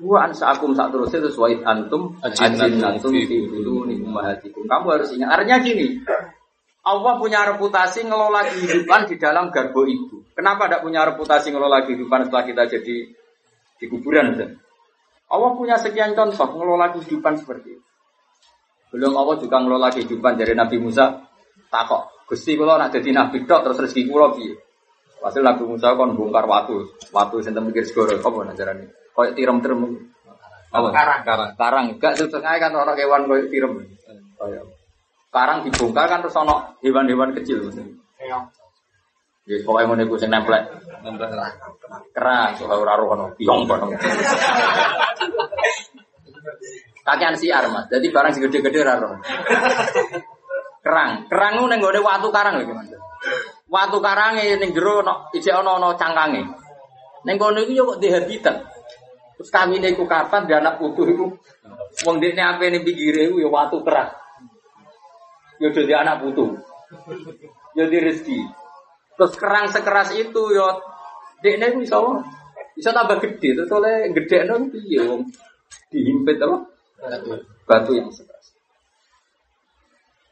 Akum saat terus itu sesuai antum ajin antum di dulu nih Kamu harus ingat. Artinya gini, Allah punya reputasi ngelola kehidupan di dalam garbo ibu. Kenapa tidak punya reputasi ngelola kehidupan setelah kita jadi di kuburan? Allah punya sekian contoh ngelola kehidupan seperti itu. Belum Allah juga ngelola kehidupan dari Nabi Musa. Takok, Gusti kalau nak jadi Nabi tok terus rezeki kula piye? Hasil Nabi Musa kon bongkar watu, watu sing mikir segoro apa najarane? Kayak tiram-tiram. Apa? Karang. Karang. Karang. Gak setengah kan orang kewan kayak tiram. Kayak Karang dibongkar kan terus ono hewan-hewan kecil maksudnya. Iya. Ya pokoknya ngono iku sing nempel. Nempel keras ora ora ono piong kono. Kakean siar Mas. Jadi barang sing gede-gede ora kerang. Kerang itu neng gone watu karang lho gimana? Watu karange ning jero no, ijek ana ana cangkange. Ning kono iku yo kok di habitat. Terus kami iku kapan dia anak putu iku wong dekne ape ning pinggire iku yo watu kerang. Yo dadi anak putu. Yo di rezeki. Terus kerang sekeras itu yo dekne iku iso bisa tambah gede terus oleh gede piye wong dihimpit apa? Batu yang sekeras.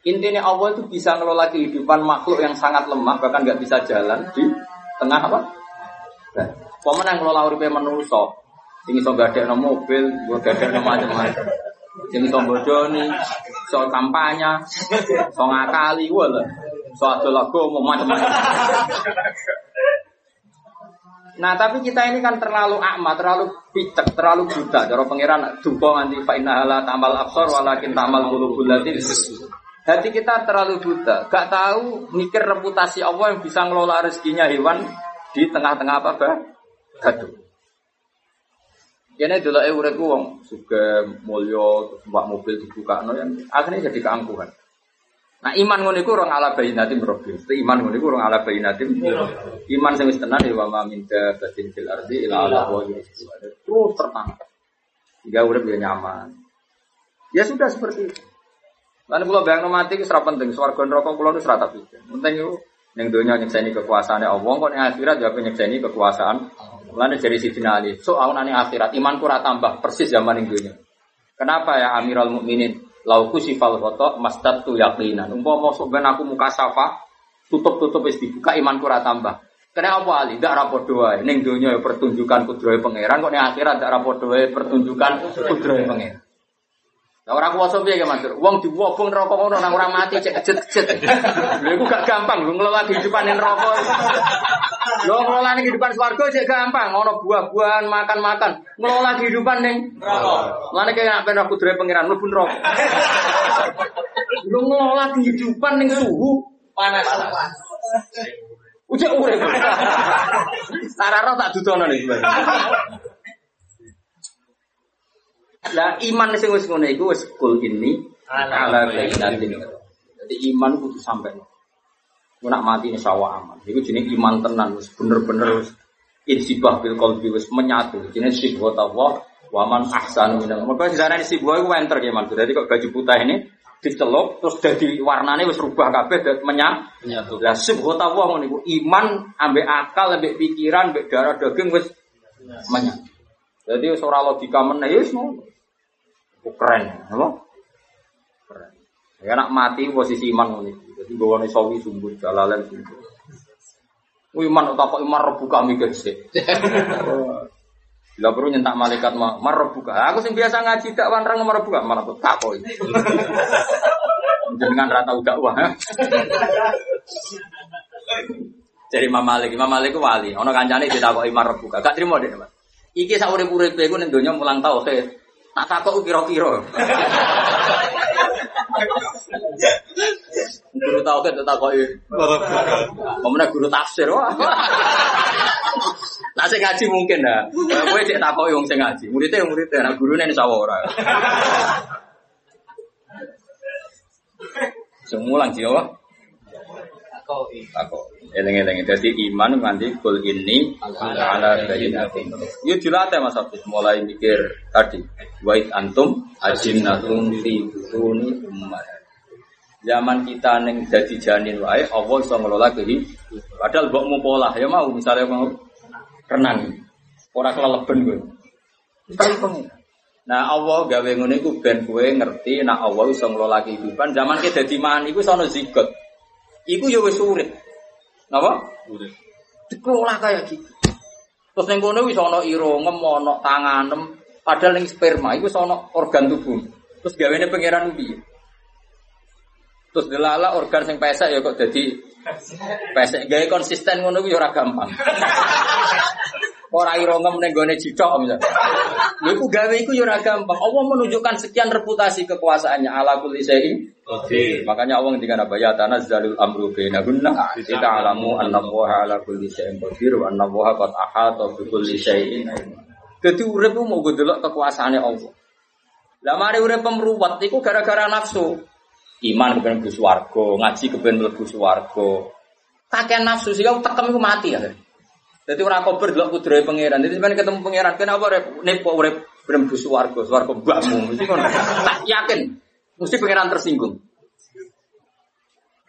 Intinya Allah itu bisa ngelola kehidupan makhluk yang sangat lemah bahkan nggak bisa jalan di tengah apa? Pemenang ngelola uripe manusa. Sing iso gadekno mobil, gua gadekno macam-macam. Sing iso bojoni, iso kampanye, iso ngakali wala. So adol agama macam-macam. Nah tapi kita ini kan terlalu akma, terlalu picek, terlalu buta. Cara pangeran dupa nganti fa inna la tamal absar walakin tamal qulubul lati Hati kita terlalu buta, gak tahu mikir reputasi Allah yang bisa ngelola rezekinya hewan di tengah-tengah apa bah? Gaduh. Kene delok e uripku wong suka mulya mbak mobil dibuka no yang akhirnya jadi keangkuhan. Nah iman ngono iku orang ala bayinatim rabbi. Iman ngono iku orang ala bayinatim. Iman sing wis tenan ya wa ma min dabatin fil ardi ila ala wa Terus tertang. Hingga urip ya nyaman. Ya sudah seperti itu. Lan kula bayangno mati wis ora penting, swarga neraka kula wis ora tak pikir. Penting iku ning donya nyekseni kekuasaane Allah, kok ning akhirat ya nyekseni kekuasaan. Lan dari Ali, so ana ning akhirat imanku ora tambah persis zaman ning. Kenapa ya Amirul Mukminin? Lauku sifal masdatu yakinan. Umpama sok ben aku muka safa, tutup-tutup wis dibuka imanku ora tambah. Kena apa ali? Ndak rapor doa. Ning donya ya pertunjukan kudrohe pangeran, kok ning akhirat ndak rapor doa pertunjukan kudrohe pangeran. Lah ora kuwasa piye ya Mansur? Wong diwobong neraka ngono nang ora mati cek kejet-kejet. Lha iku gak gampang lho ngelola kehidupan neraka. Lho ngelola kehidupan swarga cek gampang, ono buah-buahan, makan-makan. Ngelola kehidupan ning neraka. Lane kaya nek ben aku dhewe pangeran mlebu neraka. Lho ngelola kehidupan ning suhu panas. Ujek urip. Sarara tak dudono nih. Lah iman sing wis ngono iku wis kul ini ala bainatin. Jadi iman kudu sampai. Ku nak mati insyaallah aman. Iku jenenge iman tenan wis bener-bener wis insibah bil qalbi wis menyatu. Jenenge sibhat Allah wa man ahsanu minal. Maka sejarah sibah iku enter ya man. Jadi kok baju putih ini dicelup terus jadi warnane wis rubah kabeh dadi menyatu. Lah sibhat Allah ngono iku iman ambek akal ambek pikiran ambek darah daging wis menyatu. Jadi ora logika meneh wis ngono. Keren, apa? Keren. Ya nak mati posisi iman iki. Jadi gawane sawi sumber jalalan sumber. Ku iman utawa kok iman rebuka mikir sih. Bila perlu nyentak malaikat mah marbuka. Aku sing biasa ngaji tak wanrang marbuka mana tuh takoi. Jangan rata udah wah. Jadi Imam Malik, Imam Malik ku wali. Ono kancane ditakoki marbuka. Gak trimo deh, Mas. Iki sak urip-uripe iku ning donya mulang tauhid. Tak takok kira-kira. Guru tauhid tak takoki. Pemene guru tafsir wah. Lah sing ngaji mungkin dah. Kowe cek takoki wong sing ngaji. Muridnya muridnya, nah gurune ini sawah ora. Semulang Jawa. Takok. Eleng-eleng jadi iman nganti kul ini ala bayyinatin. Yo dilatih Mas Hafiz mulai mikir tadi. Wait antum ajinnatun fi butuni ummat. Zaman kita neng jadi janin wae Allah iso ngelola kehidupan. Padahal mbokmu pola ya mau misalnya mau renang. Ora keleleben kowe. Tapi pengen. Nah Allah gawe ngono iku ben kowe ngerti nek Allah iso ngelola kehidupan. Zaman kita dadi man iku sono zigot. Iku ya wis urip. Napa? Urip. Dikelola kayak gitu. Terus ning kono wis ana irungem, ana tanganem, padahal ning sperma iku ana organ tubuh. Terus gawene pangeran piye? Terus delala organ sing pesek ya kok dadi pesek. Gawe konsisten ngono ku ya ora gampang. [LAUGHS] Ora irungem ning gone cicok misalnya. Lha iku gawe iku ya ora gampang. Allah menunjukkan sekian reputasi kekuasaannya ala kulli syai'in. Makanya Allah ngendikan apa ya tanazzalul amru bainahunna kita alamu anna Allah ala kulli syai'in qadir wa anna Allah qad ahata bi kulli syai'in ilma. Dadi urip mau delok kekuasaane Allah. Lah mari urip pemruwat iku gara-gara nafsu. Iman kepen mlebu swarga, ngaji kepen mlebu swarga. Kakean nafsu sih kau tekem iku mati ya. Jadi orang kober delok kudrohe pangeran. Jadi sampeyan ketemu pangeran, kenapa rep nepo urip mlebu swarga, swarga mbahmu. Mesti ngono. Tak yakin mesti pangeran tersinggung.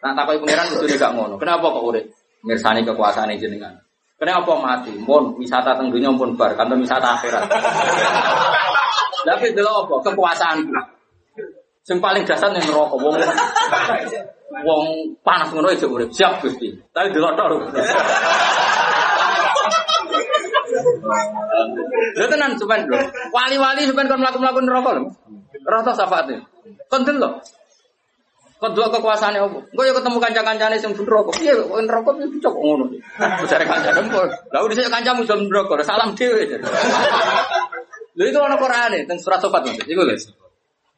Nah, takoki pangeran kudu gak ngono. Kenapa kok urip? Mirsani kekuasaan jenengan. Kenapa mati? Mohon wisata teng dunya pun bar, kantor wisata akhirat. Tapi delok apa? Kekuasaanku. Sing paling dasar ning neraka wong wong panas ngono aja urip. Siap Gusti. Tapi tok. lho. Lha tenan lho. Wali-wali sampean kon mlaku-mlaku neraka lho. Rata syafaate. Kon delok. Kon delok kekuasaane opo? Engko ya ketemu kanca-kancane sing ben neraka. Piye kok neraka piye cocok ngono. Jare kancane kok. Lah dhisik kancamu jam neraka, salam dhewe. Lha itu ana Qur'ane teng surat Sofat Mas. Iku lho.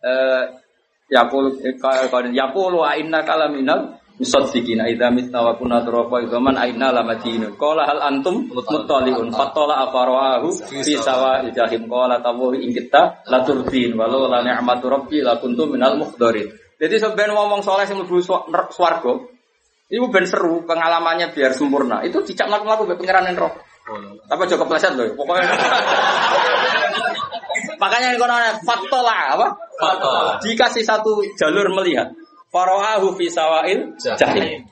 Eh ya pul ya pul wa inna kalaminal musaddiqina idza mitna wa kunna turafa idzaman aina lamadin. Qala hal antum muttaliun fatala afarahu fi sawa'il jahim qala tawu ing kita la turdin walau la ni'matu rabbi la kuntum minal mukhdarin. Jadi sebenarnya ngomong soleh sing mlebu swarga itu ben seru pengalamannya biar sempurna. Itu dicak mlaku-mlaku be pangeran roh. Tapi aja kepleset loh. Pokoknya Makanya yang kono fatola apa? Fatola. Dikasih satu jalur melihat. Faro'ahu fi sawail jahim.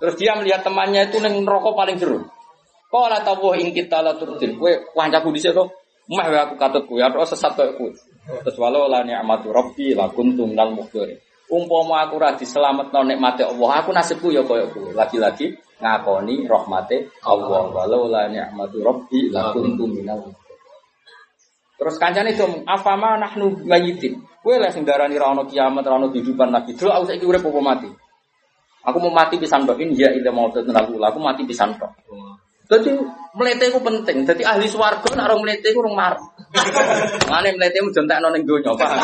Terus dia melihat temannya itu neng rokok paling seru. Qala tabuh ing kita la turdin. Kowe kancaku dhisik to. Meh wae aku katut kowe, ora sesat kowe kowe. Terus walau la ni'matu rabbi la kuntum minal mukhdirin. Umpama aku ra diselametno nikmate Allah, aku nasibku ya koyo kowe. Lagi-lagi ngakoni rahmate Allah. Walau la ni'matu rabbi la kuntum minal mukhdirin. Terus kancane itu afama nahnu mayitin. Kowe lek sing darani ra ono kiamat, ra ono kehidupan lagi. Dulu aku saiki urip apa mati? Aku mau mati pisan tok ya ila mau tenan aku, mati pisan tok. Jadi melete ku penting. Jadi ahli swarga nek ora melete ku urung mar. [LAUGHS] Mane melete mu jontekno ning donya, paham?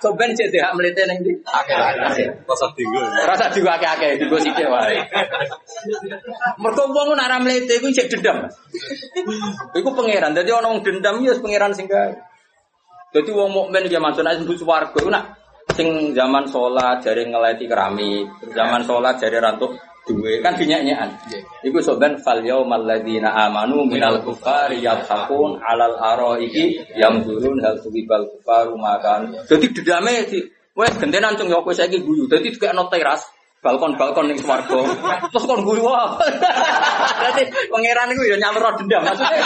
Soben cek hak melete ning ndi? Akeh. Rasa tinggal. Rasa juga akeh-akeh digo sithik wae. Mergo wong nek ora mlete iku cek dendam. Iku pangeran. Dadi ana wong dendam ya pangeran sing gawe. Dadi wong mukmin ya masuk nek mlebu swarga iku nak sing zaman sholat jare ngeleti keramik, terus zaman sholat jare rantuk duwe kan dinyanyian. Iku soben fal yaumal ladzina amanu minal kufari yadhakun alal araiki yamdurun hal subibal kufaru makan. Dadi dedame di wes gentenan cung yo kowe saiki guyu. Dadi dikekno teras balkon-balkon ning swarga. Terus kon guyu. [LAUGHS] Dadi pangeran iku ya nyalur dendam maksudnya.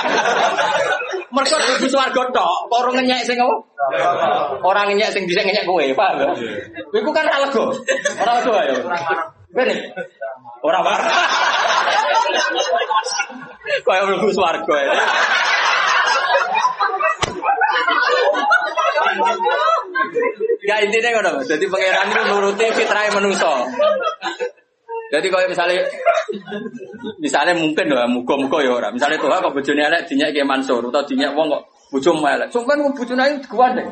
Mergo di swarga tok, ora ngenyek sing apa? Ora ngenyek sing dhisik ngenyek kowe, paham? Iku kan ra lega. Ora lega ya. Bene. Ora marah. Kaya mlebu swarga ya. Ya intinya ngono. Jadi pangeran itu nuruti fitrah manusia. Jadi kalau misalnya misalnya mungkin loh, muka-muka ya orang. Misalnya tuh kok bojone elek dinyak kayak Mansur atau dinyak wong kok bojomu elek. Sumpah kok bojone ayu digandeng.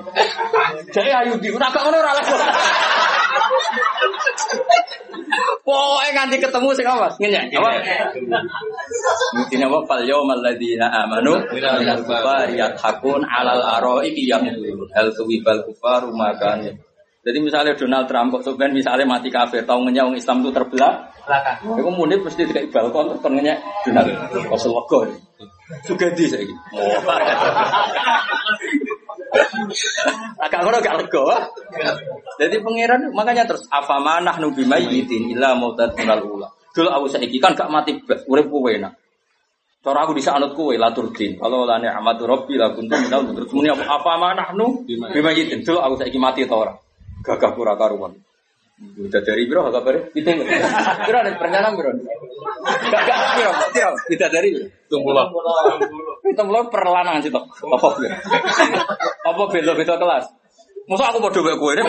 Jadi ayu di ora gak ngono ora lek. Pokoke nganti ketemu sing apa? Ngenyek. Apa? Mungkin apa fal yaumal ladzina amanu minal kufari yathakun alal araiki yamdurun. Hal tuwibal kufaru makan. Jadi misalnya Donald Trump kok sebenarnya misalnya mati kafir, tahu ngenyek wong Islam itu terbelah, belakang. Iku munib mesti dikai balkon terus kon ngenyek Donald. Kosel wego. Juga di saiki. [LAUGHS] Agak ngono gak lega. Jadi pangeran makanya terus afama nahnu bimayyitin illa mautat minal ula. Dulu aku saiki kan gak mati urip kowe enak. Cara aku bisa anut kowe latur din. Kalau la ni'matu rabbi la kuntu minal terus muni apa afama nahnu bimayyitin. Dulu aku saiki mati ta ora? Gagah pura karuan. Udah dari biro agak bare. Kita biro ada perencanaan biro. Gagah biro, biro. Kita dari biro. Tunggu lah. Itu mulai perlanan sih tok. Apa biro? Apa beda-beda kelas? Masa aku bodoh kayak gue ini?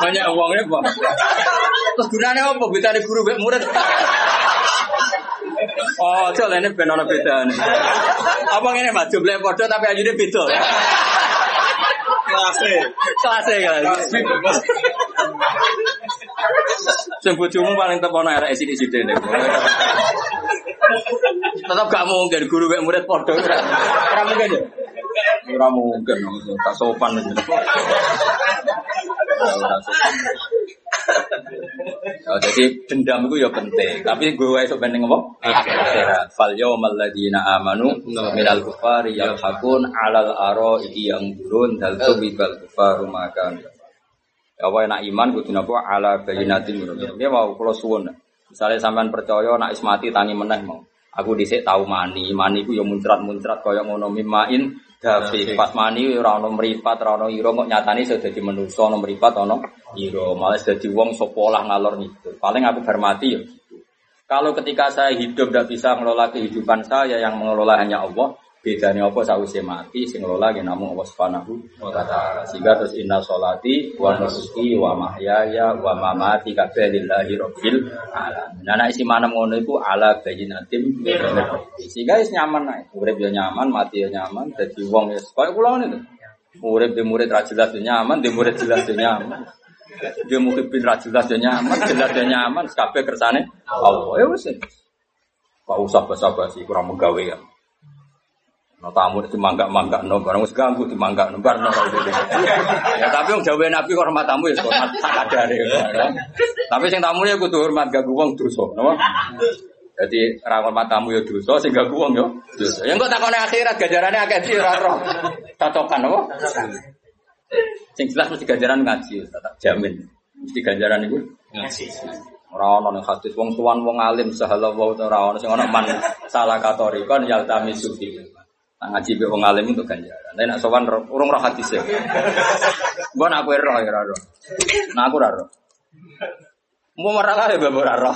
Banyak uangnya pak. Terus gunanya apa? Bisa di guru baik murid. Oh, coba ini benar beda nih. Apa ini mas? Jumlahnya bodoh tapi aja dia beda. Kelasnya. Kelasnya kelas. Sing bojomu paling tepono arek sithik-sithik nek. Tetap gak mungkin guru mek murid padha ora. Ora mungkin ya. Ora mungkin, tak sopan. Oh, jadi dendam itu ya penting, tapi gue esok penting apa? Akhirat. Fal yawmal ladzina amanu minal kufari yalhaqun alal aro iki yang durun dal tubibal kufaru makan. Ya wae nak iman kudu napa ala bayinatin menurut. Dia mau kula suwun. Misalnya sampean percaya nak ismati tani meneh mau. Aku dhisik tahu mani, mani ku ya muncrat-muncrat kaya ngono mimain Dafi pas mani ora ono mripat, ora ono ira kok nyatane iso dadi manusa ono mripat ono ira. Malah dadi wong sapa lah ngalor gitu. Paling aku hormati ya gitu. Kalau ketika saya hidup tidak bisa mengelola kehidupan saya yang mengelola hanya Allah, bedanya apa sausé mati sing ngelola ya namung Allah Subhanahu wa taala. Sehingga terus inna sholati wa nusuki wa mahyaya wa mamati kabeh lillahi rabbil alamin. Nah isi manem ngono iku ala bayyinatim sehingga wis nyaman ae. Urip ya nyaman, mati ya nyaman, dadi wong ya koyo ngene to. Urip di murid ra jelas ya nyaman, di murid jelas ya nyaman. Dia ra jelas ya nyaman, jelas ya nyaman, kabeh kersane Allah. Ya wis. Pak usah basa-basi kurang menggawe ya. No tamu itu mangga mangga no barang wis ganggu di mangga no barang no Ya tapi yang jawab nabi hormat tamu ya hormat tak ada Tapi sing tamu ya kudu hormat gak wong dosa, no? Jadi ra hormat tamu ya dosa sing gak wong yo dosa. Yang kok takone akhirat gajarane akeh di ora roh. Tatokan apa? Sing jelas mesti gajaran ngaji, tak jamin. Mesti gajaran iku Ngaji. Ora ono ning hadis wong tuan wong alim sahala wa ora ono sing ono man salah katori kon yaltami sufi. Nah, ngaji be wong alim untuk ganjaran. Tapi nak sowan urung roh hadis ya. Mbok nak kowe roh ya roh. Nah aku roh. Mau marah lah ya ora roh.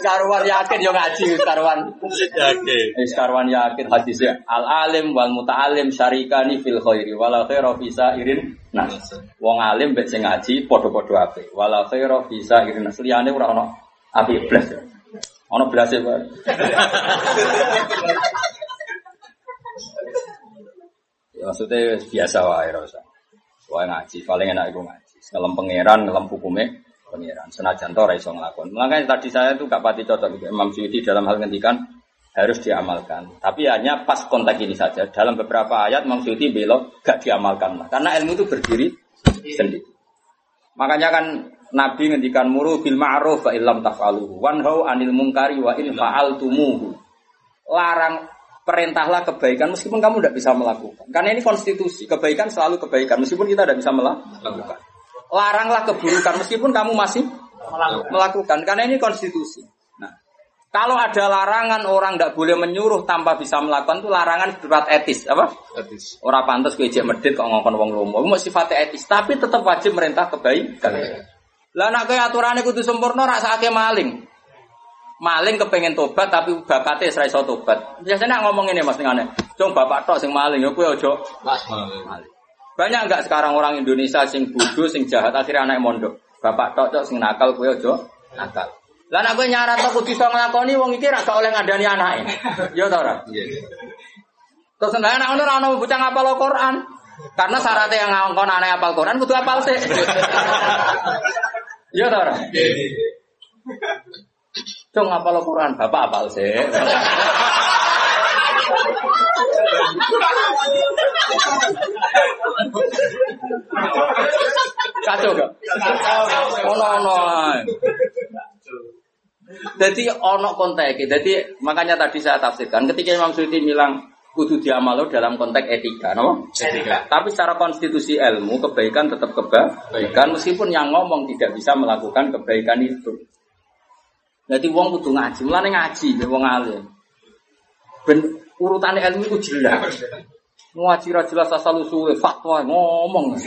Sekaruan yakin yo ngaji sekaruan. Oke. Eh, Sekarwan yakin hadisnya al alim wal muta'alim syarikani fil khairi wala khaira fi sairin nas. Wong alim mbek sing ngaji padha-padha apik. Wala khaira fi sairin nas. Liyane ora ono apik blas. Ono blase wae. Ya maksudnya biasa wae ora usah. Wae ngaji, paling enak iku ngaji. Ngelem pangeran, ngelem hukume pangeran. Senajan to ora iso nglakon. Makanya tadi saya tuh gak pati cocok dengan Imam Suyuti dalam hal ngendikan harus diamalkan. Tapi hanya pas konteks ini saja. Dalam beberapa ayat Imam Suyuti belok gak diamalkan lah. Karena ilmu itu berdiri sendiri. Makanya kan Nabi ngendikan muru bil ma'ruf wa illam taf'aluhu wanhau anil munkari wa in fa'altumuhu. Larang perintahlah kebaikan meskipun kamu tidak bisa melakukan. Karena ini konstitusi, kebaikan selalu kebaikan meskipun kita tidak bisa melakukan. Laranglah keburukan meskipun kamu masih melakukan. Karena ini konstitusi. Nah, kalau ada larangan orang tidak boleh menyuruh tanpa bisa melakukan itu larangan berat etis, apa? Hadis. Orang pantas gue medit kok ngongkon wong lomo. Mau sifatnya etis, tapi tetap wajib merintah kebaikan. Lah nak kaya aturannya kudu sempurna rasake maling. Maling kepengen tobat tapi bapaknya serai iso tobat. Biasanya nak ngomong ini Mas ngene. Cung bapak tok sing maling ya kowe aja maling. Banyak enggak sekarang orang Indonesia sing bodoh, sing jahat akhirnya anak mondok. Bapak tok tok sing nakal kowe aja nakal. Lah nak kowe nyarat tok kudu iso nglakoni wong iki ra gak oleh ngandani anake. Ya ta ora? Iya. Terus enggak anak ono ora ono bocah ngapal Quran. Karena syaratnya yang ngongkon anak apal Quran kudu apal sih. Iya ta ora? Cung apal Quran, bapak apal sih. Kacau gak? Ono ono. Jadi ono konteks. Jadi makanya tadi saya tafsirkan ketika Imam Suyuti bilang kudu diamalo dalam konteks etika, no? Etika. Tapi secara konstitusi ilmu kebaikan tetap kebaikan meskipun yang ngomong tidak bisa melakukan kebaikan itu. Jadi wong kudu ngaji, mulane ngaji be wong alim. Ben urutan ilmu itu jelas. Ngaji ra jelas asal usule fatwa ngomong.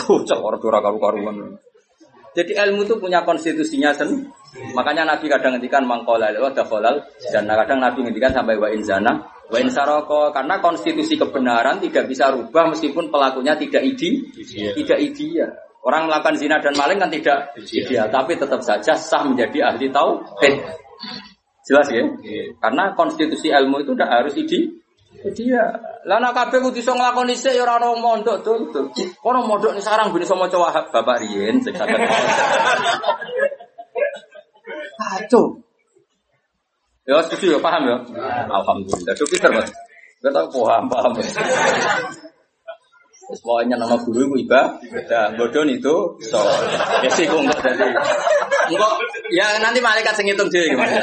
Kocok ora karu-karuan. Jadi ilmu itu punya konstitusinya sendiri. Makanya Nabi kadang ngendikan mangkola wa dakhalal dan kadang Nabi ngendikan sampai wa inzana wa insaroko karena konstitusi kebenaran tidak bisa rubah meskipun pelakunya tidak idi, tidak ideal. Orang melakukan zina dan maling kan tidak ideal, tapi tetap saja sah menjadi ahli tauhid. Jelas ya? Iya. Karena konstitusi ilmu itu tidak harus ide Iya, lah nak kabeh kudu iso nglakoni sik ya ora ono mondok tuh. Ono mondok ni sarang ben iso maca Wahab Bapak riyen saged. [LAUGHS] Kacau. Ya setuju ya, paham ya? Alhamdulillah. Itu pinter, Mas. Gak tau paham, paham. Terus pokoknya nama guru itu ibadah, bodoh itu so. Ya sih kok enggak jadi. Enggak, ya nanti malaikat sing ngitung gimana.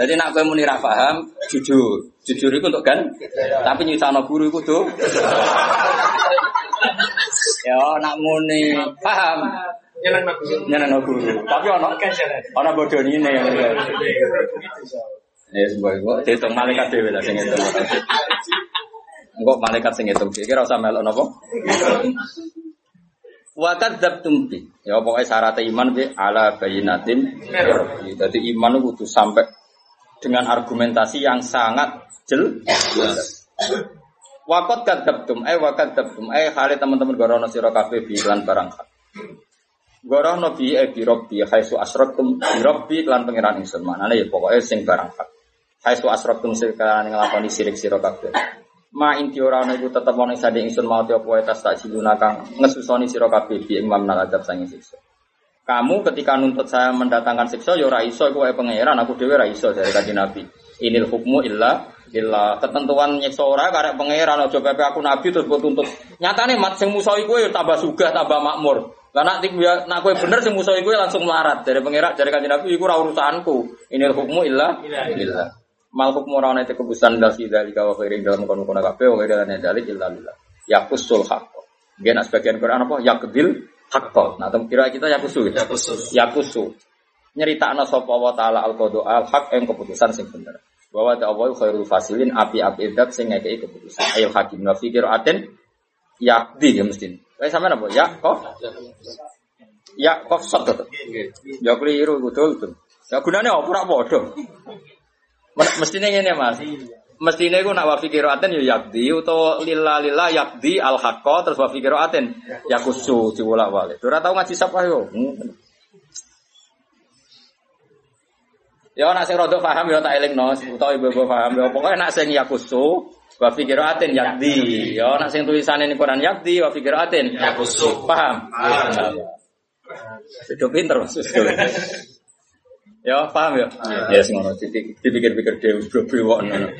Jadi nak kowe muni paham, jujur. Jujur itu untuk kan, tapi nyusahno guru itu tuh. Ya nak muni paham, nyenengno guru. Tapi ono ono bodoh ini yang Ya sebuah itu, dihitung malaikat dhewe lah sing ngitung. Enggak malaikat sing ngitung. Kira usah melok napa? Wa kadzabtum bi. Ya pokoknya syarat iman bi ala bayinatin. Jadi iman itu kudu sampai dengan argumentasi yang sangat jelas. Wakot kadzabtum eh wa kadzabtum eh hale teman-teman gorono sira kabeh bi lan barang hak. Gorono bi eh bi robbi khaisu asraktum bi robbi lan pangeran ingsun. Manane ya pokoknya sing barang hak. Khaisu asraktum sekalian nglakoni sirik sira kabeh. Ma inti ora ana iku tetep ana sade ingsun mau apa wae tas tak siluna kang ngesusoni sira kabeh bi ing mamnal adab sange siksa. Kamu ketika nuntut saya mendatangkan siksa ya ora iso iku wae pangeran aku dhewe ora iso dari kanjeng Nabi. Inil hukmu illa illa ketentuan nyiksa ora karek pangeran aja pepe aku nabi terus mbok tuntut. Nyatane mat sing musuh iku ya tambah sugih tambah makmur. Lah nak tik ya nak kowe bener sing musuh iku langsung melarat dari pangeran dari kanjeng Nabi iku ora urusanku. Inil hukmu illa illa. Mal hukmu ora ana kebusan dal dalika wa khairin dalam kono-kono kabeh wa khairin dalik illa lillah. Yaqusul haqq. Nggih nak sebagian Quran apa? Yaqdil haqq. Nah, tem kira kita yaqusu. Yaqusu. Yaqusu. Nyeritakno sapa wa taala al-qada al-haq yang keputusan sing bener. Bahwa ta Allah khairul fasilin api-api dat sing ngekeki keputusan. Ayo hakim wa fi qiraatin yaqdi ya mesti. Kayak sampean apa? Ya kok? Ya kok sot. Ya keliru betul betul. Ya gunanya apa ora padha. Mestinya ngene Mas. Mestinya iku nak wa fi qiraatin ya yakdi utawa lillah lillah yakdi al haqqa terus wa qiraatin yakusu diwolak walik. Ora tau ngaji sapa yo. Ya nak sing rada paham ya tak elingno utawa ibu-ibu paham ya pokoke nak sing yakusu wa fi qiraatin yakdi. Ya nak sing tulisane ning Quran yakdi wa fi qiraatin yakusu. Paham? Sudah pinter Mas. Ya, paham ya? Ya sing ngono dipikir-pikir dhewe bro-bro ngono.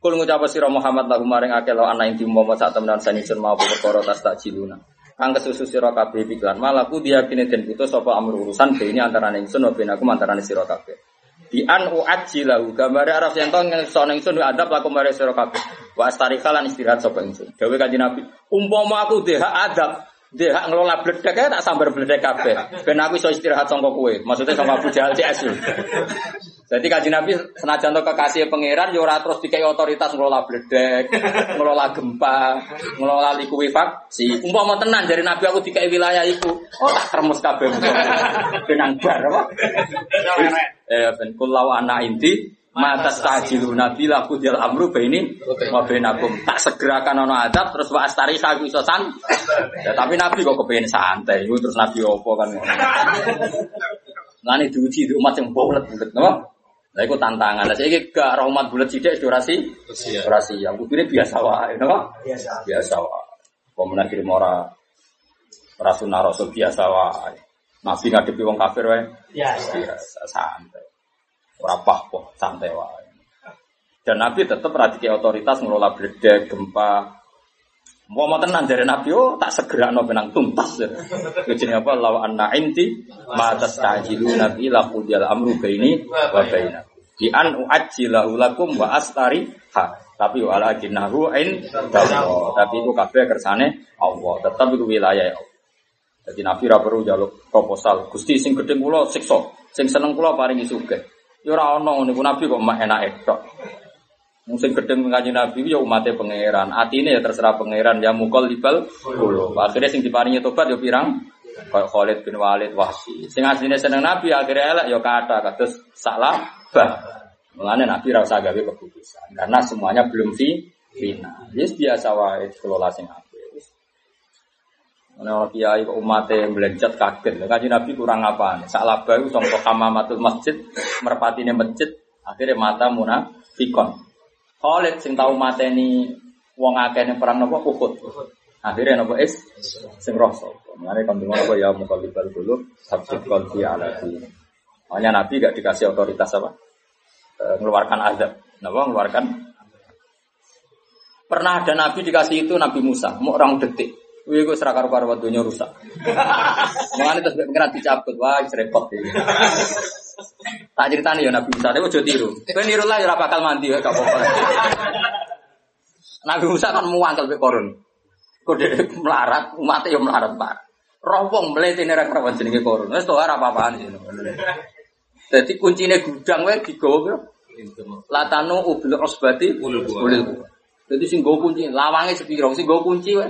Kul ngucap sira Muhammad lagu maring akeh lo ana inti mau sak temenan sanisun mau perkara tas tak ciluna. Kang kesusu sira kabeh piklan malaku diyakini den putus sapa amur urusan be ini antara ingsun wa ben aku antara sira kabeh. Di an uajilahu gambare araf yen to ingsun ingsun adab laku mare sira kabeh. Wa astarikalan istirahat sapa ingsun. Dewe kanjeng Nabi, umpama aku deh adab dia hak ngelola bledek tak sambar bledek kabeh. Ben aku iso istirahat sangka kowe. Maksudnya sama Abu Jahal CS. Jadi kaji Nabi senajan to kekasih pangeran yo ora terus dikai otoritas ngelola bledek, ngelola gempa, ngelola likuifaksi. Umpama tenan dari Nabi aku dikai wilayah itu, oh tak kremes kabeh. Benang bar apa? Eh ben kulau anak inti mata stajilu nabi laku dial amru ini wa bainakum tak segerakan ono adab terus wa astari sagu iso san ya, tapi nabi kok kepengen santai terus nabi opo kan [LAUGHS] Lani diuji di umat yang bulat no? Nah itu tantangan. Nah, saya gak rahmat bulat sidik durasi durasi yang gue biasa wae, no? Biasa. Biasa wae. Pemenang kirim ora rasul rasul biasa wae. Nabi ngadepi wong kafir wae. Biasa. Biasa santai. Ora kok santai wae. Dan Nabi tetap radiki otoritas ngelola bledek, gempa. Mau mau tenan dari Nabi, oh tak segera no benang tuntas. Jadi apa? Law anna inti ma tastajilu nabi la qudiyal amru baini wa baina. Di an uajjilahu lakum wa astari ha. Tapi walakinahu in Tapi itu kabeh kersane Allah. Tetap itu wilayah Allah. Jadi Nabi ra perlu jaluk proposal. Gusti sing gedhe kula siksa, sing seneng kula paringi sugih. Ya ora ono niku Nabi kok mak enak tok. Musim gedeng ngaji Nabi ya umatnya pangeran. Atine ya terserah pangeran ya mukol kulo. Akhirnya sing diparingi tobat ya pirang kayak Khalid bin Walid wahsi. Sing asline seneng Nabi akhirnya elek ya kata kados salah bah. Mulane Nabi ra usah gawe keputusan karena semuanya belum fi final. Yes biasa wae kelola sing apik. Ana kiai kok umate mlenjat kaget. Kanjeng Nabi kurang apa? Salah bae sangka hamamatul masjid, merpatine masjid, akhirnya mata munafikon. Khalid sing tau mateni wong akeh ning perang napa Uhud. Akhirnya napa is sing rasa. Mane kan dengar apa ya mukallibal qulub sabit qalbi ala din. Makanya Nabi gak dikasih otoritas apa? mengeluarkan azab. Napa mengeluarkan Pernah ada nabi dikasih itu Nabi Musa, mau orang detik. Wih, gue serakar karo dunia rusak. [LAUGHS] Mengenai terus pengiran dicabut, wah repot ya. Tak ceritanya ya Nabi Musa, dia mau tiru. Gue niru lah, ya bakal mandi ya, apa-apa. [LAUGHS] Nabi Musa kan muangkel be korun. Kode melarat, umatnya ya melarat pak. Rompong melete nih rakyat rawan jenenge korun. Wes tuh apa apaan sih? Jadi kuncinya gudang wae digawa Latanu ubil osbati ulil Jadi sing kunci, lawange sepiro, sing go kunci wae.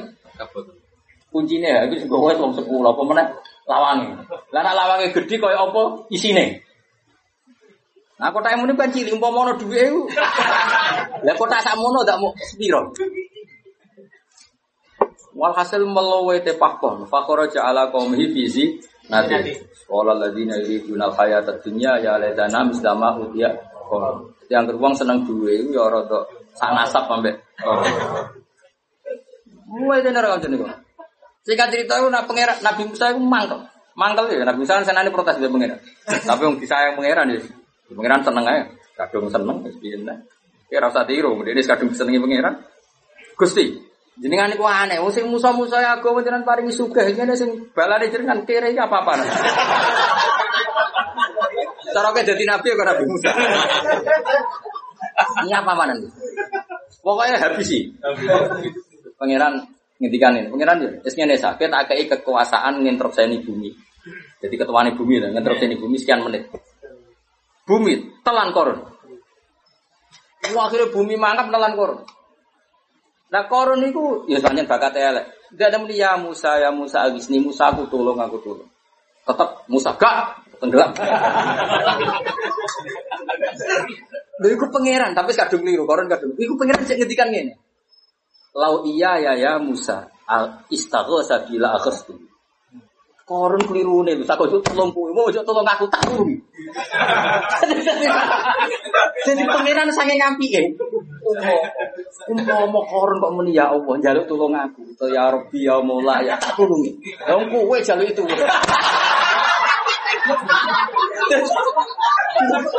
Kuncine ya sing go wae wong 10 apa meneh lawange. Lah nek lawange gedhe kaya apa isine? Nah kotak ini kan cilik, umpama ono duit itu. [LAUGHS] Lah kotak sakmono tak mau sepiro. Walhasil melawe te pakon, fakoro ja'ala qaumihi fizi nanti. Qala alladziina yuriduna al-hayata dunya ya laitana mislama utiya qaum. Yang beruang seneng duit ya rada sak nasab ambek. [LAUGHS] Mulai tenar kan jenenge. Singkat cerita itu nak pangeran Nabi Musa itu mangkel. Mangkel ya Nabi Musa senane protes dia pangeran. Tapi wong disayang pangeran ya. Pangeran seneng aja. Kadung seneng wis piye Ya ora usah tiru, dene kadung senengi pangeran. Gusti, jenengan niku aneh. Wong sing musa-musa ya agama jenengan paringi sugih, ngene sing balane jenengan kere iki apa-apa. Cara kowe dadi nabi ya kok Nabi Musa. Ini apa nanti? Pokoknya habis sih. Pangeran ngendikan ini. Pangeran ya, esnya nesa. Kita akai kekuasaan nginterupsi bumi. Jadi ketuaan bumi lah, nginterupsi bumi sekian menit. Bumi telan korun. Wah, akhirnya bumi mangap telan korun. Nah korun itu ya sebenarnya bakat elek. Tidak ada ya Musa ya Musa agisni Musa aku tolong aku tolong. Tetap Musa gak tenggelam. Lha iku pangeran, tapi kadung keliru, koron kadung. Iku pangeran sing ngendikan ngene. Lau iya ya ya Musa, al istaghosa bila akhastu. Koron keliru nih, bisa kau tolong kuwi, mau tolong aku tak. Jadi pangeran sange ngampi eh. Umpama koron kok muni ya Allah, jaluk tolong aku. To ya Rabbi ya Mola ya tak turun. Lah kowe jaluk itu.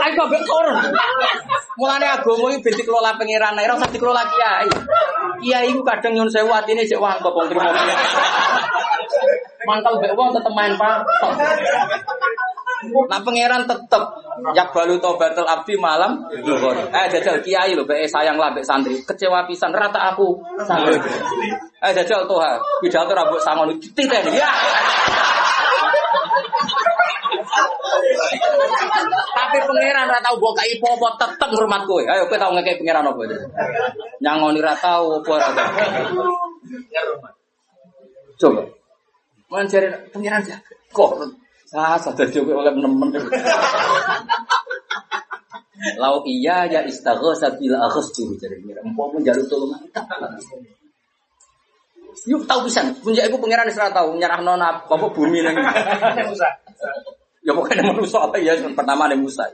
Aku ambek koron. Mulane agama iki ben dikelola pangeran, ora usah dikelola kiai. Kiai iku kadang nyun sewu atine cek wangkop wong trimo. Mangkal mbek wong tetep main pak. Nah pangeran tetep yak balu tobatul abdi malam. Eh jajal kiai lho mbek sayang lah mbek santri. Kecewa pisan rata aku santri. Eh jajal toha pidato rambut sangon titeni. Ya. Tapi pangeran ora tau mbok kai apa tetep ngurmat kowe. Ayo kowe tau ngekek pangeran apa itu? Nyangoni ora tau apa ora Coba. Mencari pangeran kok saya sadar juga oleh nemen. Lau iya ya istaghosa bil akhstu jadi pangeran. Empok menjaluk tolong Yuk tahu pisan, punya ibu pangeran Isra tahu nyerah nona apa bumi nang. Ya pokoknya manusia apa ya pertama ada Musa.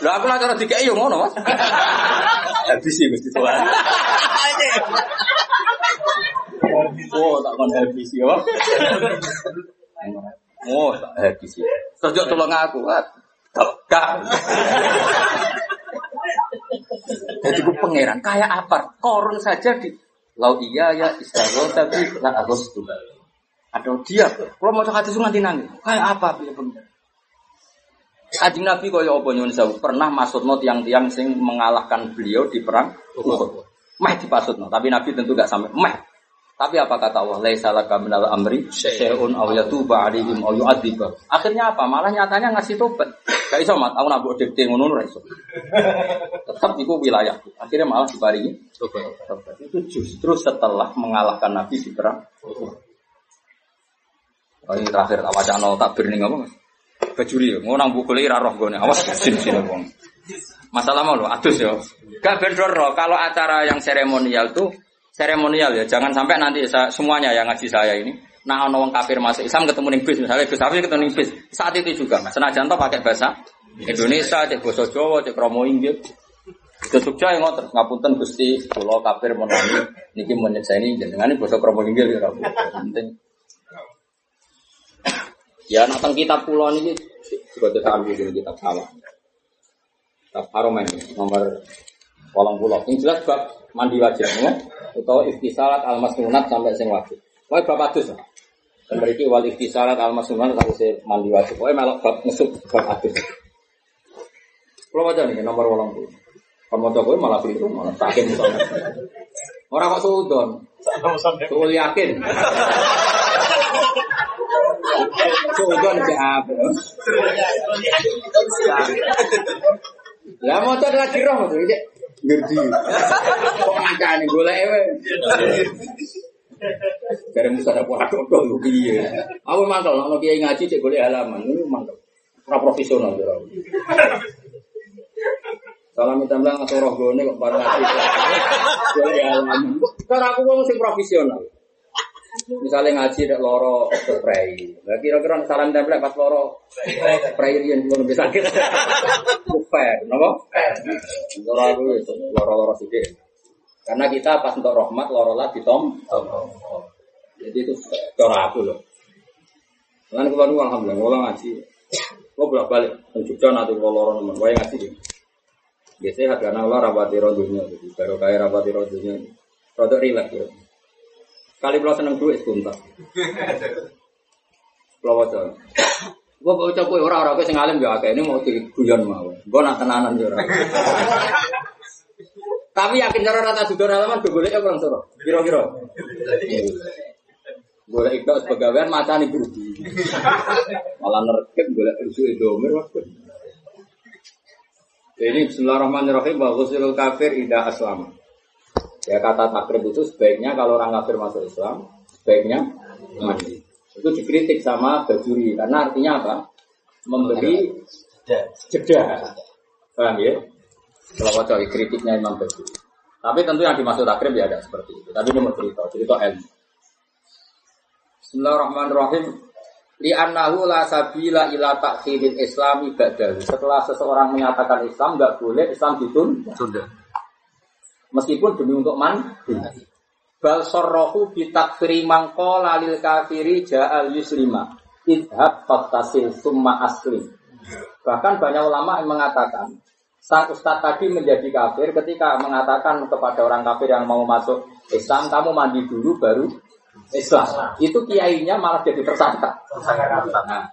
Lah aku lah cara tiga yo ngono mas. Habis sih mesti tua. Oh tak kon habis ya. Oh tak habis ya. Terus tolong aku. Gak. Jadi gue pangeran kayak apa? Korun saja di lau iya ya istighfar tapi lah agustus. Ada dia. Kalau mau cakap itu nganti nangis. Kayak apa? Pilih pangeran. Kanjeng Nabi kaya apa nyuwun sewu pernah maksudno tiang-tiang sing mengalahkan beliau di perang Uhud. Meh tapi Nabi tentu gak sampai meh. Tapi apa kata Allah? Laisa laka minal amri syai'un aw yatuba alaihim aw yu'adziba. Akhirnya apa? Malah nyatanya ngasih tobat. Gak iso mat, aku nabuk dikte ngono ora iso. Tetap iku wilayah. Akhirnya malah diparingi tobat. Itu justru setelah mengalahkan Nabi di perang Uhud. Oh, ini terakhir tak wacana tak berning apa mas? Bajuri mau nang bukule ira roh gone. Awas [LAUGHS] sin sin wong. Masalah mau lo, adus ya. Gak bendor loh. Kalau acara yang seremonial tuh seremonial ya. Jangan sampai nanti saya, semuanya yang ngaji saya ini. Nah, wong kafir masuk Islam ketemu ning bis misalnya Gus Hafiz ketemu ning bis. Saat itu juga. Senajan to pakai bahasa Indonesia, cek bahasa Jawa, cek Romo Inggil. Ke Jogja yang ngotot ngapunten Gusti kula kafir menani niki menyekseni jenengan basa Romo Inggil ya penting. Ya nak teng kitab kula niki juga kita ambil dari kitab sama. Kitab Haromen nomor kolong pulau. Yang jelas bab mandi wajib ya. Atau ikhtisalat al masnunat sampai sing wajib. Wah bapak adus. Dan mereka wal ikhtisalat al masnunat sampai mandi wajib. Wah melok bab ngesuk bab adus. Kalau aja nih nomor kolong pulau. Kamu tahu malah beli itu malah sakit misalnya. Orang kok sudon. Tuh yakin. Cek apa? Lah cek lagi roh tuh. Ngerti. Ewe. Dari dodol lu. Aku mantap ono ngaji cek halaman. Ini. Ora profesional. Salam atau roh kok bareng ngaji. Halaman. Aku sing profesional. Misalnya ngaji dek loro spray. Lah kira-kira salam tempel pas loro spray riyen belum bisa sakit. Fair, napa? Loro aku itu loro-loro sithik. Karena kita pas untuk rahmat loro lah ditom. Jadi itu cara aku loh. Lan kula nu alhamdulillah kula ngaji. Kula bolak-balik nang Jogja nanti kula loro nemen wae ngaji. Biasanya harga nala rapati rodunya, jadi baru kaya rapati rodunya. Rodok rileks ya. Kali kalau seneng duit sebentar. Kalau wajar. Gue baca kue orang orang sing alim ya ini mau di guyon mau. Gue nak tenanan ya. Tapi yakin cara rata sudah halaman gue boleh kurang soro. Kira-kira. Boleh ikut sepegawaian maca nih guru. Malah nerkep boleh usul domir waktu. Ini Bismillahirrahmanirrahim. Bagusilul kafir ida aslam. Ya kata takrib itu sebaiknya kalau orang kafir masuk Islam, sebaiknya mandi. Itu dikritik sama Bajuri karena artinya apa? Memberi jeda. Paham ya? Kalau wajah kritiknya Imam Bajuri. Tapi tentu yang dimaksud takrib ya ada seperti itu. Tapi ini mau cerita, cerita ilmu. Bismillahirrahmanirrahim. Li annahu la sabila ila takhiril islami ba'dahu. Setelah seseorang menyatakan Islam nggak boleh Islam ditunda. Sudah. Meskipun demi untuk man bal sorrohu bitakfiri mangko lalil kafiri ja'al yuslima. Idhab faktasil summa aslim. Bahkan banyak ulama yang mengatakan sang ustadz tadi menjadi kafir ketika mengatakan kepada orang kafir yang mau masuk Islam kamu mandi dulu baru Islam. Itu kiainya malah jadi tersangka. Nah,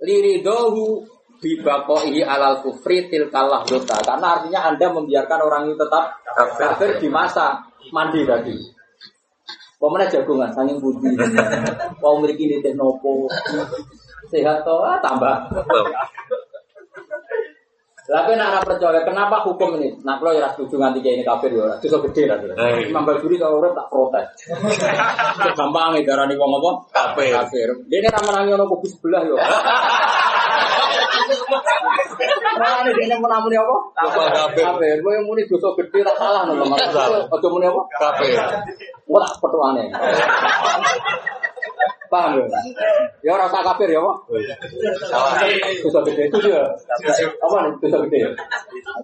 liridohu bibakoihi alal kufri tilkalah dota karena artinya anda membiarkan orang itu tetap kafir di masa mandi tadi Pemenang jagungan, sanging budi. Mau memiliki ini nopo, sehat toh ah, tambah. Tapi nak percaya, kenapa hukum ini? Nah kalau ya setuju nganti kayak ini kafir ya, itu so gede lah. Imam Bajuri kalau orang tak protes. [LAUGHS] Gampang ya darah wong apa? Kafir. Kafir. Dia ini ramah nangis kubu sebelah [LAUGHS] yo. Nah, ini dia menamuni apa? Kafir. Gue yang muni dosa gede tak salah nih mas. Muni apa? Tak petuane. Paham ya? Ya rasa kafir ya, Pak. Dosa gede itu dia. Apa nih dosa gede?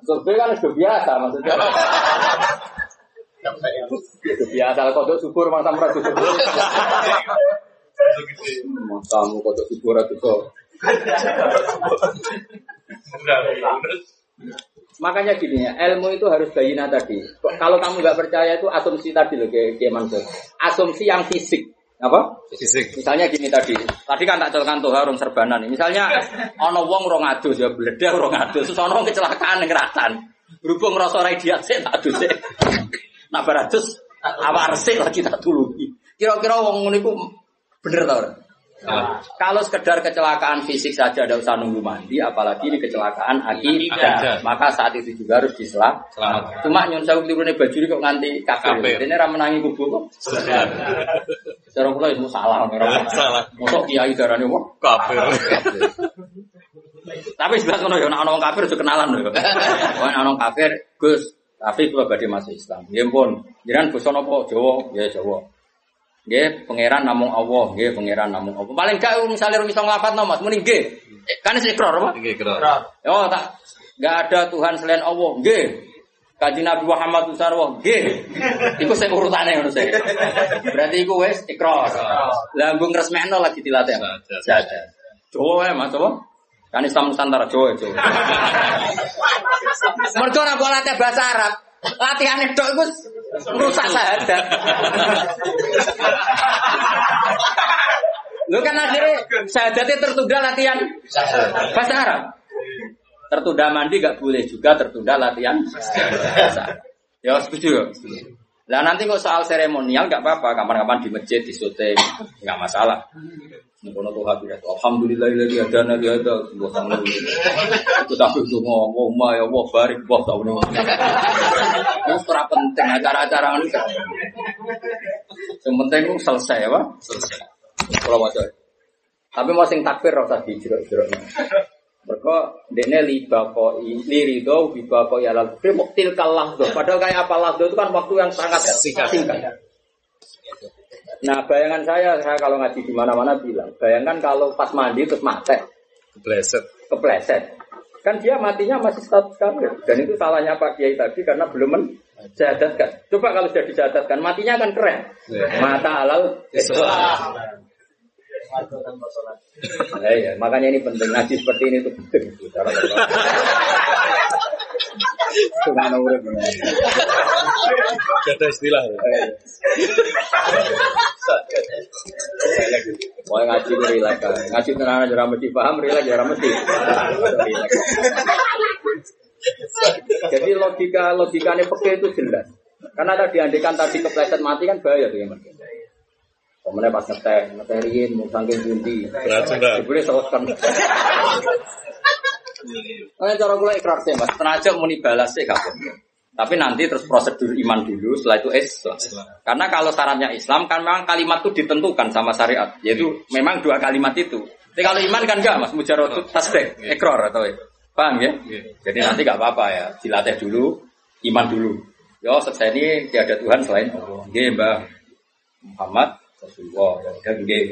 Dosa gede kan sudah biasa maksudnya. Biasa kodok subur masa merah gede. Kamu kodok subur kok. Makanya gini ya, ilmu itu harus bayina tadi. Kalau kamu nggak percaya itu asumsi tadi loh, kayak Mansur. Asumsi yang fisik. Apa? Fisik. Misalnya gini tadi, tadi kan tak celkan tuh serbanan. Misalnya ono wong rong adus ya bledah rong adus, terus ono kecelakaan yang keratan. Berhubung ngerasa radiasi tak adus. Nah beratus awak resik lagi tak tulungi. Kira-kira wong ngono iku bener tau ora? Kalau sekedar kecelakaan fisik saja ada usah nunggu mandi, apalagi ini kecelakaan akidah. Akidah. Maka saat itu juga harus diselam. Selamat. Cuma nyon sewu tirune baju ini kok nganti kafir. Ini ra menangi kubu kok. Cara kula itu salah. ora [LAUGHS] Salah. Mosok kiai darane wong Kafir. [LAUGHS] Tapi sebelah kono ya ana wong kafir aja kenalan lho. [LAUGHS] Ana wong kafir, Gus, tapi kula badhe masuk Islam. Nggih pun, jenengan basa napa? Jawa, ya Jawa. Nggih, pangeran namung Allah, nggih pangeran namung Allah. Paling gak misalnya rung iso nglafadzno Mas, muni nggih. Eh, Kan sing ikrar apa? Ini kira. Oh, tak nggak ada Tuhan selain Allah. Nggih. Kaji Nabi Muhammad Sarwa, nggih. Iku sing urutane ngono sih. Berarti iku wis ikrar. Lah mbung resmekno lagi dilatih. Saja. Saja. Jawa wae Mas apa? Kan Islam Nusantara Jawa Jawa. [LAUGHS] Mergo ora latih bahasa Arab. Latihan itu iku rusak sahadat. Lu kan akhirnya sahadatnya tertunda latihan bahasa Arab. Tertunda mandi gak boleh juga tertunda latihan bahasa. Ya setuju ya? Lah nanti kok soal seremonial gak apa-apa, kapan-kapan di masjid, di syuting, nggak masalah. Mengkono tuh hati Alhamdulillah lagi ada nabi ada sebuah sama Itu tapi itu ngomong ma ya Allah barik wah tahu nih. Itu kurang penting acara-acara ini. Yang penting selesai apa? Selesai. Kalau macam. Tapi masing takbir rasa dijerok-jerok. Mereka dene liba kok lirido liba kok ya lalu muktil kalah Padahal kayak apa lahdo itu kan waktu yang sangat singkat. singkat. Nah bayangan saya, saya kalau ngaji di mana-mana bilang, bayangkan kalau pas mandi terus mati, Kepleset. kepleset, kan dia matinya masih status kafir. Dan itu salahnya Pak Kiai tadi karena belum menjadatkan. Coba kalau sudah dijadatkan, matinya kan keren. Mata halal Islam. Nah, iya, makanya ini penting ngaji seperti ini itu penting. [LAUGHS] Cuma urip. Ada istilah. Mau ngaji relax kan. Ngaji tenang aja ora mesti paham, relax ya ora mesti. Jadi logika logikanya peke itu jelas. Karena tadi andikan tadi kepleset mati kan bahaya tuh ya mas. Kemudian pas ngeteh, ngetehin, mau sangking bundi. Beracun Boleh selesaikan. Nah, cara gue ikrar sih mas. Tenaga mau balas sih gak apa. Tapi nanti terus prosedur iman dulu, setelah itu Islam. Karena kalau syaratnya Islam kan memang kalimat itu ditentukan sama syariat, yaitu memang dua kalimat itu. Tapi kalau iman kan enggak mas, mujarot tasbih, ekor atau paham ya? Jadi nanti nggak apa-apa ya, dilatih dulu, iman dulu. Yo, selesai ini tiada Tuhan selain Allah. Dia mbah Muhammad Rasulullah. Ya, udah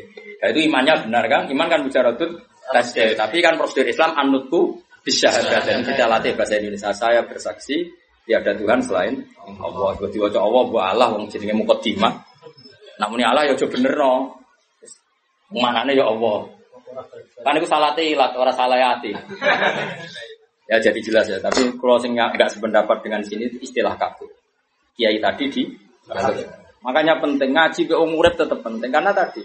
Nah, itu imannya benar kan? Iman kan mujaratut tasbih. Tapi kan prosedur Islam anutku bisyahadat dan kita latih bahasa Indonesia. Saya bersaksi tiada Tuhan selain Allah. Jadi wajah Allah buat Allah wong jenenge mukadimah. Namun Allah ya bener no. Manane ya Allah. Kan itu salah tilat, orang salah hati. [LAUGHS] ya jadi jelas ya. Tapi kalau sing nggak sependapat dengan sini istilah kaku. Kiai tadi di Makanya penting ngaji ke umurnya tetap penting karena tadi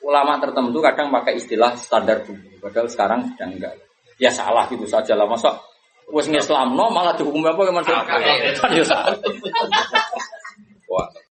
ulama tertentu kadang pakai istilah standar dulu, padahal sekarang sedang enggak. Ya salah gitu saja lah masa wes no malah dihukum apa gimana? Kan ya salah. Wah.